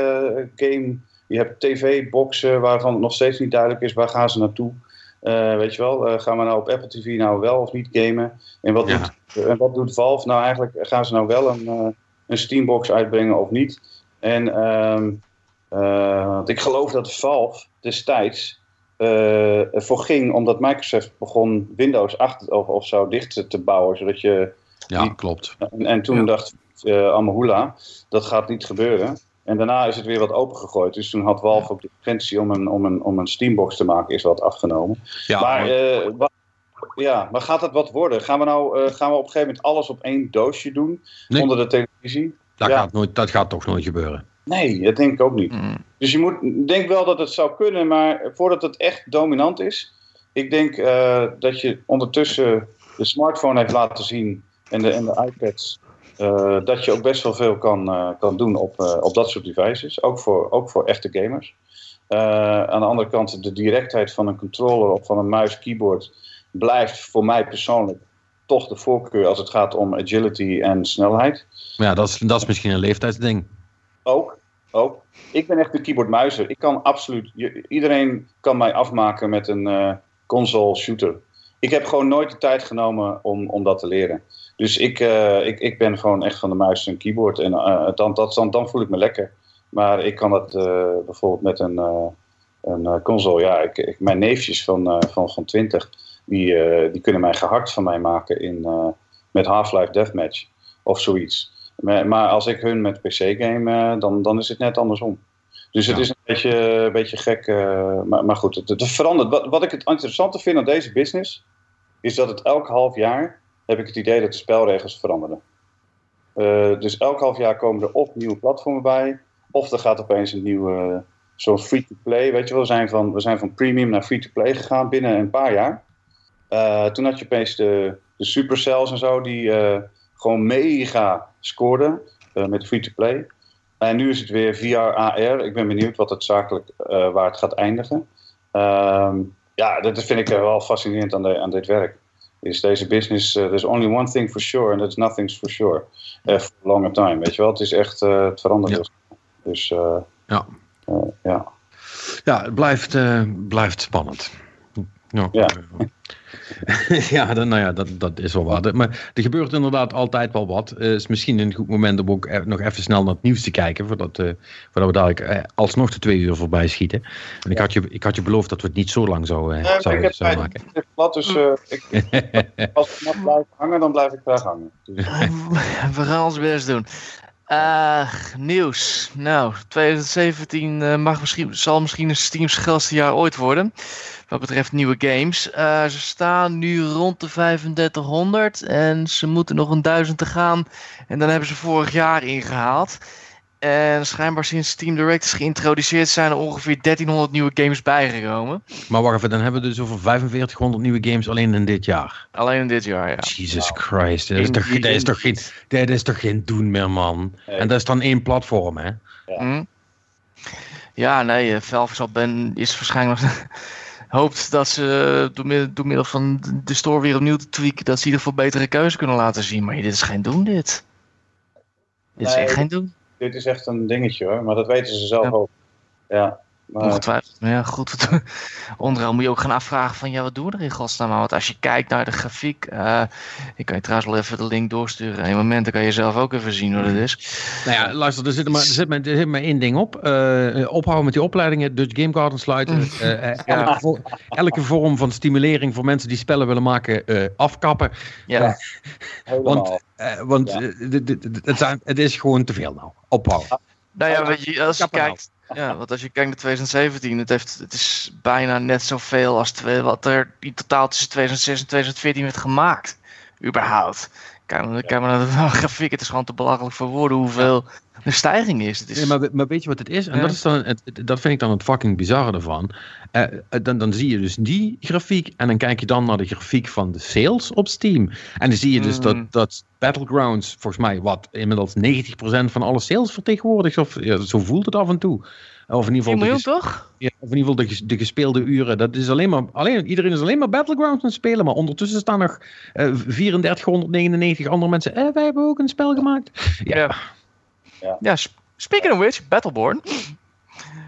game. Je hebt tv-boxen waarvan het nog steeds niet duidelijk is waar gaan ze naartoe. Uh, weet je wel, uh, gaan we nou op Apple TV nou wel of niet gamen? En wat, doet, en wat doet Valve? Nou eigenlijk gaan ze nou wel een, uh, een Steambox uitbrengen of niet? En ehm, want ik geloof dat Valve destijds ervoor ging omdat Microsoft begon Windows 8 of, of zo dicht te bouwen. Zodat je ja, klopt. En, en toen dacht uh, Amahula, dat gaat niet gebeuren. En daarna is het weer wat opengegooid. Dus toen had Valve ook de urgentie om een, om, een, om een Steambox te maken, is wat afgenomen. Ja, maar, uh, ja, maar gaat dat wat worden? Gaan we nou uh, gaan we op een gegeven moment alles op één doosje doen nee. onder de televisie? Dat, gaat nooit, dat gaat toch nooit gebeuren? Nee, dat denk ik ook niet. Mm. Dus je moet, denk wel dat het zou kunnen, maar voordat het echt dominant is, ik denk uh, dat je ondertussen de smartphone heeft laten zien en de, en de iPads uh, dat je ook best wel veel kan, uh, kan doen op, uh, op dat soort devices. Ook voor, ook voor echte gamers. aan de andere kant, de directheid van een controller of van een muis, keyboard blijft voor mij persoonlijk toch de voorkeur als het gaat om agility en snelheid. Ja, dat is, dat is misschien een leeftijdsding. Ook, ook. Ik ben echt een keyboard-muizer. Ik kan absoluut, iedereen kan mij afmaken met een console shooter. Ik heb gewoon nooit de tijd genomen om, om dat te leren. Dus ik, uh, ik, ik ben gewoon echt van de muis en keyboard. En uh, dan, dat, dan, dan voel ik me lekker. Maar ik kan dat uh, bijvoorbeeld met een, een console. Ja, ik, ik, mijn neefjes van, van, van 20, die, die kunnen mij gehakt van mij maken in, met Half-Life Deathmatch of zoiets. Maar, maar, als ik hun met PC game, dan, dan is het net andersom. Dus het is een beetje, een beetje gek. maar, maar goed, het, het verandert. Wat, wat ik het interessante vind aan deze business, is dat het elk half jaar heb ik het idee dat de spelregels veranderen. Uh, dus elk half jaar komen er of nieuwe platformen bij, of er gaat opeens een nieuwe, zoals free-to-play. Weet je wel, we zijn van, we zijn van premium naar free-to-play gegaan binnen een paar jaar. Uh, toen had je opeens de, de supercells en zo, die gewoon mega scoorden met free-to-play. En nu is het weer VR, AR. Ik ben benieuwd wat het zakelijk, waar het gaat eindigen. Ehm, ja, dat vind ik wel fascinerend aan, de, aan dit werk is deze business, uh, there's only one thing for sure and that's nothing's for sure. Uh, for a longer time, weet je wel. Het is echt, uh, het verandert ja. Dus ja. ja. Ja, het blijft, blijft spannend. Ja. ja, dan, nou ja, dat, dat is wel wat. Maar er gebeurt inderdaad altijd wel wat. Het is misschien een goed moment om ook e-, nog even snel naar het nieuws te kijken. Voordat, uh, voordat we dadelijk uh, alsnog de twee uur voorbij schieten. En ik, had je, ik had je beloofd dat we het niet zo lang zouden, uh, zouden, ik heb maken. Het plat, dus ik, als het blijft hangen, dan blijf ik graag hangen. Dus. we gaan ons best doen. nieuws. Nou, 2017 mag misschien, zal misschien een Steam's grootste jaar ooit worden wat betreft nieuwe games. Uh, ze staan nu rond de 3500 en ze moeten nog een duizend te gaan. En dan hebben ze vorig jaar ingehaald. En schijnbaar sinds Steam Direct is geïntroduceerd zijn er ongeveer 1300 nieuwe games bijgekomen. Maar wacht even, dan hebben we dus over 4500 nieuwe games alleen in dit jaar. Alleen in dit jaar, ja. Jesus Christ, dat is, toch, dat, is toch geen, dat is toch geen doen meer, man. En dat is dan één platform, hè? Ja, mm. ja nee, Valve ben, is waarschijnlijk hoopt dat ze door middel, door middel, van de store weer opnieuw te tweaken, dat ze in ieder geval betere keuze kunnen laten zien. Maar dit is geen doen, dit. Dit is echt geen doen. Dit is echt een dingetje hoor, maar dat weten ze zelf ook. Ja. Maar... Ongetwijfeld. Maar ja, goed. Onderaan moet je ook gaan afvragen van, ja, wat doen we er in godsnaam Want als je kijkt naar de grafiek, uh, ik kan je trouwens wel even de link doorsturen. In moment kan je zelf ook even zien wat het is. Nou ja, luister, er zit maar, er zit maar, er zit maar één ding op. Uh, ophouden met die opleidingen, Dutch Game Garden sluiten. Uh, ja. elke, elke, vorm van stimulering voor mensen die spellen willen maken, afkappen. Ja. want want ja. het, zijn, het is gewoon te veel nou. Ophouden. Nou ja, weet je, als je kijkt, ja, want als je kijkt naar 2017, het, heeft, het is bijna net zoveel als twee, wat er in totaal tussen 2006 en 2014 werd gemaakt. Überhaupt. Ja. maar naar de grafiek, het is gewoon te belachelijk voor woorden hoeveel de stijging is. Het is... Ja, maar, maar weet je wat het is? En dat, is dan het, dat vind ik dan het fucking bizarre ervan. Uh, dan, dan zie je dus die grafiek en dan kijk je dan naar de grafiek van de sales op Steam. En dan zie je dus dat, mm. dat Battlegrounds, volgens mij, wat inmiddels 90% van alle sales vertegenwoordigt. Of ja, zo voelt het af en toe. Of in ieder geval. miljoen, toch? Ja, of in ieder geval de, de, gespeelde uren. Dat is alleen maar, alleen, iedereen is alleen maar Battlegrounds aan het spelen. Maar ondertussen staan nog uh, 3499 andere mensen. Eh, wij hebben ook een spel gemaakt. Ja. ja. Ja, ja speaking of which, Battleborn.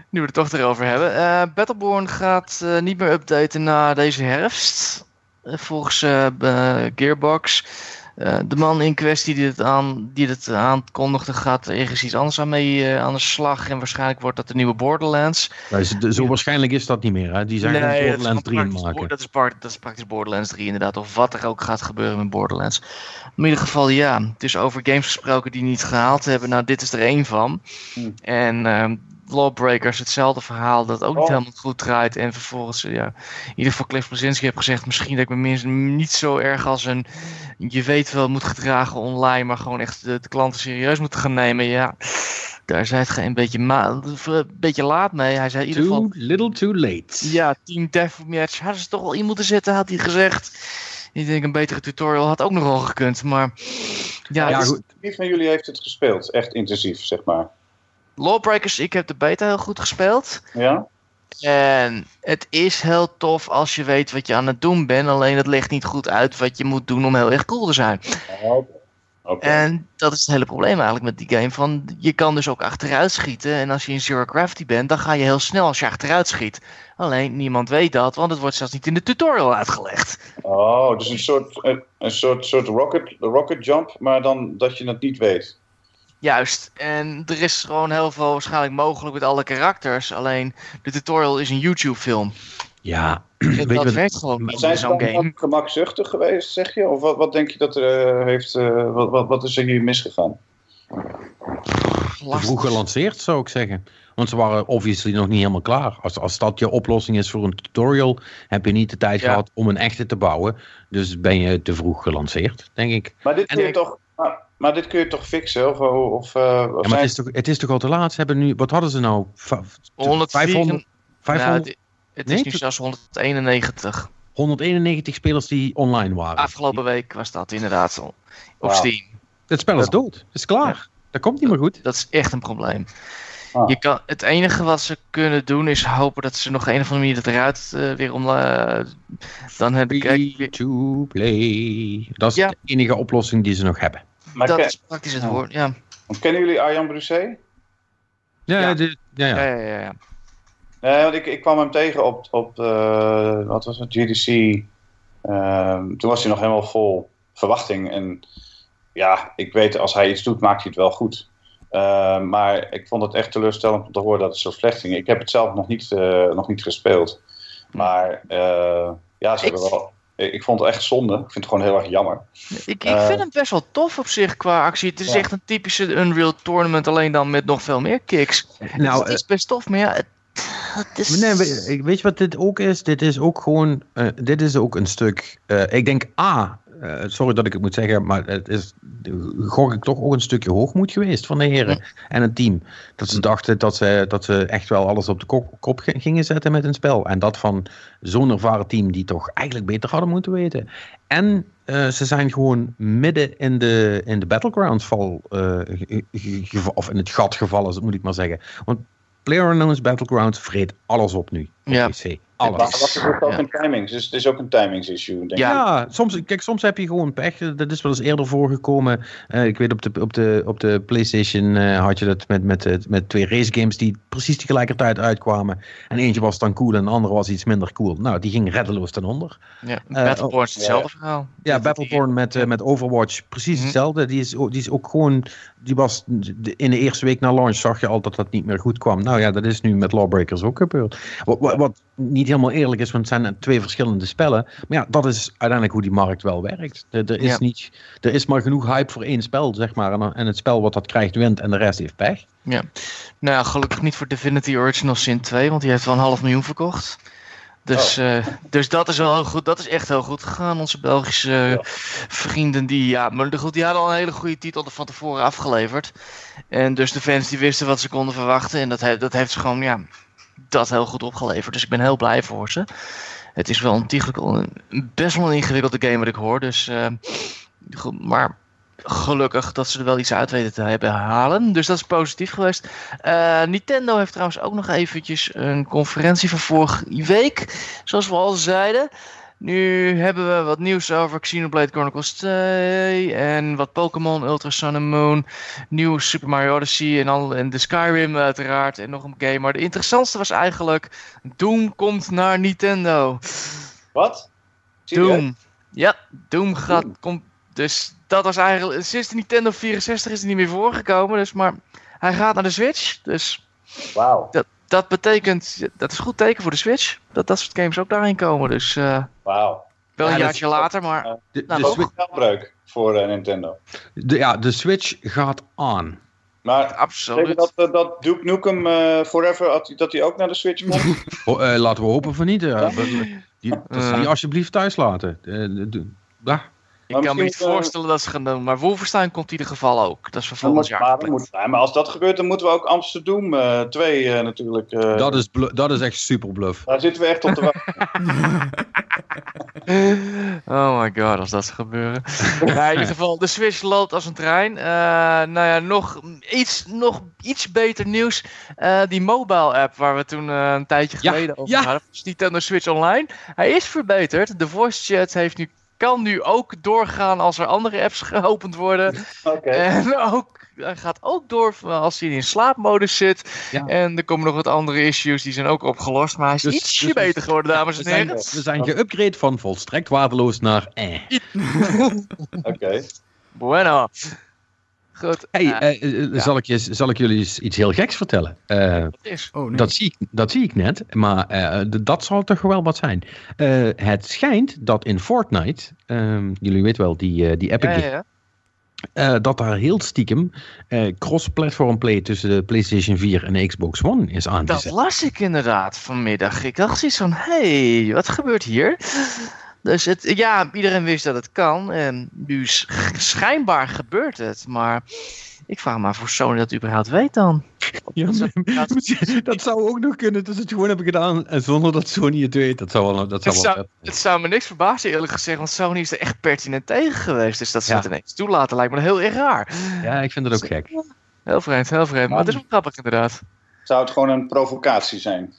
Nu we het toch erover hebben. Uh, Battleborn gaat uh, niet meer updaten na deze herfst. Uh, volgens Gearbox. De man in kwestie die het, aan, die het aankondigde gaat ergens iets anders aan mee aan de slag. En waarschijnlijk wordt dat de nieuwe Borderlands. zo, zo waarschijnlijk is dat niet meer. Hè? Die zijn nee, Borderlands 3 maken. Dat is, dat is praktisch Borderlands 3 inderdaad. Of wat er ook gaat gebeuren met Borderlands. In ieder geval, ja. Het is over games gesproken die niet gehaald hebben. Nou, dit is er één van. Hm. En uh, Lawbreakers, hetzelfde verhaal dat ook niet oh. helemaal goed draait. En vervolgens, ja, in ieder geval Cliff Blazinski heeft gezegd... misschien dat ik me minstens niet zo erg als een... je weet wel, moet gedragen online... maar gewoon echt de, de klanten serieus moeten gaan nemen. Ja, daar zei het een beetje, een beetje laat mee. Hij zei in ieder geval... Too little too late. Ja, Team Deathmatch hadden ze toch wel in moeten zetten, had hij gezegd. Ik denk een betere tutorial had ook nog wel gekund, maar... Ja, ja goed. Wie van jullie heeft het gespeeld? Echt intensief, zeg maar. Lawbreakers, ik heb de beta heel goed gespeeld. Ja? En het is heel tof als je weet wat je aan het doen bent. Alleen het legt niet goed uit wat je moet doen om heel erg cool te zijn. Okay. En dat is het hele probleem eigenlijk met die game. Van, je kan dus ook achteruit schieten. En als je in Zero Gravity bent, dan ga je heel snel als je achteruit schiet. Alleen niemand weet dat, want het wordt zelfs niet in de tutorial uitgelegd. Oh, dus een soort, een, soort, soort rocket, rocket jump, maar dan dat je het niet weet. Juist, en er is gewoon heel veel waarschijnlijk mogelijk met alle karakters. Alleen de tutorial is een YouTube-film. Ja, weet dat werkt gewoon niet Zijn ze dan gemakzuchtig geweest, zeg je? Of wat, wat denk je dat er uh, heeft, uh, wat, wat, wat is er hier misgegaan? Vroeg gelanceerd, zou ik zeggen. Want ze waren obviously nog niet helemaal klaar. Als, als dat je oplossing is voor een tutorial, heb je niet de tijd gehad om een echte te bouwen. Dus ben je te vroeg gelanceerd, denk ik. Maar dit kun je toch... Maar dit kun je toch fixen? Of, of, uh, ja, maar het, is toch, het is toch al te laat? Ze hebben nu, wat hadden ze nou? 500? 500? Ja, het, is nu zelfs 191. 191 spelers die online waren. Afgelopen week was dat inderdaad op wow. Steam. Het spel is dood. Het is klaar. Dat komt niet meer goed. Dat is echt een probleem. Ah. Je kan, het enige wat ze kunnen doen is hopen dat ze nog een of andere manier het eruit uh, weer om. Uh, dan heb ik. to play. Dat is de enige oplossing die ze nog hebben. Maar dat is praktisch het woord, ja. Kennen jullie Arjan Brusset? Ja, ja. ja, ja, ja. ja, ja, want ik, ik kwam hem tegen op, op wat was het, GDC. Ehm, toen was hij nog helemaal vol verwachting. En ja, ik weet, als hij iets doet, maakt hij het wel goed. Ehm, maar ik vond het echt teleurstellend om te horen dat het zo slecht ging. Ik heb het zelf nog niet, nog niet gespeeld. Maar ja, ze hebben wel ik vond het echt zonde. Ik vind het gewoon heel erg jammer. Ik, ik vind hem best wel tof op zich qua actie. Het is echt een typische Unreal Tournament, alleen dan met nog veel meer kicks. Nou, het is best tof, maar ja, het, is... Nee, weet, je wat dit ook is? Dit is ook gewoon, uh, dit is ook een stuk, uh, ik denk A, uh, sorry dat ik het moet zeggen, maar het is, gok ik toch ook een stukje hoogmoed geweest van de heren en het team. Dat ze dachten dat ze, dat ze echt wel alles op de kop, kop gingen zetten met een spel. En dat van zo'n ervaren team die toch eigenlijk beter hadden moeten weten. En uh, ze zijn gewoon midden in de, in de battlegrounds val, uh, of in het gat gevallen, moet ik maar zeggen. Want PlayerUnknown's Battlegrounds vreet alles op nu. Op ja. PC. Alles. Maar dat is ook een timings. Dus het is ook een timings issue. Denk ja, ik. soms, kijk, soms heb je gewoon pech. Dat is wel eens eerder voorgekomen. Uh, ik weet op de, op de, op de PlayStation uh, had je dat met, met, met twee race games die precies tegelijkertijd uitkwamen. En eentje was dan cool en de andere was iets minder cool. Nou, die ging reddeloos ten onder. Ja, uh, Battleborn is hetzelfde verhaal. Ja, Battleborn met, met Overwatch precies mm hetzelfde. Die is, die is ook gewoon. Die was in de eerste week na launch zag je al dat dat niet meer goed kwam. Nou ja, dat is nu met Lawbreakers ook gebeurd. Wat, wat, wat niet helemaal eerlijk is, want het zijn twee verschillende spellen. Maar ja, dat is uiteindelijk hoe die markt wel werkt. Er, er is, niet, er is maar genoeg hype voor één spel, zeg maar. En, en, het spel wat dat krijgt, wint en de rest heeft pech. Ja, nou ja, gelukkig niet voor Divinity Original Sin 2, want die heeft wel een half miljoen verkocht. Dus, oh. uh, dus dat is wel heel goed. Dat is echt heel goed gegaan. Onze Belgische vrienden die, ja, maar goed, die hadden al een hele goede titel van tevoren afgeleverd. En dus de fans die wisten wat ze konden verwachten. En dat, he dat heeft ze gewoon, ja, dat heel goed opgeleverd. Dus ik ben heel blij voor ze. Het is wel een, een best wel een ingewikkelde game wat ik hoor. Dus, uh, maar gelukkig dat ze er wel iets uit weten te hebben halen. Dus dat is positief geweest. Uh, Nintendo heeft trouwens ook nog eventjes een conferentie van vorige week. Zoals we al zeiden. Nu hebben we wat nieuws over Xenoblade Chronicles 2 en wat Pokémon Ultra Sun and Moon, nieuw Super Mario Odyssey en, al, en de Skyrim uiteraard en nog een game. Maar de interessantste was eigenlijk Doom komt naar Nintendo. Wat? Doom. Ja, Doom gaat... Komt, dus dat was eigenlijk... Sinds de Nintendo 64 is hij niet meer voorgekomen, dus maar hij gaat naar de Switch. Dus... Wauw dat betekent, dat is een goed teken voor de Switch, dat dat soort games ook daarin komen. Dus uh, Wauw. Wel een jaartje later, maar... Uh, de, nou, de Switch... voor uh, Nintendo. De, ja, de Switch gaat aan. Maar Absoluut. dat, dat Duke Nukem uh, Forever, dat hij ook naar de Switch komt? oh, laten we hopen van niet. Ja. Die, die alsjeblieft thuis laten. Uh, ik kan me niet eh, voorstellen dat ze gaan doen. Maar Wolfenstein komt in ieder geval ook. Dat is voor volgend jaar. Moet, maar als dat gebeurt, dan moeten we ook Amsterdam 2 uh, natuurlijk. Uh, dat, is dat is echt super bluff. Daar zitten we echt op te wachten. oh my god, als dat zou gebeuren. in ieder geval, de Switch loopt als een trein. Uh, nou ja, nog iets, nog iets beter nieuws. Uh, die mobile app waar we toen uh, een tijdje geleden ja, over ja. hadden. Nintendo Switch Online. Hij is verbeterd. De voice chat heeft nu kan nu ook doorgaan als er andere apps geopend worden. En ook, hij gaat ook door als hij in slaapmodus zit. En er komen nog wat andere issues, die zijn ook opgelost. Maar hij is dus, ietsje dus beter geworden, dames en heren. We zijn, geüpgrade van volstrekt waardeloos naar eh. Oké. Bueno. Goed. Hey, uh, uh, zal, ik je, zal ik jullie iets heel geks vertellen? Uh, oh, nee. dat, zie ik, dat zie ik net, maar dat zal toch wel wat zijn. het schijnt dat in Fortnite, ehm, jullie weten wel, die, die Epic ja, ja, dat daar heel stiekem cross-platform play tussen de PlayStation 4 en de Xbox One is aan Dat las ik inderdaad vanmiddag. Ik dacht zoiets van, hey, wat gebeurt hier? Dus het, ja, iedereen wist dat het kan. En nu schijnbaar gebeurt het. Maar ik vraag me voor Sony dat überhaupt weet dan. Ja, dat zou ook nog kunnen dat ze het gewoon hebben gedaan en zonder dat Sony het weet. Dat zou wel, dat zou het, wel zou, het zou me niks verbazen eerlijk gezegd, want Sony is er echt pertinent tegen geweest. Dus dat ze het ineens toelaten lijkt me heel erg raar. Ja, ik vind het ook gek. Heel vreemd, heel vreemd. Maar het is wel grappig inderdaad. Zou het gewoon een provocatie zijn?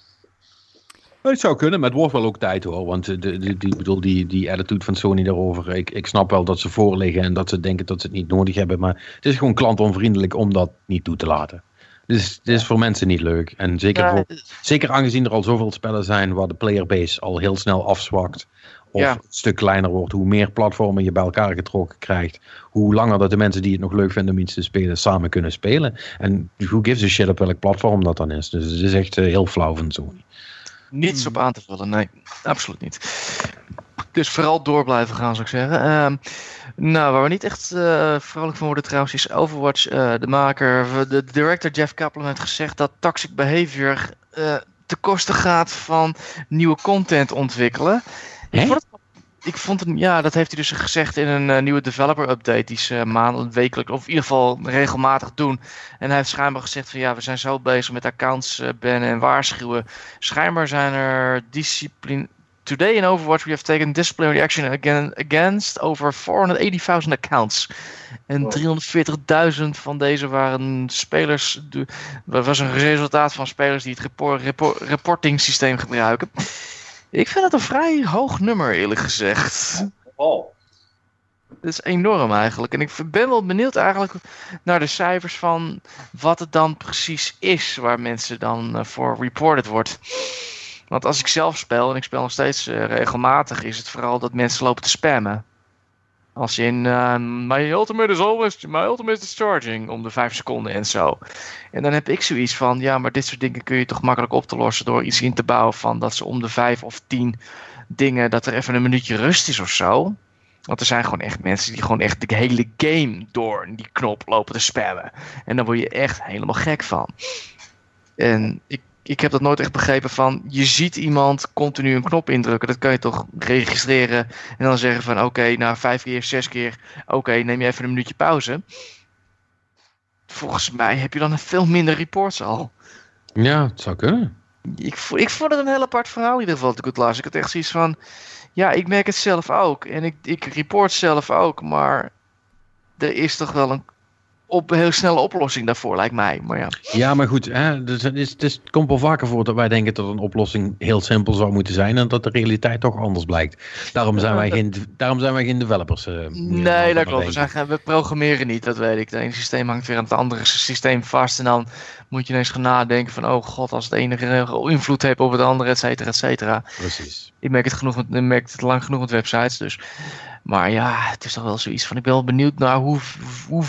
Het zou kunnen, maar het wordt wel ook tijd hoor. Want de, de, die, bedoel, die, die attitude van Sony daarover. Ik, ik snap wel dat ze voorliggen en dat ze denken dat ze het niet nodig hebben. Maar het is gewoon klantonvriendelijk om dat niet toe te laten. Dus het is voor mensen niet leuk. En zeker, voor, zeker aangezien er al zoveel spellen zijn waar de playerbase al heel snel afzwakt. Of een stuk kleiner wordt. Hoe meer platformen je bij elkaar getrokken krijgt. Hoe langer dat de mensen die het nog leuk vinden om iets te spelen samen kunnen spelen. En who gives a shit op welk platform dat dan is. Dus het is echt heel flauw van Sony. Niets op aan te vullen, nee. Absoluut niet. Dus vooral door blijven gaan, zou ik zeggen. Uh, nou, waar we niet echt uh, vrolijk van worden trouwens, is Overwatch. Uh, de maker, de director Jeff Kaplan heeft gezegd dat toxic behavior uh, te kosten gaat van nieuwe content ontwikkelen. Ik vond, het, ik vond het, ja, dat heeft hij dus gezegd in een nieuwe developer update die ze maandelijk, wekelijk, of in ieder geval regelmatig doen. En hij heeft schijnbaar gezegd van ja, we zijn zo bezig met accounts bannen en waarschuwen. Schijnbaar zijn er discipline Today in Overwatch we have taken disciplinary action again, against over 480.000 accounts. En 340.000 van deze waren spelers. Dat was een resultaat van spelers die het report, report, reporting systeem gebruiken. Ik vind het een vrij hoog nummer, eerlijk gezegd. Oh. Dat is enorm eigenlijk. En ik ben wel benieuwd eigenlijk naar de cijfers van wat het dan precies is waar mensen dan uh, voor reported wordt. Want als ik zelf speel, en ik speel nog steeds uh, regelmatig, is het vooral dat mensen lopen te spammen. Als je in uh, my ultimate is always my ultimate is charging om de 5 seconden en zo. En dan heb ik zoiets van, ja, maar dit soort dingen kun je toch makkelijk op te lossen door iets in te bouwen van dat ze om de 5 of 10 dingen dat er even een minuutje rust is of zo. Want er zijn gewoon echt mensen die gewoon echt de hele game door die knop lopen te spammen. En dan word je echt helemaal gek van. En ik ik heb dat nooit echt begrepen van, je ziet iemand continu een knop indrukken. Dat kan je toch registreren en dan zeggen van, oké, na vijf keer, zes keer, oké, neem je even een minuutje pauze. Volgens mij heb je dan veel minder reports al. Ja, het zou kunnen. Ik, ik vond het een heel apart verhaal in ieder geval het las. Ik had echt zoiets van, ja, ik merk het zelf ook. En ik, ik report zelf ook, maar er is toch wel een op een heel snelle oplossing daarvoor, lijkt mij. Maar ja. ja, maar goed, hè, dus het, is, het, komt wel vaker voor dat wij denken dat een oplossing heel simpel zou moeten zijn en dat de realiteit toch anders blijkt. Daarom zijn, wij, geen, daarom zijn wij geen developers. Uh, nee, dat klopt. We, zijn, we programmeren niet, dat weet ik. Het ene systeem hangt weer aan het andere systeem vast en dan moet je ineens gaan nadenken van, oh god, als het ene invloed heeft op het andere, et cetera, et cetera. Precies. Ik merk het, genoeg met, ik merk het lang genoeg met websites, dus... Maar ja, het is toch wel zoiets van, ik ben wel benieuwd naar hoe, hoe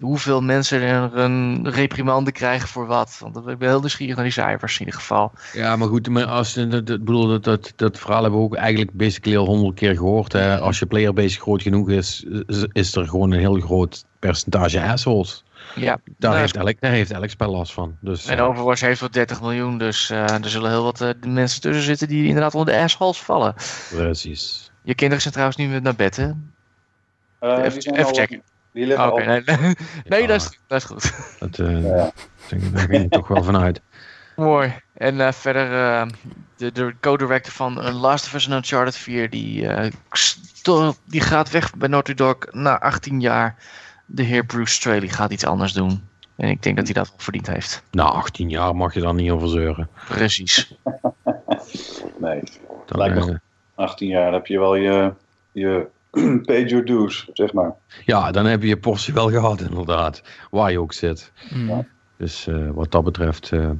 hoeveel mensen er een reprimande krijgen voor wat. Want ik ben heel nieuwsgierig naar die cijfers in ieder geval. Ja, maar goed, als, dat, bedoel, dat, dat, dat verhaal hebben we ook eigenlijk basically al honderd keer gehoord. Hè. Als je playerbase groot genoeg is, is er gewoon een heel groot percentage assholes. Ja, daar, nou, heeft elk, daar heeft elk spel last van. Dus, en Overwatch heeft wel 30 miljoen, dus uh, er zullen heel wat uh, mensen tussen zitten die inderdaad onder de assholes vallen. Precies. Je kinderen zijn trouwens nu naar bed, hè? Uh, even, even checken. Die liggen okay, nee, nee, nee dat, is, dat is goed. Dat, uh, ja. Daar ging ik toch wel vanuit. Mooi. En uh, verder, uh, de, de co-director van Last of Us en Uncharted 4, die, die gaat weg bij Naughty Dog na 18 jaar. De heer Bruce Straley gaat iets anders doen. En ik denk dat hij dat wel verdiend heeft. Na 18 jaar mag je daar niet over zeuren. Precies. nee, lijkt me 18 jaar heb je wel je, je pay your dues, zeg maar. Ja, dan heb je je portie wel gehad, inderdaad. Waar je ook zit. Mm. Dus uh, wat dat betreft. Uh...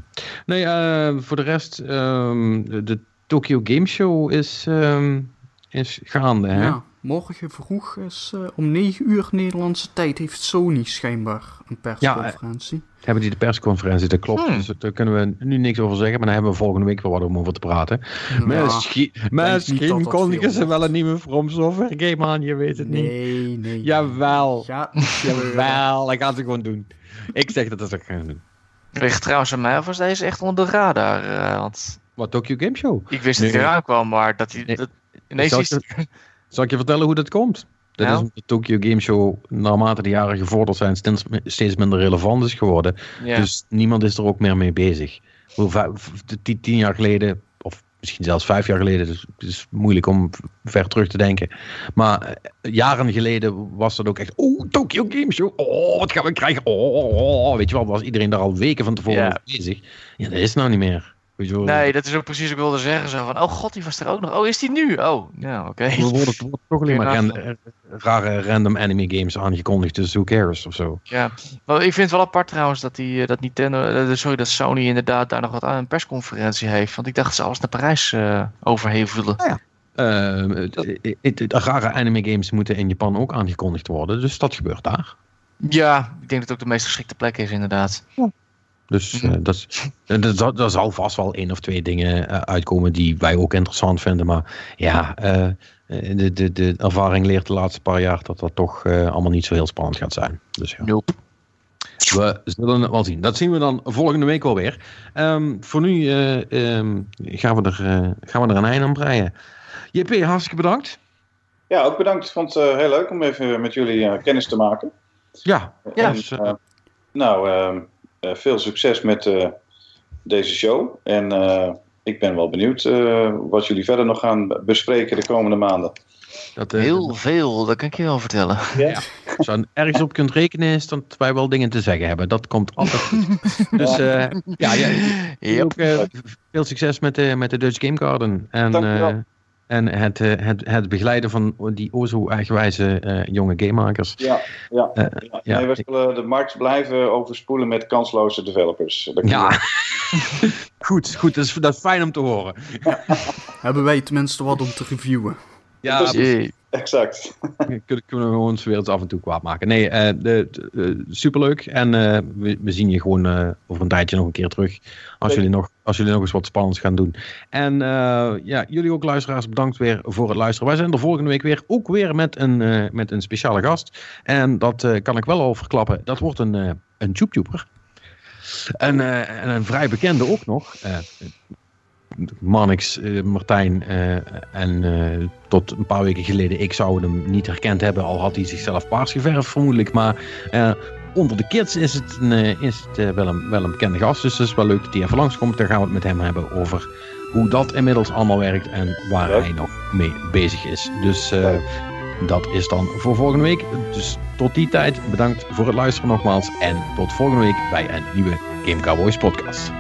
Nee, uh, voor de rest, um, de, de, Tokyo Game Show is, um, is gaande. Hè? Ja, morgen vroeg is om 9 uur Nederlandse tijd heeft Sony schijnbaar een persconferentie. Ja, hebben die de persconferentie, dat klopt. Hmm. Dus daar kunnen we nu niks over zeggen, maar dan hebben we volgende week wel wat om over te praten. Ja, misschien misschien kondigen ze wel een nieuwe From Software game aan, je weet het nee, niet. Nee, nee. Jawel. Ja, jawel, dat gaan ze gewoon doen. Ik zeg dat ze dat gaan doen. Ligt trouwens aan mij of was deze echt onder de radar? Uh, want... Wat, Tokyo Game Show? Ik wist dat hij eraan kwam, maar dat hij... Nee. Dat... Ineens zal, ik, zal ik je vertellen hoe dat komt? Dat is de Tokyo Game Show naarmate de jaren gevorderd zijn steeds minder relevant is geworden. Dus niemand is er ook meer mee bezig. Tien, jaar geleden, of misschien zelfs vijf jaar geleden, dus het is moeilijk om ver terug te denken. Maar eh, jaren geleden was dat ook echt, oh, Tokyo Game Show, oh, wat gaan we krijgen? Oh, oh, oh, weet je wel, was iedereen daar al weken van tevoren mee bezig. Ja, dat is nou niet meer. Nee, dat is ook precies wat ik wilde zeggen. Zo van, oh god, die was er ook nog. Oh, is die nu? Oh, ja, oké. Er worden, toch alleen maar rare random anime games aangekondigd, dus who cares of zo. Ja, maar ik vind het wel apart trouwens dat, die, eh, dat Nintendo, eh, sorry, dat Sony inderdaad daar nog wat aan een persconferentie heeft. Want ik dacht dat ze alles naar Parijs uh, overhevelen. Ah, ja. Uh, rare anime games moeten in Japan ook aangekondigd worden, dus dat gebeurt daar. Ja, ik denk dat het ook de meest geschikte plek is inderdaad. Ja. Dus uh, dat, dat, dat, zal vast wel één of twee dingen uh, uitkomen die wij ook interessant vinden. Maar ja, uh, de, de, de ervaring leert de laatste paar jaar dat dat toch allemaal niet zo heel spannend gaat zijn. Dus ja. Nope. We zullen het wel zien. Dat zien we dan volgende week alweer. Um, voor nu um, gaan, we er, gaan we er een einde aan breien. JP, hartstikke bedankt. Ja, ook bedankt. Ik vond het heel leuk om even met jullie kennis te maken. Ja, ja. Nou, ehm, eh, veel succes met eh, deze show. En eh, ik ben wel benieuwd wat jullie verder nog gaan bespreken de komende maanden. Dat, Heel veel, dat kan ik je wel vertellen. Ja. ja. Als je ergens op kunt rekenen, is dat wij wel dingen te zeggen hebben. Dat komt altijd goed. dus uh, ja, ja yep. ook, veel succes met de, met de Dutch Game Garden. En, en het, eh, het, het begeleiden van die o zo eigenwijze uh, jonge gamemakers. Ja, ja, uh, ja. Nee, we zullen de markt blijven overspoelen met kansloze developers. ja, goed, goed dat, is, dat is fijn om te horen. Hebben wij tenminste wat om te reviewen. Ja, precies. Exact. kunnen, kunnen we gewoon weer eens af en toe kwaad maken. Nee, uh, de, de, superleuk. En uh, we, we, zien je gewoon uh, over een tijdje nog een keer terug. Als jullie nog, als jullie nog eens wat spannends gaan doen. En ja, jullie ook luisteraars, bedankt weer voor het luisteren. Wij zijn er volgende week weer, ook weer met een, met een speciale gast. En dat kan ik wel al verklappen. Dat wordt een, een YouTuber. En, en een vrij bekende ook nog. Marnix, uh, Martijn uh, en uh, tot een paar weken geleden, ik zou hem niet herkend hebben, al had hij zichzelf paars geverfd vermoedelijk. Maar onder de kids is het, een, is het wel, een, wel een bekende gast, dus het is wel leuk dat hij even langskomt. Dan gaan we het met hem hebben over hoe dat inmiddels allemaal werkt en waar hij nog mee bezig is. Dus dat is dan voor volgende week. Dus tot die tijd, bedankt voor het luisteren nogmaals en tot volgende week bij een nieuwe Game Cowboys podcast.